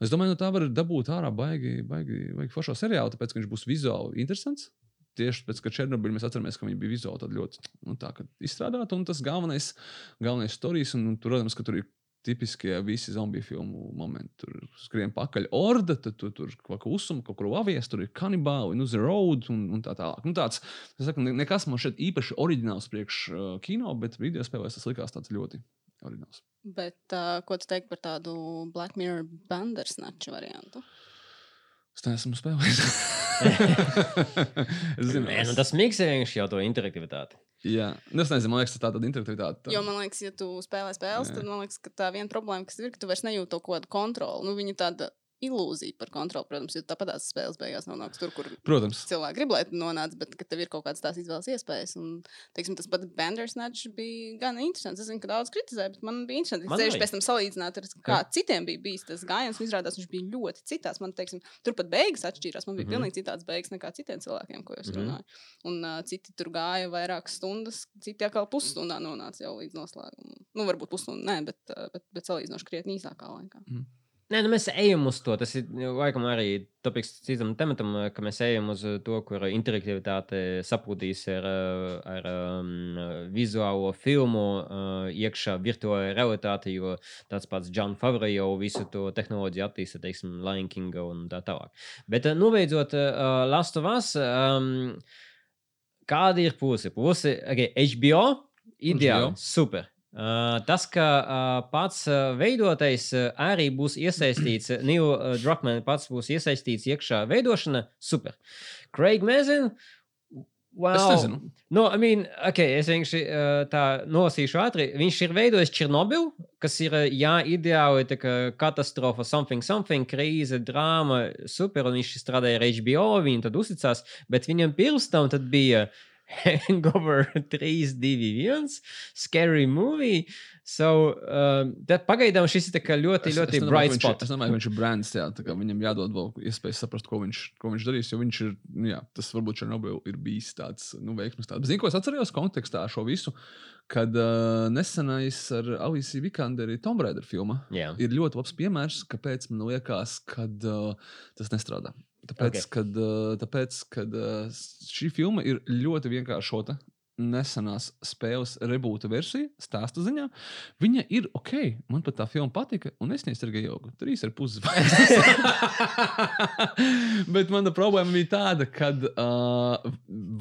Es domāju, no tā var dabūt ārā baigi, baigi, baigi foršo seriālu, tāpēc, ka viņš būs vizuāli interesants. Tieši pēc Černobiļā mēs atceramies, ka viņi bija vizuāli tādi ļoti nu, tā, kā izstrādāti. Un tas galvenais, galvenais stāstījums, un, un tur, protams, ka tur ir tipiskie visi zombiju filmu momenti. Tur skrien pakaļ orda, tad tu tur kaut ko uzsuma, kaut kur avies, tur ir kanibāli, nu, the road un, un tā tālāk. Nu, tāds, es saku, ne- nekas man šeit īpaši oriģināls priekš uh, kino, bet video spēlēs tas likās tāds ļoti Oriģināls. Bet uh, ko tu teiksi par tādu Black Mirror Bandersnatch variantu? Es neesmu spēlējis. *laughs* es zinu, Nē, nu tas miksē vienkārši jau to interaktivitāti. Jā, nu, es nezinu, man liekas, tā ir tāda interaktivitāte. Jo man liekas, ja tu spēlē spēles, Jā. tad man liekas, ka tā viena problēma, kas ir, ka tu vairs nejūti to kaut kādu kontroli. Nu, viņa tāda ilūzija par kontroli, protams, jo tāpat tās spēles beigās nonāks tur, kur Protams. cilvēki grib, lai nonāc, bet tev ir kaut kādas tās izvēles iespējas. Un, teiksim, tas pats Bandersnatch bija gan interesants. Es zinu, ka daudz kritizē, bet man bija interesanti. Es tieši pēc tam salīdzināt, ar kā citiem bija bijis tas gājiens. un Izrādās, viņš bija ļoti citās. Man, teiksim, tur pat beigas atšķīrās. Man bija mm -hmm. pilnīgi citāds beigas nekā citiem cilvēkiem, ko es Mhm. runāju. Un uh, citi tur gāja vairākas stundas, citi atkal pusstundā nonāca jau līdz noslēgumam. Nu, varbūt pusstundā, nē, bet, uh, bet, bet salīdzinoši krietni īsākā laikā. Nē, nu mēs ejam uz to. Tas ir nu, laikam arī topiks citam tematam, ka mēs ejam uz to, kur interaktivitāte sapūtīs ar, uh, ar um, vizuālo filmu uh, iekšā virtuālajā realitātē, jo tāds pats Džons Favre jau visu to tehnoloģiju attīsta, teiksim, Lion King un tā tālāk. Bet uh, nobeidzot uh, Last of Us, um, kāda ir puse? Puse, okay, HBO, ideāli, super. Uh, tas, ka uh, pats uh, veidotājs uh, arī būs iesaistīts, uh, *clears throat* Neil uh, Druckmann pats būs iesaistīts iekšā veidošanā, super. Craig Mazin. Wow. Es nezinu. No, I mean, okay, es vienkārši uh, tā nolasīšu ātri. Viņš ir veidojis Černobilu, kas ir uh, jā, ideāli kā katastrofa, something, something, krīze, drāma, super. Un viņš strādāja ar HBO, viņi tad uzticās, bet viņam pirms tam bija Hangover 3, 2, 1, Scary Movie. So, um, tad pagaidām šis ir ļoti, Es- ļoti es bright viņš, spot. ir- es domāju, ka viņš ir brands. Jā, tā kā viņam jādod vēl iespēja saprast, ko viņš, ko viņš darīs. Jo viņš ir, nu, jā, tas varbūt Černobyl ir bijis tāds nu, veiksmīgs. Bet, zinu, ko es atceros kontekstā ar šo visu, kad uh, nesenais ar Alice Vikanderi Tomb Raider filma Jā. ir ļoti labs piemērs, kāpēc man liekas, ka uh, tas nestrādā. Tāpēc, Ok. okay. kad, uh, tāpēc, kad uh, šī filma ir ļoti vienkāršota. Nesenās spēles rebūta versija, stāsta ziņā. Viņa ir ok. Man pat tā filma patika, un es neizdarīju jogu. Trīs ar pusi. *laughs* Bet mana problēma bija tāda, ka uh,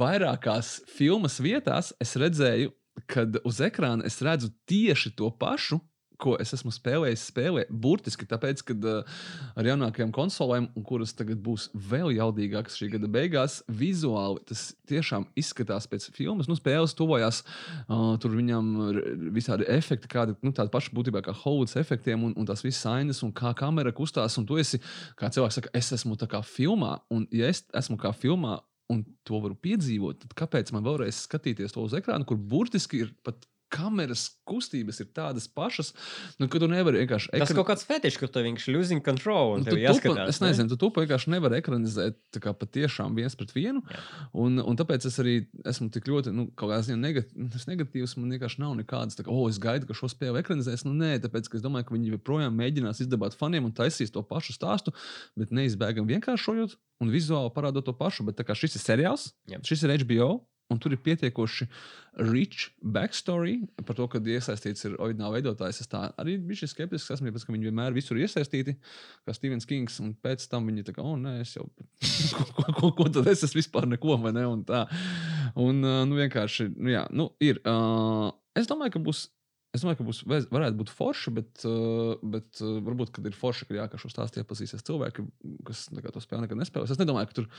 vairākās filmas vietās es redzēju, kad uz ekrāna es redzu tieši to pašu. Ko es esmu spēlējis, spēlē burtiski tāpēc, ka uh, ar jaunākajām konsolēm, kuras tagad būs vēl jaudīgākas šī gada beigās, vizuāli tas tiešām izskatās pēc filmas. Nu, spēles tuvojās, uh, tur viņam ir visādi efekti, kādi nu, tādi paši būtībā kā Hollywoods efektiem, un, un tās visas ainas, un kā kamera kustās. Un tu esi, kā cilvēks saka, es esmu tā kā filmā, un ja es esmu kā filmā, un to varu piedzīvot, tad kāpēc man vēlreiz skatīties to uz ekrāna, kur burtiski ir pat kameras kustības ir tādas pašas, nu, ka tu nevari vienkārši Tas ekran- kaut kāds fetišs, kur tu vienkārši losing control. Un Nu, tev tu tupa- jāskatās. Es ne? nezinu, tu to vienkārši nevari ekranizēt tā kā patiešām viens pret vienu. Jā. Un, un tāpēc es arī esmu tik ļoti, nu, kaut kādā ziņā negatīvs. negatīvs man vienkārši nav nekādas, tā kā, oh, es gaidu, ka šo spēli ekranizēs. Nu, nē, tāpēc, es domāju, ka viņi joprojām mēģinās izdabāt faniem un taisīs to pašu stāstu, bet neizbēgami vienkāršojot un vizuāli parādot to pašu. Bet tā kā šis ir seriāls, Jā. šis ir HBO. Un tur ir pietiekoši rich backstory par to, kad iesaistīts ir oriģināla veidotājs. Es tā arī biju skeptisks, esmu, tāpēc, ka viņi vienmēr visur iesaistīti, kā Stevens Kings. Un pēc tam viņi tā kā, oh, nē, es jau, *laughs* ko, ko, ko, ko tad es esmu vispār neko, vai ne? Un tā. Un, uh, nu, vienkārši, nu, jā, nu, ir. Uh, es domāju, ka būs. Es domāju, ka būs, varētu būt forši, bet, uh, bet uh, varbūt, kad ir forši, ka, jā, ka šo stāstu iepazīsies cilvēki, kas to spēli nekad nespēlēs. Es nedomāju, ka tur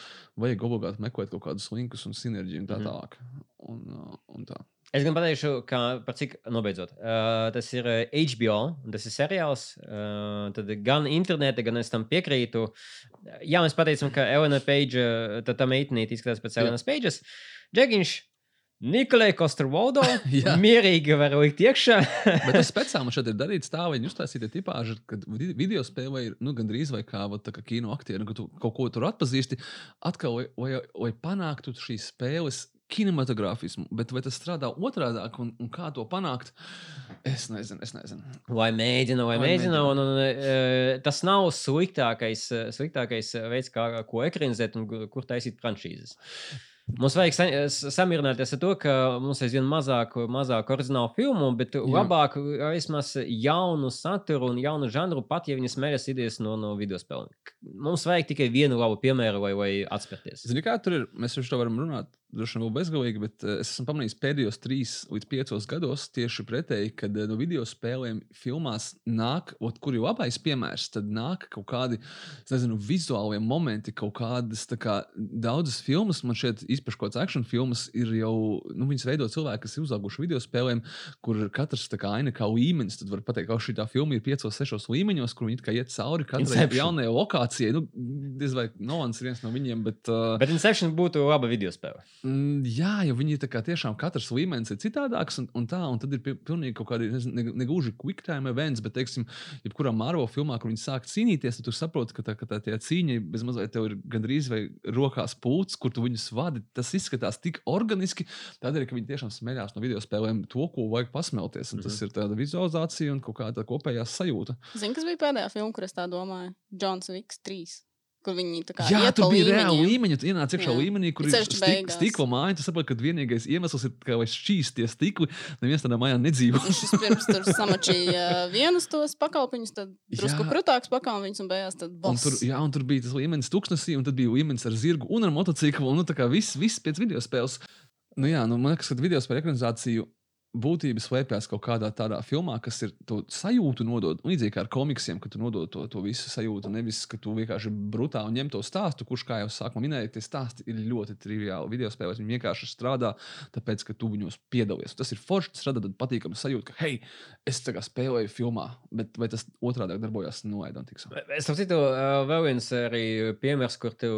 vajag obligāti meklēt kaut kādus linkus un sinerģiju un tā Mhm. tālāk. Un, uh, un tā. Es gan pateikšu, ka par cik nobeidzot. Uh, tas ir HBO, tas ir seriāls. Uh, tad gan internetā, gan es tam piekrītu. Jā, mēs pateicām, ka Elena Page, tā meitene izskatās pēc. Elenas Pages. Džekiņš, Nikolai Kostrovaldo, *laughs* Jā. mierīgi var likt iekšā. *laughs* Bet tas speciāli šeit ir darīts tā, viņi uztaisīja tipāžu, kad vi- video spēlē ir nu, gandrīz vai kā, tā kā kino aktieri, ka tu kaut ko tur atpazīsti. Atkal, lai, lai, lai panāktu šīs spēles kinematogrāfismu, bet vai tas strādā otrādi, un, un kā to panākt? Es nezinu, es nezinu. Vai mēģina, vai Vai mēģina. Un, un, uh, tas nav sliktākais, sliktākais veids, kā ko ekranizēt un kur taisīt franšīzes. Mums vajag s- samierināties ar to, ka mums aizvien mazāk, mazāk oriģinālu filmu, bet Jā. labāk uh, vismaz jaunu saturu un jaunu žanru, pat ja viņas mēģinās idejas no, no video spēlēm. Mums vajag tikai vienu labu piemēru, lai, lai atspērties. Zini, kā tur ir? Mēs jau to varam runāt droši vien vēl bezgalīgi, bet uh, es esmu pamanījis pēdējos trīs līdz piecos gados tieši pretēji, kad uh, no video spēlēm filmās nāk, ot, kur jau abais piemērs, tad nāk kaut kādi, nezinu, vizuālie momenti, kaut kādas kā daudzas filmas, man šeit īpaši kaut kāds action filmas ir jau, nu, viņas veido cilvēki, kas ir uzauguši video spēlēm, kur katrs tā kā aina kā līmenis, tad var pateikt, ka šī tā filma ir piecos, sešos līmeņos, kur viņi kā iet cauri katrai jaunajai lokācijai. Nu, diez vai Nolans ir viens no viņiem, bet. Uh, Bet Inception būtu laba video spēle. Mm, Jā, jo viņi tā kā tiešām katrs līmenis ir citādāks, un, un tā, un tad ir pi- pilnīgi kaut kādi, nezinu, ne, quick time events, bet, teiksim, jebkurā Marvel filmā, kur viņi sāk cīnīties, tad tu saproti, ka tā, ka tā tie cīņa bez mazliet tev ir gandrīz vai rokās pūcis, kur tu viņus vadi. Tas izskatās tik organiski, tādēļ, ka viņi tiešām smeļās no video spēlēm to, ko vajag pasmelties. Un tas ir tāda vizualizācija un kaut kāda kopējā sajūta. Zini, kas bija pēdējā filma, kur es tā domāju? Džons Viks 3. Kur viņi tā kā Jā, tur bija reāli līmeņi. Tu ienāc iekšā Jā. līmenī, kur ir stik, stikla māja. Tu saproti, ka vienīgais iemesls ir, ka vairs šīs tie stikli neviens tādā mājā nedzīvo. Viņš vispirms tur samačīja *laughs* vienus tos pakalpiņus, tad drusku krūtāks pakalpiņus un beigās tad Un boss. tur, jā, un tur bija tas līmenis tūkstnesī, un tad bija līmenis ar zirgu un ar motociklu. Un, nu, tā kā viss, viss pēc video spēles. Nu, jā, nu, man liekas, ka video spēļu ekranizāciju būtība slēpjas kaut kādā tādā filmā, kas ir to sajūtu nodod. Līdzīgi kā ar komiksiem, ka tu nodod to, to visu sajūtu. Nevis, ka tu vienkārši brutāli ņem to stāstu, kurš, kā jau sākumā minēju, tie stāsti ir ļoti triviāli. Video spēlēs viņi vienkārši strādā, tāpēc, ka tu viņos piedalies. Tas ir forši, tas rada patīkamu sajūtu, ka, hei, es kā spēlēju filmā, bet vai tas otrādi nu, don't think so. Es saprotu, vēl viens arī piemērs, kur tu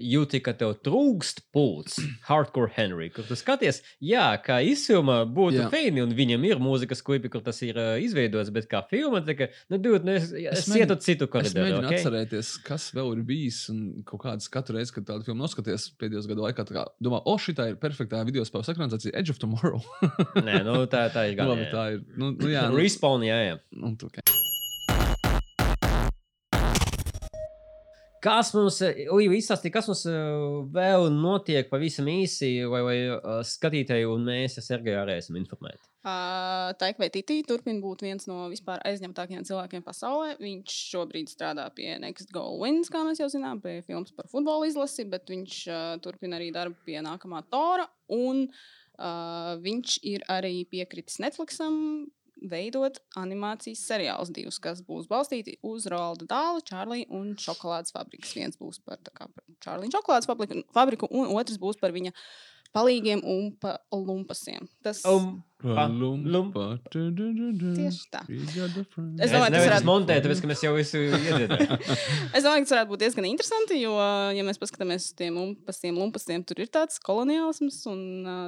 jūti, ka tev trūkst pults. *clears throat* Hardcore Henry, kur tu skaties, jā, kā izfilmā būtu Jā. feini, un viņam ir mūzikas klipi, kur tas ir uh, izveidots, bet kā filma, tā kā, nu, dude, nu, es, es, es ietu citu Es koridoru. mēģinu Okay? atcerēties, kas vēl ir bijis. Un kaut kādas katru reizi, kad tādu filmu noskaties pēdējos gadu laikā, kā domā, o, šī ir perfektā video spēles ekranizācija Edge of Tomorrow. Nē, nu, tā, tā ir Nu, *laughs* gan. labi, tā ir. Nu, nu, jā, nu, Respawn, jā, jā. nu, tu, okay. Kas mums, Līva, izstāstīja, kas mums eh, vēl notiek pavisam īsi, vai, vai eh, skatītāji un mēs ar Sergeju arī esam informēti? Uh, Taika vai Titī turpina būt viens no vispār aizņemtākajiem cilvēkiem pasaulē. Viņš šobrīd strādā pie Next Goal Wins, kā mēs jau zinām, pie filmas par futbola izlasi, bet viņš uh, turpina arī darbu pie nākamā Tora. Un uh, viņš ir arī piekritis Netflixam veidot animācijas seriālus divus, kas būs balstīti uz Rolda Dāla, Čārlī un Šokolādes fabrikas. Viens būs par, par Čārlī un Šokolādes fabriku, un otrs būs par viņa palīgiem un pa lumpasiem. Tas Um, Lumpa. Tieši tā. Es Es domāju, tas nevaru varētu- montēt, tāpēc, ka mēs jau visu iedzirdējām. *laughs* Es domāju, ka tas varētu būt diezgan interesanti, jo, ja mēs paskatāmies uz tiem lumpastiem, lumpastiem tur ir tāds koloniālisms un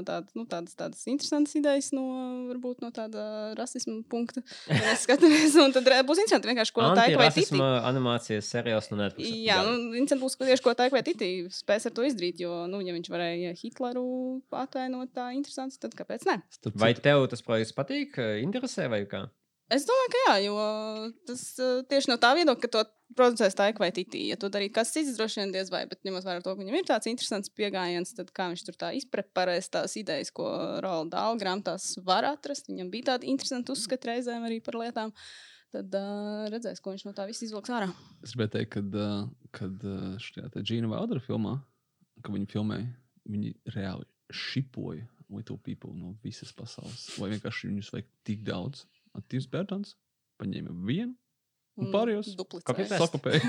tād, nu, tādas, tādas interesantas idejas no, varbūt no tāda rasisma punkta. Ja mēs skatāmies, un tad būs interesanti vienkārši, ko tā ir vai titī. Animācijas seriāls no Netflix. Jā, nu, interesanti būs, ko tieši ko tā ir vai titī spēs ar to izdarīt, jo, nu, ja viņš varēja Hitleru atainot tā interesants, tad kāpēc ne? Vai tev tas projekts patīk, interesē vai kā? Es domāju, ka jā, jo tas tieši no tā viedokļa, ka to producēs tā vai titī. Ja to darītu kāds cits, droši vien diez vai, bet ņemot vērā to, ka viņam ir tāds interesants pieejams, tad kā viņš tur tā izpreparēs tās idejas, ko Rola Dāla grāmatās var atrast. Viņam bija tādi interesanti uzskati reizēm arī par lietām. Tad uh, redzēs, ko viņš no tā viss izvilks ārā. Es gribēju teikt, kad, uh, kad uh, šajā Džina Vaudera filmā, kad viņi filmēja, viņi reāli šipoja Little People no visas pasaules. Vai vienkārši viņus vajag tik daudz? Attīstības Bērtāns paņēma vienu un pārējos Duplicēs. Copy-paste. sakopēja.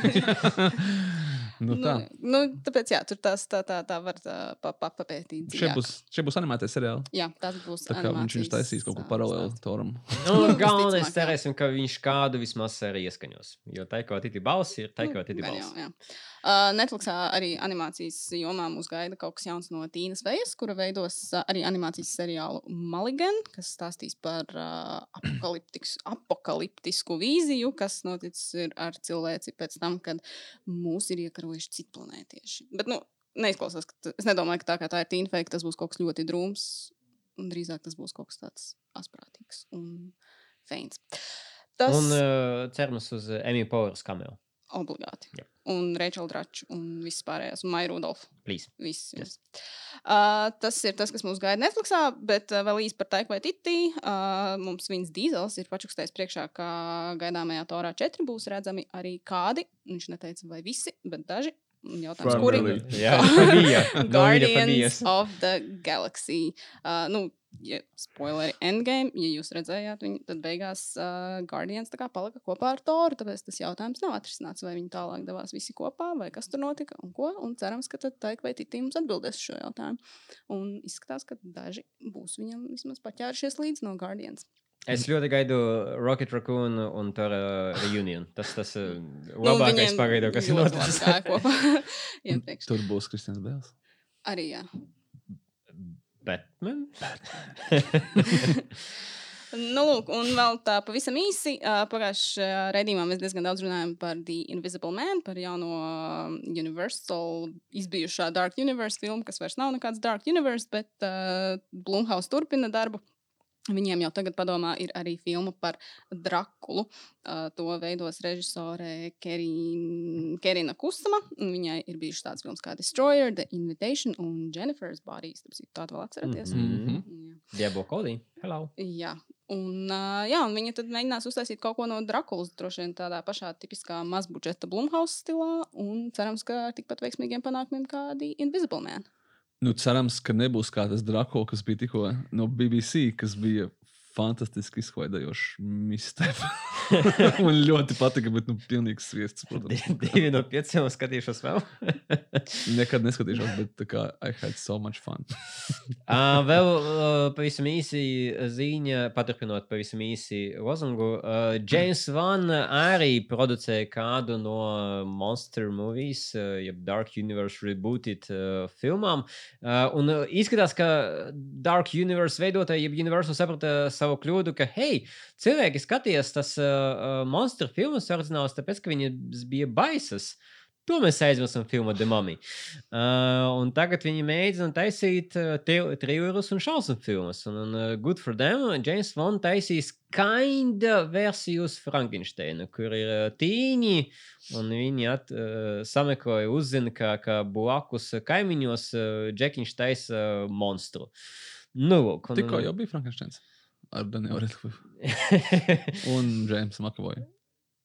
*laughs* nu, tā. Nu, nu, tāpēc, jā, tur tās tā, tā, tā var pa, pa, papētīt. Šie būs, šie būs animētie seriāli. Jā, tas būs. Tā kā viņš viņus taisīs kaut ko paralēli. Toram. Nu, *laughs* galvenais cerēsim, ka viņš kādu vismaz arī ieskaņos. Jo tā kā titi balss ir, tā kā titi Gan balss. Uh, Netflixā arī animācijas jomā mūs gaida kaut kas jauns no Tīnas Vejas, kura veidos uh, arī animācijas seriālu Maligan, kas stāstīs par uh, apokaliptisku vīziju, kas noticis ar cilvēci pēc tam, kad mūs ir iekarojuši citplanētieši. Bet, nu, neizklausās, ka es nedomāju, ka tā kā tā ir Tīna Veja, tas būs kaut kas ļoti drūms, un drīzāk tas būs kaut kas tāds asprātīgs un feins. Tas Un uh, cerams uz Emīļa Powers kamelu. Obligāti. Jā. Un Rachel Dračs un viss pārējais, un Maija Rudolfa. Please. Viss, viss. Uh, tas ir tas, kas mums gaida Netflixā, bet uh, vēl īsi par Taiku vai Titī. Uh, mums viņas dīzels ir pačukstējis priekšā, ka gaidāmajā Torā 4 būs redzami arī kādi, viņš neteica vai visi, bet daži Un Jautājums, kuri? Primarily. Jā, *laughs* *laughs* Guardians of the Galaxy. Uh, nu, ja, spoileri Endgame, ja jūs redzējāt viņu, tad beigās uh, Guardians tā kā palika kopā ar Toru. Tāpēc tas jautājums nav atrisināts, vai viņi tālāk devās visi kopā, vai kas tur notika un ko. Un cerams, ka tad Taika vai Titī mums atbildēs uz šo jautājumu. Un izskatās, ka daži būs viņam vismaz paķērušies līdz no Guardians. Es ļoti gaidu Rocket Raccoon un uh, reunion. Tas tas Nu, labākais viņiem pagaidu, kas ir noticis. *laughs* Tur būs Kristians Bēls. Arī jā. Batman? *laughs* Nu, lūk, un vēl tā pavisam īsi. Pagājušajā raidījumā mēs diezgan daudz runājām par The Invisible Man, par jauno Universal izbijušā Dark Universe filmu, kas vairs nav nekāds Dark Universe, bet uh, Blumhouse turpina darbu. Viņiem jau tagad padomā ir arī filma par Drakulu. Uh, to veidos režisore Kerina, Kerina Kusama. un Viņai ir bijušas tādas filmas kā Destroyer, The Invitation un Jennifer's Bodies. Tādu vēl atceraties? Mhm. Jā. Diablo Cody. Hello. Jā, un, uh, jā, un viņa tad mēģinās uztaisīt kaut ko no Drakulas, droši vien tādā pašā tipiskā mazbudžeta Blumhouse stilā, un cerams, ka ar tikpat veiksmīgiem panākumiem kā The Invisible Man. Nu, cerams, ka nebūs kā tas Drako, kas bija tikko no BBC, kas bija fantastiski izklaidējošs mistēp. *laughs* Man ļoti patika, bet nu, pilnīgs sviests, protams. *laughs* Divi no pieciem skatīšos vēl. *laughs* Nekad neskatīšos, bet tā kā I had so much fun. Uh, vēl uh, pavisam īsi ziņa, paturpinot pavisam īsi lozungu. Uh, James Van arī producēja kādu no Monster movies, uh, jeb Dark Universe rebooted uh, filmām. Uh, un uh, izskatās, ka Dark Universe veidotāji, jeb Universal saprata savu kļūdu, ka, hei, cilvēki skatījās tas uh, uh, monstru filmas oriģināls, tāpēc, ka viņas bija baisas. To mēs aizmirsām filmu The Mummy. Uh, un tagad viņi mēģina taisīt uh, trillerus un šausmu filmas. Un, un uh, good for them, James Vons taisīs kinda versiju uz Frankensteina, kur ir uh, tīņi, un viņi at, uh, sameklēja, uzzina, ka, ka blakus kaimiņos uh, Džekiņš taisa uh, monstru. Nu, lūk, un, Tikko jau bija Frankensteins ar Danielu Redcliffe *laughs* un Jamesu Makavoju.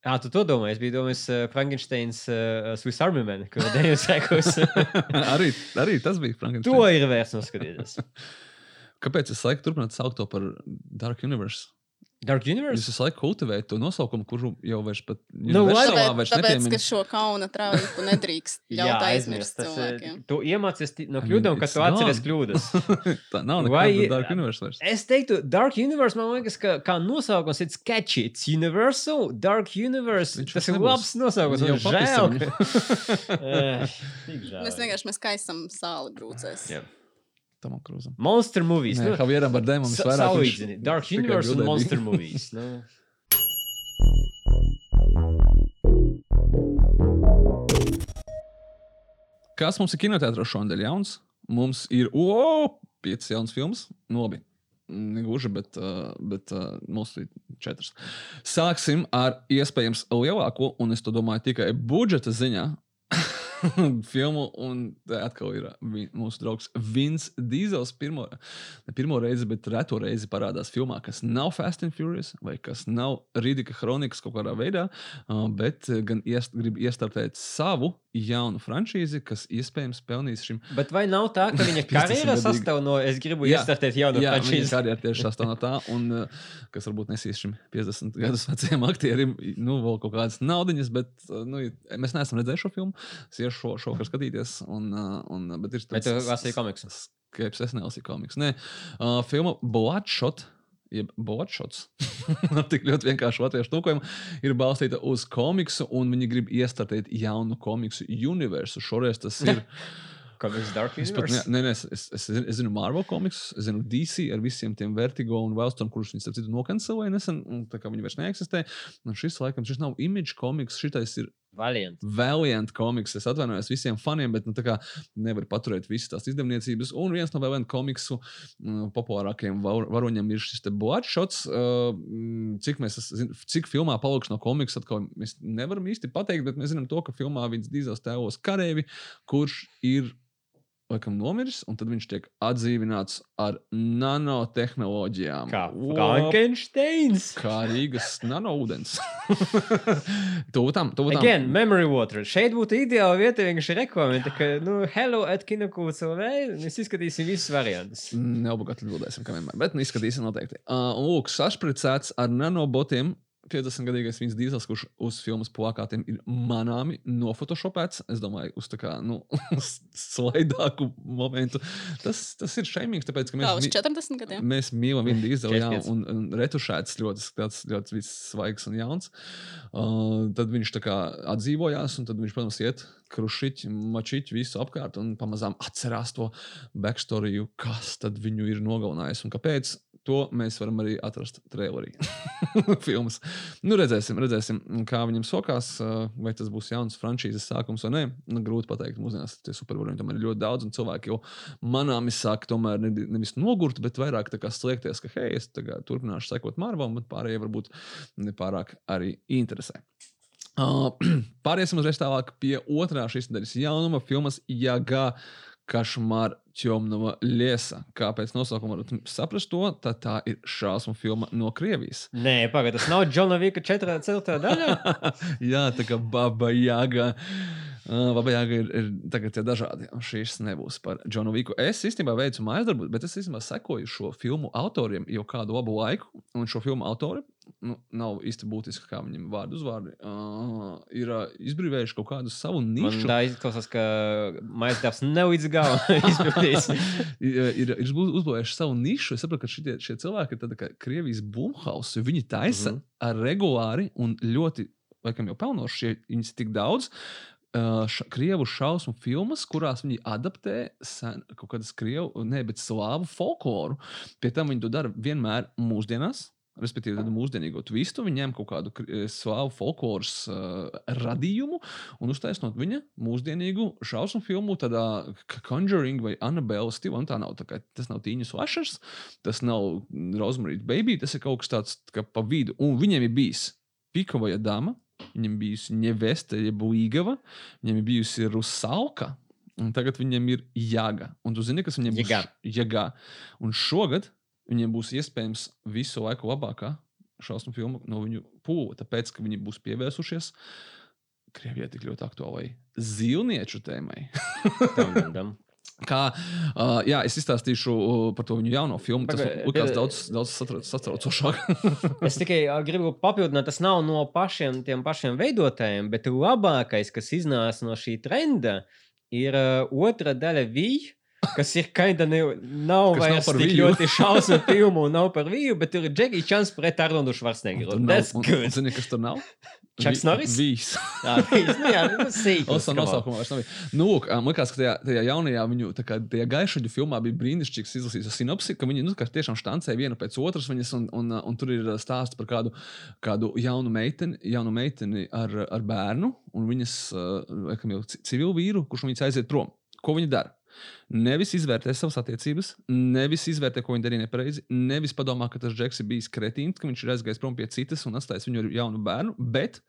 Jā, tu to domā. Es biju domājis, uh, Frankensteins uh, Swiss Army Man, kur Daniels *laughs* Sekos. *laughs* arī, arī tas bija to Frankensteins. ir vērts noskatīties. Kāpēc es laiku turpināt saukt to par Dark Universe? Dark Universe? Jūs visu laiku kultivējat to nosaukumu, kuru jau vairs pat Nu, Tāpēc, vairs tāpēc ka šo kauna trauku nedrīkst *laughs* ļaut aizmirst cilvēkiem. Tu iemācies no kļūdām, ka it's tu atceries kļūdas. *laughs* Tā nav Vai- nekāda Dark Universe vairs. Es teiktu, Dark Universe man liekas, ka kā nosaukums ir catchy. It's Universal, Dark Universe. Viņš tas ir nebūs. labs nosaukums. Jau žēl. *laughs* Eh. Mēs vienkārši mēs kaisam sāli brūcēs. Jā. Tam krūzam. Monster movies. Nē, nu, Javieram sa- visvairāk. salīdzini. Dark Universe un. Monster movies. Nu. Kas mums ir kinoteātros šonadēļ jauns? Mums ir o, piecas jaunas filmas. Nu, labi. Negluži, bet, uh, bet uh, mums ir četras. Sāksim ar iespējams lielāko, un es to domāju tikai budžeta ziņā. *laughs* *laughs* filmu, un atkal ir vi- mūsu draugs Vins Dīzels. Pirmo, ne pirmo reizi, bet reto reizi parādās filmā, kas nav Fast and Furious vai kas nav Rīdika Kronikas kaut kādā veidā, uh, bet uh, gan iest, grib iestartēt savu jaunu franšīzi, kas iespējams pelnīs šim. Bet vai nav tā, ka viņa *laughs* 50 karjera sastāv no es gribu Jā. iestartēt jaunu Jā, franšīzi? karjerā tieši sastāv no tā, un uh, kas varbūt nesīs šim 50 gadus vecajam aktierim, nu, vēl kaut kādas naudiņas, bet uh, nu, mēs neesam redzējuši šo filmu. Es iešu šo, šo vakar skatīties, un, uh, un, bet ir Vai tu lasīji komiksu? Kāpēc es nelasīju komiksu? Nē, uh, filma Bloodshot. Jeb Bloodshot. *laughs* Tik ļoti vienkārši latviešu tulkojumu ir balstīta uz komiksu, un viņi grib iestartēt jaunu komiksu universu. Šoreiz tas ir. *laughs* Komiks Dark Es pat ne, Universe? ne, ne, es, es, es, zinu- es zinu Marvel komiksus, es zinu DC ar visiem tiem Vertigo un Wellstone, kurus viņi starp citu nokancelēja nesen, un tā kā viņi vairs neeksistē. Un šis, laikam, šis nav image komiks, šitais ir Valiant. Valiant komiks. Es atvainojos visiem faniem, bet nu, tā kā nevar paturēt visas tās izdevniecības. Un viens no Valiant komiksu mm, populārākajiem var- varoņiem ir šis Bloodshot. Uh, mm, cik mēs cik filmā paliks no komiksa, atkal mēs nevaram īsti pateikt, bet mēs zinām to, ka filmā viņas dīzels tēlos kareivi, kurš ir laikam nomiris, un tad viņš tiek atdzīvināts ar nanotehnoloģijām. Kā? Frankensteins. Kā Rīgas nanoūdens. *laughs* Tūtam, tūtam. Again, memory water. Šeit būtu ideāla vieta vienkārši reklamēt, ka, nu, hello, at kinokūts LV, mēs izskatīsim visus variantus. Neobligāti atbildēsim, kā vienmēr, bet nu, izskatīsim noteikti. Uh, lūk, sašpricēts ar nanobotiem. 50-gadīgais viņas dīzels, kurš uz filmas plakātiem ir manāmi nofotošopēts. Es domāju, uz tā kā nu, *laughs* slaidāku momentu. Tas, tas ir šaimīgs, tāpēc, ka uz mēs, mi- 40 gadiem. mēs mīlam viņu dīzeli, jā, 45. un, un retušēts ļoti, tāds ļoti viss svaigs un jauns. Uh, tad viņš tā kā atdzīvojās, un tad viņš, protams, iet krušiķi, mačiķi visu apkārt un pamazām atcerās to backstoriju, kas tad viņu ir nogalinājis un kāpēc. To mēs varam arī atrast trailerī. *laughs* Filmas. Nu, redzēsim, redzēsim, kā viņam sokās. uh, Vai tas būs jauns frančīzes sākums vai nē. Nu, grūti pateikt. Mūsdienās tie supervaroņi tomēr ir ļoti daudz, un cilvēki jau manāmi sāk tomēr ne- nevis nogurt, bet vairāk slēgties, ka, hei, es turpināšu sekot Marvelam, bet pārējie varbūt nepārāk arī interesē. Uh, *clears throat* pāriesim uzreiz tālāk pie otrā šīs daļas jaunuma filmas Jaga Kašmāra Čomnova Liesa. Kāpēc nosaukuma varat saprast to? Tad tā ir šausmu filma no Krievijas. Nē, pagaidi, tas nav Džona Vika 4. daļa. *laughs* Jā, tā kā Baba Jāga. Uh, Baba Jāga ir, ir tagad tie dažādi. Šīs nebūs par Džonu Viku. Es īstenībā veicu mājas darbu, bet es īstenībā sekoju šo filmu autoriem jau kādu labu laiku. Un šo filmu autori, nu, nav īsti būtiski, kā viņiem vārdu uzvārdi, uh, ir uh, izbrīvējuši kaut kādu savu Man nišu. tā izklausās, ka maisa darbs nav līdz galam *laughs* izpildījis. *laughs* ir, ir, ir uzbū- uzbūvējuši savu nišu. Es saprotu, ka šitie, šie cilvēki ir tādi kā Krievijas bumhausi. Viņi taisa mm. -hmm. regulāri un ļoti, laikam, jau pelnoši. šie- Viņas ir tik daudz. Ša, krievu šausmu filmas, kurās viņi adaptē sen, kaut kādas krievu, ne, bet slāvu folkloru. Pie tam viņi to dara vienmēr mūsdienās. Respektīvi, tādu mūsdienīgo twistu, viņi ņem kaut kādu kri- slāvu folkloras uh, radījumu un uztaisnot viņa mūsdienīgu šausmu filmu, tādā Conjuring vai Annabelle stilā. Tā nav, tā kā, tas nav Tīņas Lašers, tas nav Rosemary Baby, tas ir kaut kas tāds tā kā pa vidu. Un viņiem ir bijis Pikovaja dama, viņiem bijusi Nevesta, jeb Līgava, viņiem ir bijusi Rusalka. Un tagad viņiem ir jāga. Un tu zini, kas būs Jaga. jāga. Un šogad viņiem būs iespējams visu laiku labākā šausmu filma no viņu pūles, tāpēc, ka viņi būs pievērsušies Krievijai tik ļoti aktuālai zīlnieču tēmai. Dam, dam, dam. Kā, uh, jā, es izstāstīšu uh, par to viņu jauno filmu. Tas Paga- likās daudz, daudz satrauc- satraucošāk. *laughs* Es tikai ā, gribu papildināt, tas nav no pašiem tiem pašiem veidotājiem, bet labākais, kas iznāca no šī trenda, ir uh, otra daļa Vīja. Kas ir kaida ne, nav Kas nav vairs par tik ļoti šausmu *laughs* filmu, un nav par vīju, bet ir Džekija Čans pret Arnoldu Švarcnegeru. That's good. Zini, kas tur nav? *laughs* Vi- Norris? Vīs. Jā, Vijs, nu jā, nu, sīkums, come on. nosaukumā vairs nav. Nu, lūk, man liekas, ka tajā, tajā jaunajā viņu, tā kā tajā gaišaģu filmā bija brīnišķīgs izlasīts sinopsi, ka viņi, nu, kā tiešām štancē viena pēc otras viņas, un, un, un tur ir stāsts par kādu, kādu jaunu meiteni, jaunu meiteni ar, ar bērnu, un viņas, laikam jau ci- civilu vīru, kurš viņas aiziet prom. Ko viņi dara? Nevis izvērtē savas attiecības, nevis izvērtē, ko viņi darīja nepareizi, nevis padomā, ka tas džeks ir bijis kretīns, ka viņš ir aizgājis prom pie citas un atstājis viņu ar jaunu bērnu, bet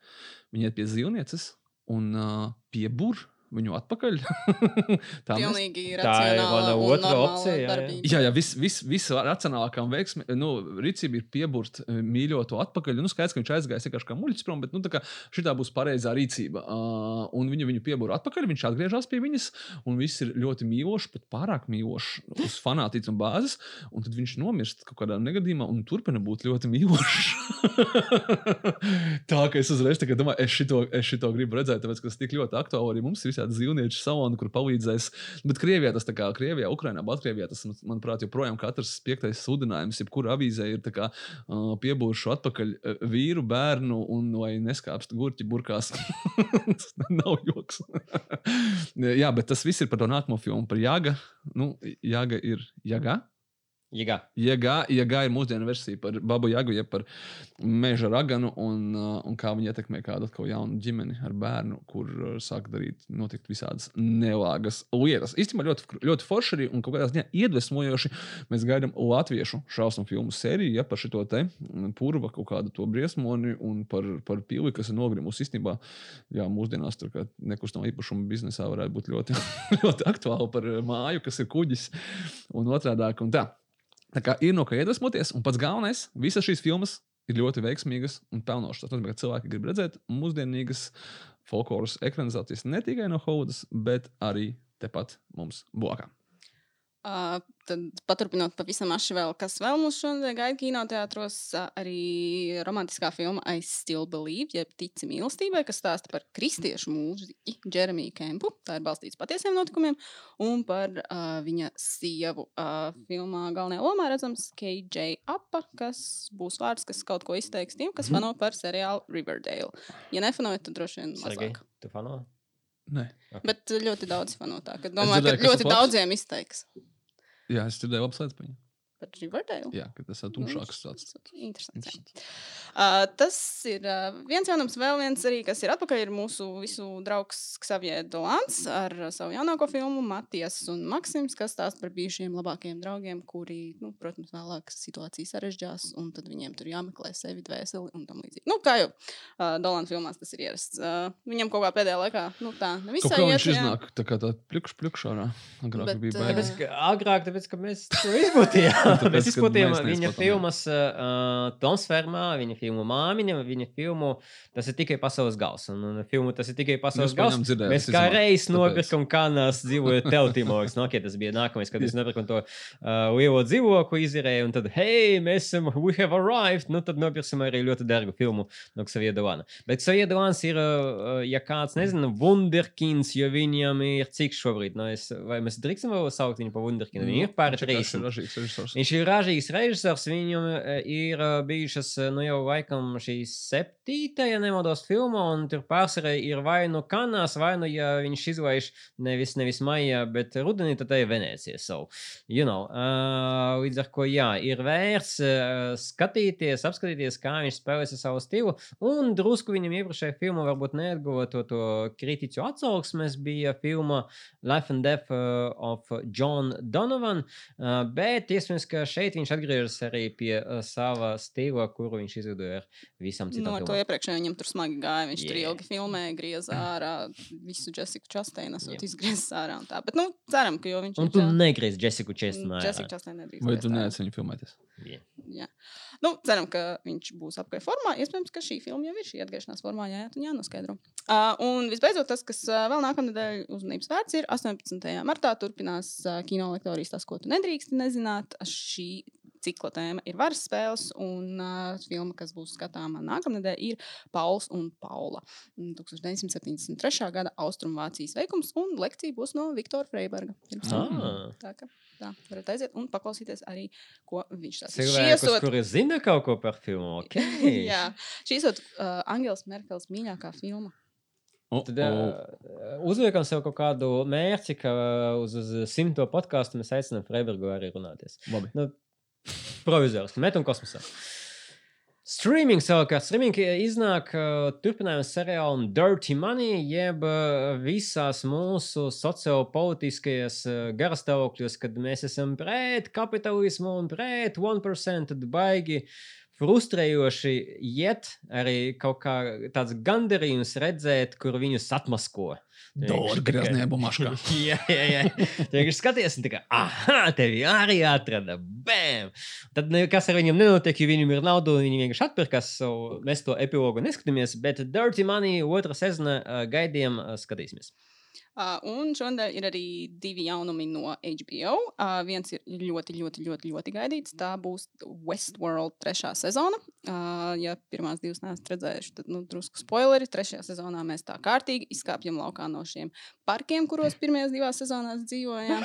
viņi iet pie zīlnieces un uh, piebūr viņu atpakaļ. *laughs* Tā Pilnīgi Tā ir mana otra opcija, jā, jā. Jā, jā, viss vis, vis racionālākā veiksmīgākā nu, rīcība ir pieburbt eh, mīļoto atpakaļ. Nu, skaidrs, ka viņš aizgājis vienkārši kā muļķis prom, bet nu, šī būs pareizā rīcība. Uh, un viņa viņu piebūra atpakaļ, viņš atgriežas pie viņas, un viss ir ļoti mīlošs, pat pārāk mīlošs uz fanātismu bāzes. Un tad viņš nomirst kaut kādā negadījumā un turpina būt ļoti mīlošs. *laughs* Tā kā es uzreiz domāju, es šito, es šito gribu redzēt, tāpēc ka tas tik ļoti aktuāli arī mums ir visādi zīlnieku saloni, kur palīdzēs. Bet Krievijā tas tā kā Krievijā, Ukrainā, Baltkrievijā tas, man- manuprāt, joprojām katrs piektais sludinājums, jebkura avīzē ir kā uh, piebūršu atpakaļ vīru, bērnu un vai neskāpst gurķi burkās. *laughs* tas nav joks. *laughs* Jā, bet tas viss ir par to nākamo filmu, par Jāga. Nu, Jāga ir Jāga. Jēga. Jēga, Jēga ir mūsdienu versija par Babu Jagu, jeb par meža raganu un, uh, un kā viņi ietekmē kādu atkal jaunu ģimeni ar bērnu, kur uh, sāk darīt notikt visādas nelāgas lietas. Īstenībā ļoti, ļoti forši arī un kaut kādā ziņā iedvesmojoši. Mēs gaidām latviešu šausmu filmu sēriju ja, par šo te mm, purva kaut kādu to briesmoni un par, par pili, kas ir nogrimusi. Īstenībā, jā, mūsdienās tur kā nekustamā īpašuma biznesā varētu būt ļoti, *laughs* ļoti aktuāli par uh, māju, kas ir kuģis un otrādāk. Un tā. Tā kā ir no kā iedvesmoties, un pats galvenais, visas šīs filmas ir ļoti veiksmīgas un pelnošas. Tas nozīmē, ka cilvēki grib redzēt mūsdienīgas folkloras ekranizācijas ne tikai no Haudas, bet arī tepat mums blakā. Uh, tad, paturpinot pavisam aši vēl, kas vēl mums šodien gaida kinoteātros, arī romantiskā filma I Still Believe, jeb Tici mīlestībai, kas stāsta par kristiešu mūziķi Jeremiju Kempu. Tā ir balstīts patiesiem notikumiem, un par uh, viņa sievu. Uh, filmā galvenajā lomā redzams KJ Apa, kas būs vārds, kas kaut ko izteiks tiem, kas fano par seriālu Riverdale. Ja nefanojat, tad droši vien Sergei, mazāk. tu fano? Nē, Bet ļoti daudz fano tā, ka domāju, ka ļoti labs. daudziem izteiks jā, es dzirdēju labas lietas par viņu. Par Riverdale. Jā, ka tas ir tumšāks. Tāds. Interesants. jā. Uh, tas ir uh, viens jaunums, vēl viens arī, kas ir atpakaļ. Ir mūsu visu draugs Xavier Dolans ar savu jaunāko filmu Matijas un Maksims, kas stāsta par bijušiem labākajiem draugiem, kuri, nu, protams, vēlāk situācija sarežģās, un tad viņiem tur jāmeklē sevi dvēseli un tam līdzīgi. Nu, kā jau uh, Dolans filmās tas ir ierasts. Uh, viņam kaut kā pēdējā laikā, nu, tā nevisai iet, viņš iznāk tā kā tā plikš, plikšārā. Agrāk Bet, bija. Tāpēc, ka agrāk, tāpēc, ka mēs to izplatījām. Tāpēc, mēs ka izplatījām mēs viņa filmas uh, Toms Fermā, viņa filmu Māmiņa, viņa filmu Tas ir tikai pasaules gals. Un, un filmu Tas ir tikai pasaules gals. Mēs es kā reiz tāpēc. nopirkām kanāls dzīvojot Teltimos. No, okay, tas bija nākamais, kad mēs nopirkām to uh, lielo dzīvokli, izirēju, un tad, hei, mēs esam, we have arrived. Nu, tad nopirksim arī ļoti dārgu filmu no Xavier Dolana. Bet Xavier Dolans ir, uh, ja kāds nezina, Wunderkins, jo viņam ir cik šobrīd, nu, es, vai mēs drīkstam vēl saukt viņu par Wunderkinu? Viņam ir vienkārši 30. Viņš ir ražīgs režisors. Viņam eh, ir eh, bijušas, eh, nu jau laikam, šī septītā, ja nemaldos, filma, un tur pārsvarā ir vai nu kanās, vai nu, ja viņš izlaiž nevis, nevis maijā, bet rudenī, tad ir Venecija. So, you know, uh, līdz ar ko, jā, ir vērts uh, skatīties, apskatīties, kā viņš spēlēs ar savu stilu, un drusku viņam iepriekšējā filmā varbūt neatguva to, to kritiķu atsauksmes, bija filma Life and Death of John Donovan, uh, bet iespējams, ka šeit viņš atgriežas arī pie uh, sava stila, kuru viņš izveidoja ar visam Nu, citām ar to filmām. iepriekšējā viņam tur smagi gāja. Viņš yeah. tur ilgi filmēja, griezā ārā visu Jessiku Chasteinu, esot Jā. izgriezis ārā un tā. Bet, nu, ceram, ka jo viņš Un tu negriez Jessiku Chestnu. Jessica Chastain nedrīkst. Vai tu neaicini viņu filmēties? Jā. Nu, ceram, ka viņš būs apgājis formā. Iespējams, ka šī filma jau ir šī atgriešanās formā, jā, jā, jānoskaidro. Uh, un visbeidzot, tas, kas uh, vēl nākamnedēļ uzmanības vērts, ir 18. martā turpinās uh, kino lektorijas tas, ko tu nedrīksti nezināt. Šī cikla tēma ir varas spēles, un uh, filma, kas būs skatāma nākamnedēļ, ir Pauls un Paula. Mm, 1973. gada Austrumvācijas veikums, un lekcija būs no Viktora Freiberga. Ah. Tā kā tā varat aiziet un paklausīties arī, ko viņš tās Cilvēkus, kuri zina kaut ko par filmu. Okay. *laughs* Jā, šī ir uh, Angela Merkels mīļākā filma. Oh, Tad uh, uzliekam sev kaut kādu mērķi, ka uh, uz, uz simto podkāstu mēs aicinām Freibergu arī runāties. Labi. Nu, provizoriski, metam kosmosā. Streaming savukārt, streaming iznāk uh, turpinājums seriālam Dirty Money, jeb uh, visās mūsu sociopolitiskajās uh, garastāvokļos, kad mēs esam pret kapitalismu un pret 1%, tad baigi frustrējoši iet arī kaut kā tāds gandarījums redzēt, kur viņus atmasko. Greznē bumaškā. *laughs* jā, jā, jā. Tu vienkārši skaties, un tā kā, ah, tevi arī atrada. Bam! Tad nekas ar viņiem nenotiek, jo viņiem ir nauda, un viņi vienkārši atpirkās. So mēs to epilogu neskatāmies, bet Dirty Money otrā sezona gaidījām, skatīsimies. Uh, un šodien ir arī divi jaunumi no HBO. Uh, viens ir ļoti, ļoti, ļoti, ļoti gaidīts. Tā būs Westworld trešā sezona. Uh, ja pirmās divas neesat redzējuši, tad nu, drusku spoileri. Trešajā sezonā mēs tā kārtīgi izkāpjam laukā no šiem parkiem, kuros pirmajās divās sezonās dzīvojām.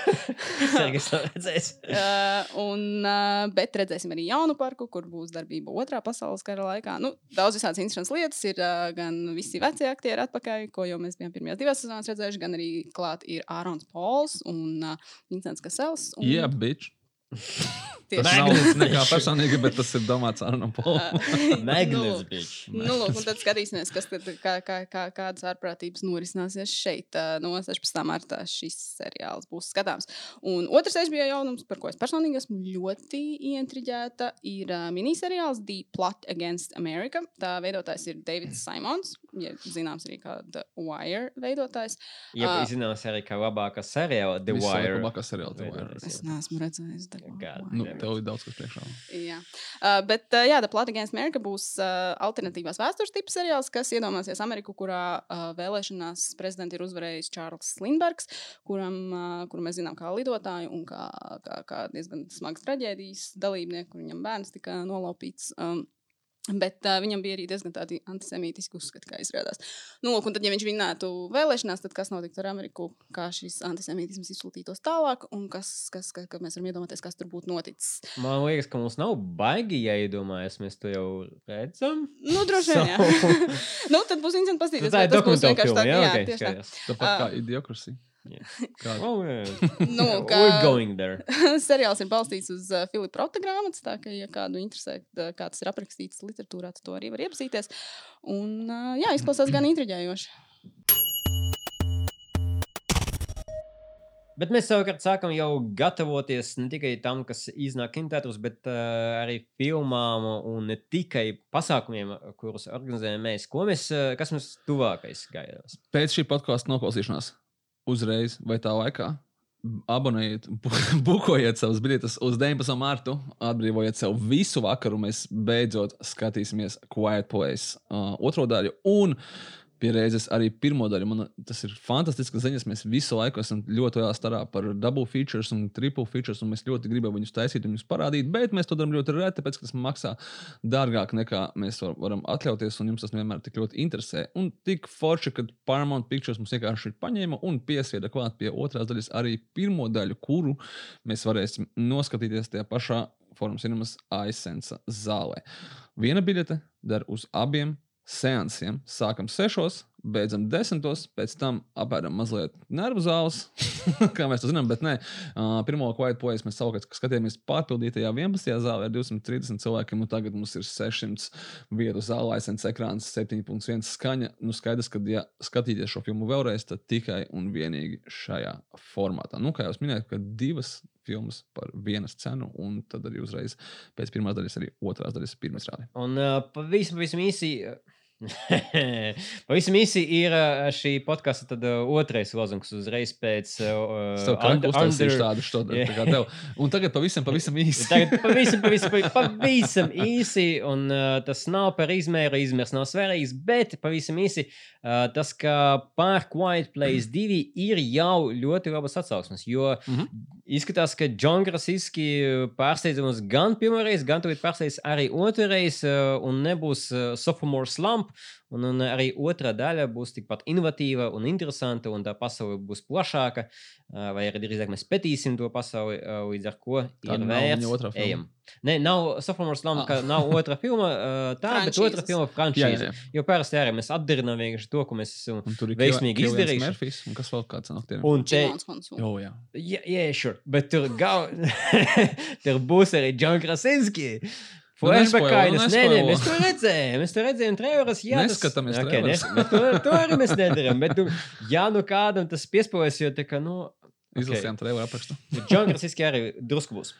Sergejs nav redzējis. Uh, un, uh, bet redzēsim arī jaunu parku, kur būs darbība otrā pasaules kara laikā. Nu, daudz visādas interesantas lietas. Ir uh, gan visi vecie aktieri atpakaļ, ko jau mēs bijām pirmajās divās sezonās redzējuši, gan arī klāt ir Ārons Pols un uh, Vincents Kasels. Un, Jā, bitch. *laughs* Tas Tieši nav nekā personīga, bet tas ir domāts ar no Paula. *laughs* Magnets, Nu, bitch. Nu, lūk, un tad skatīsimies, kas tad, kā, kā, kā, kādas ārprātības norisināsies šeit. No 16. martā šis seriāls būs skatāms. Un otrs HBO jaunums, par ko es personīgi esmu ļoti ieintriģēta, ir miniseriāls The Plot Against America. Tā veidotājs ir Davids Simons, ja zināms arī kā The Wire veidotājs. Ja Ā. zināms arī, kā labākā seriāla The Wire. Labākā seriāla The Wire. Es jā. neesmu redzējis The God Nu, Wire. tev ir daudz kas priekšā. Jā, uh, bet uh, jā, The Plot Against America būs uh, alternatīvās vēstures tips seriāls, kas iedomāsies Ameriku, kurā uh, vēlēšanās prezidents ir uzvarējis Čārlis Lindbergs, kuram, uh, kuru mēs zinām kā lidotāju un kā, kā, kā diezgan smagas traģēdijas dalībnieku, kur viņam bērns tika nolaupīts. Um, Bet uh, viņam bija arī diezgan tādi antisemītiski uzskati, kā izrādās. Nu, lūk, un tad, ja viņš vinnētu vēlēšanās, tad kas notiktu ar Ameriku, kā šis antisemītisms izplatītos tālāk, un kas, kas, kas, kas mēs varam iedomāties, kas tur būtu noticis. Man liekas, ka mums nav baigi jāiedomājas. Mēs to jau redzam. Nu, droši vien, jā. *laughs* nu, tad būs interesanti paskatīties, ir tas būs vienkārši tā, Jā, jā, okay, tieši tā. Tāpat kā Ā. idiokrasija. *laughs* Kāda? Oh. Nu, kā We're going there. *laughs* seriāls ir balstīts uz uh, Filipa Rota grāmatas, tā ka, ja kādu interesē, uh, kā tas ir aprakstīts literatūrā, tad to arī var iepazīties. Un, uh, jā, izklausās gan intriģējoši. Bet mēs savukārt sākam jau gatavoties ne tikai tam, kas iznāk kinotētos, bet uh, arī filmām un ne tikai pasākumiem, kurus organizējam mēs. Ko mēs, uh, kas mums tuvākais gaidās? Pēc šī podkāstu noklausīšanās, uzreiz vai tā laikā, abonējiet, *laughs* bu- bukojiet savus biļetes uz 19. martu, atbrīvojiet sev visu vakaru. Mēs beidzot skatīsimies Quiet Place uh, otro daļu. Un pie reizes arī pirmo daļu. Man tas ir fantastisks ziņas. Mēs visu laiku esam ļoti lielā starā par double features un triple features, un mēs ļoti gribam viņus taisīt un viņus parādīt, bet mēs to darām ļoti reti, tāpēc, ka tas maksā dārgāk nekā mēs to varam atļauties, un jums tas nevienmēr tik ļoti interesē. Un tik forši, ka Paramount Pictures mums vienkārši paņēma un piesvieda klāt pie otrās daļas arī pirmo daļu, kuru mēs varēsim noskatīties tajā pašā Forums Cinemas Aisensa zālē. Viena biļete der uz abiem seansiem. Sākam sešos, beidzam desmitos, pēc tam apēdam mazliet nervu zāles, *laughs* kā mēs to zinām, bet nē. Pirmo quiet place mēs savukārt skatījāmies pārpildītajā 11. zālē ar 230 cilvēkiem, un tagad mums ir 600 vietu zālē, aizsens ekrāns, 7.1 skaņa. Nu, skaidrs, ka, ja skatīties šo filmu vēlreiz, tad tikai un vienīgi šajā formātā. Nu, kā jau minēju, ka divas filmas par vienas cenu, un tad arī uzreiz pēc pirmās daļas arī otrās daļas pirmizrāde. Un uh, pavisam, īsi. *laughs* Pavisam īsi ir uh, šī podkāsta tad, uh, otrais lozungs uzreiz pēc uh, under- under- tādu šo Jā. tā *laughs* tev. Un tagad pavisam, pavisam īsi. Tagad pavisam, pavisam, pavisam, īsi, un uh, tas nav par izmēru, izmērs nav svarīgs, bet pavisam īsi uh, tas, ka pār Quiet Place *clears throat* 2 ir jau ļoti labas atsauksmes, jo Mhm. izskatās, ka John Grasiski pārsteidzams gan pirmoreiz, gan tagad pārsteidz arī otrreiz, uh, un nebūs uh, sophomore slump, un, un arī otrā daļa būs tikpat inovatīva un interesanta, un tā pasaule būs plašāka, uh, vai arī drīzāk mēs pētīsim to pasauli, uh, līdz ar ko Tā ir vērts otrā ejam. Nē, nav slump, Ah. ka nav otra filma, uh, tā, bet otra Franšīzes. filma Jā, jā, franšīze. jā. Jo parasti arī mēs atdarinām vienkārši to, ko mēs esam ir veiksmīgi izdarījuši. Murphys, un kas vēl kāds no tiem? Un te. Jo, jā. jā, jā, sure. bet tur, gau... *laughs* tur būs arī John Krasinski. Nu, Es, nē, nē, mēs to redzējām. Mēs to redzējām, traileros. Jā, tas- Neskatāmies Ok, trailerus. nes- to, to arī mēs nedarām. Bet, nu, ja nu kādam tas piespojas, jo tā kā, nu, Izlasījām traileru aprakstu. John Krasinski arī drusku būs.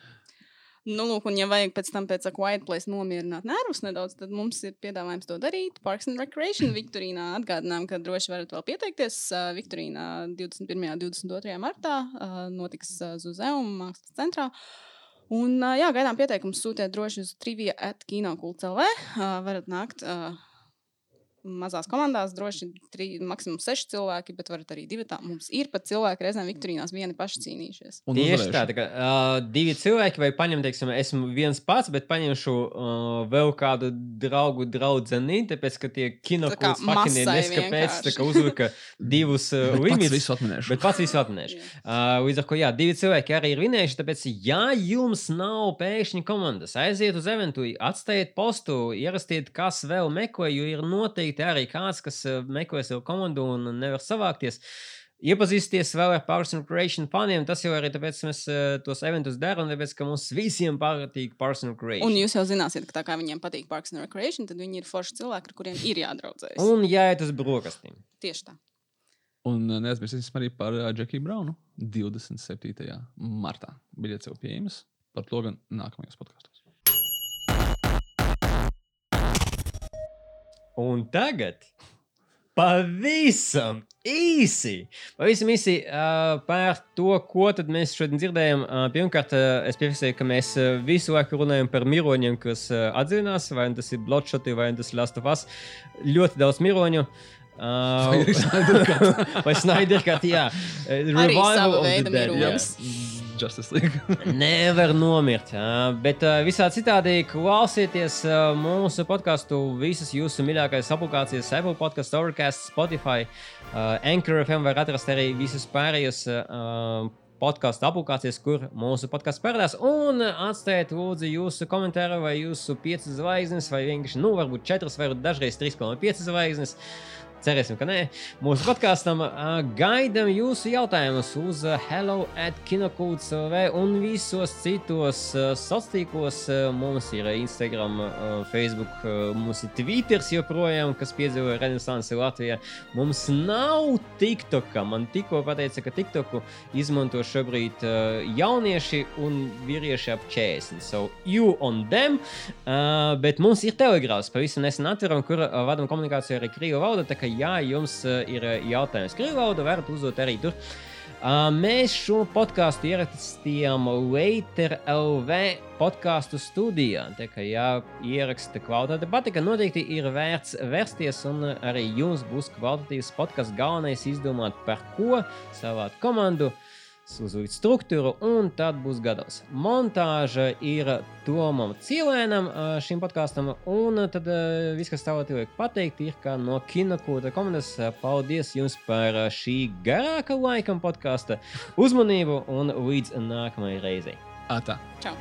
Nu, lūk, un ja vajag pēc tam pēc Quiet Place nomierināt nervus nedaudz, tad mums ir piedāvājums to darīt. Parks and Recreation Viktorīnā atgādinām, ka droši varat vēl pieteikties. Uh, Viktorīnā 21. un 22. martā uh, notiks uh, Zuzeuma mākslas centrā. Un, jā, gaidām pieteikumus sūtiet droši uz trivia at kinokults.lv. Uh, varat nākt mazās komandās, droši tri, maksimums seši cilvēki, bet varat arī divi. Tā. Mums ir pat cilvēki reizēm Viktorīnās vieni paši cīnījušies. Un Tieši uzvarējuši. tā, tā kā, uh, divi cilvēki, vai paņem, teiksim, esmu viens pats, bet paņemšu uh, vēl kādu draugu, draudzeni, tāpēc, ka tie Tā kā kinokults fucking ir masai neskapēc, tā kā uzlika divus uh, limitus. visu atminēšu. Bet pats visu atminēšu. Uh, līdz ar to, jā, divi cilvēki arī ir vinējuši. Tāpēc, ja jums nav pēkšņi komandas, aiziet uz eventu, atstājiet postu, ierastiet, kas vēl meklē, jo ir noteikti arī kāds, kas uh, meklē savu komandu un nevar savākties. iepazīsties vēl ar Parks and Recreation faniem. Tas jau arī tāpēc mēs uh, tos eventus darām, tāpēc, ka mums visiem patīk Parks and Recreation. Un jūs jau zināsiet, ka tā kā viņiem patīk Parks and Recreation, tad viņi ir forši cilvēki, ar kuriem ir jādraudzējas. Un jāiet uz brokastīm. Tieši tā. Un uh, neaizmirsīsim arī par Džekiju Braunu 27. martā. Biļets jau pieejamas. Par to gan nākamajos podkāstos. Un tagad pavisam īsi, pavisam īsi uh, par to, ko tad mēs šodien dzirdējām. Uh, pirmkārt, uh, es piefiksēju, ka mēs uh, visu laiku runājam par miroņiem, kas uh, atzīnās, vai nu tas ir Bloodshot, vai nu tas ir Last of Us. Ļoti daudz miroņu. Uh, Vai *laughs* arī Snyder Cut? vai Snyder Cut, jā. Revival of the Dead, jā. Justice League. *laughs* Nevar nomirt. ā, Bet uh, visā citādi klausieties uh, mūsu podkāstu visas jūsu mīļākās aplikācijas, Apple podkāstu, Overcast, Spotify, uh, Anchor FM var atrast arī visus pārējos. Uh, Podkāstu aplikācijas, kur mūsu podkāsts parādās. Un atstājiet, lūdzu, jūsu komentāru, vai jūsu piecas zvaigznes, vai vienkārši, nu, varbūt četras, vai dažreiz 3,5 zvaigznes. Cerēsim, ka nē. Mūsu podkāstam gaidām jūsu jautājumus uz hello at kinokūts LV un visos citos sociālos tīklos. Mums ir Instagram, Facebook, mums ir Twitter joprojām, kas piedzīvo renesansi Latvijā. Mums nav TikToka. Man tikko pateica, ka TikToku izmanto šobrīd jaunieši un vīrieši ap 40. So you on them. Bet mums ir telegrāfs, pavisam nesen atveram, kur vadām komunikāciju arī krievu valodā. Jā, jums uh, ir uh, jautājums krievu valodā, varat uzdot arī tur. Uh, mēs šo podkāstu ierakstījām Later LV podkāstu studijā. Tā kā jā, ieraksta kvalitāte patika, noteikti ir vērts vērsties, un uh, arī jums būs kvalitatīvs podkāsts. Galvenais izdomāt, par ko savāt komandu uzlikt struktūru, un tad būs gatavs. Montāža ir Tomam Cilēnam šim podkāstam, un tad viss, kas tālāk vajag pateikt, ir, ka no kinokūta komandas paldies jums par šī garāka laikam podkāsta uzmanību un līdz nākamajai reizei. Ata. Čau!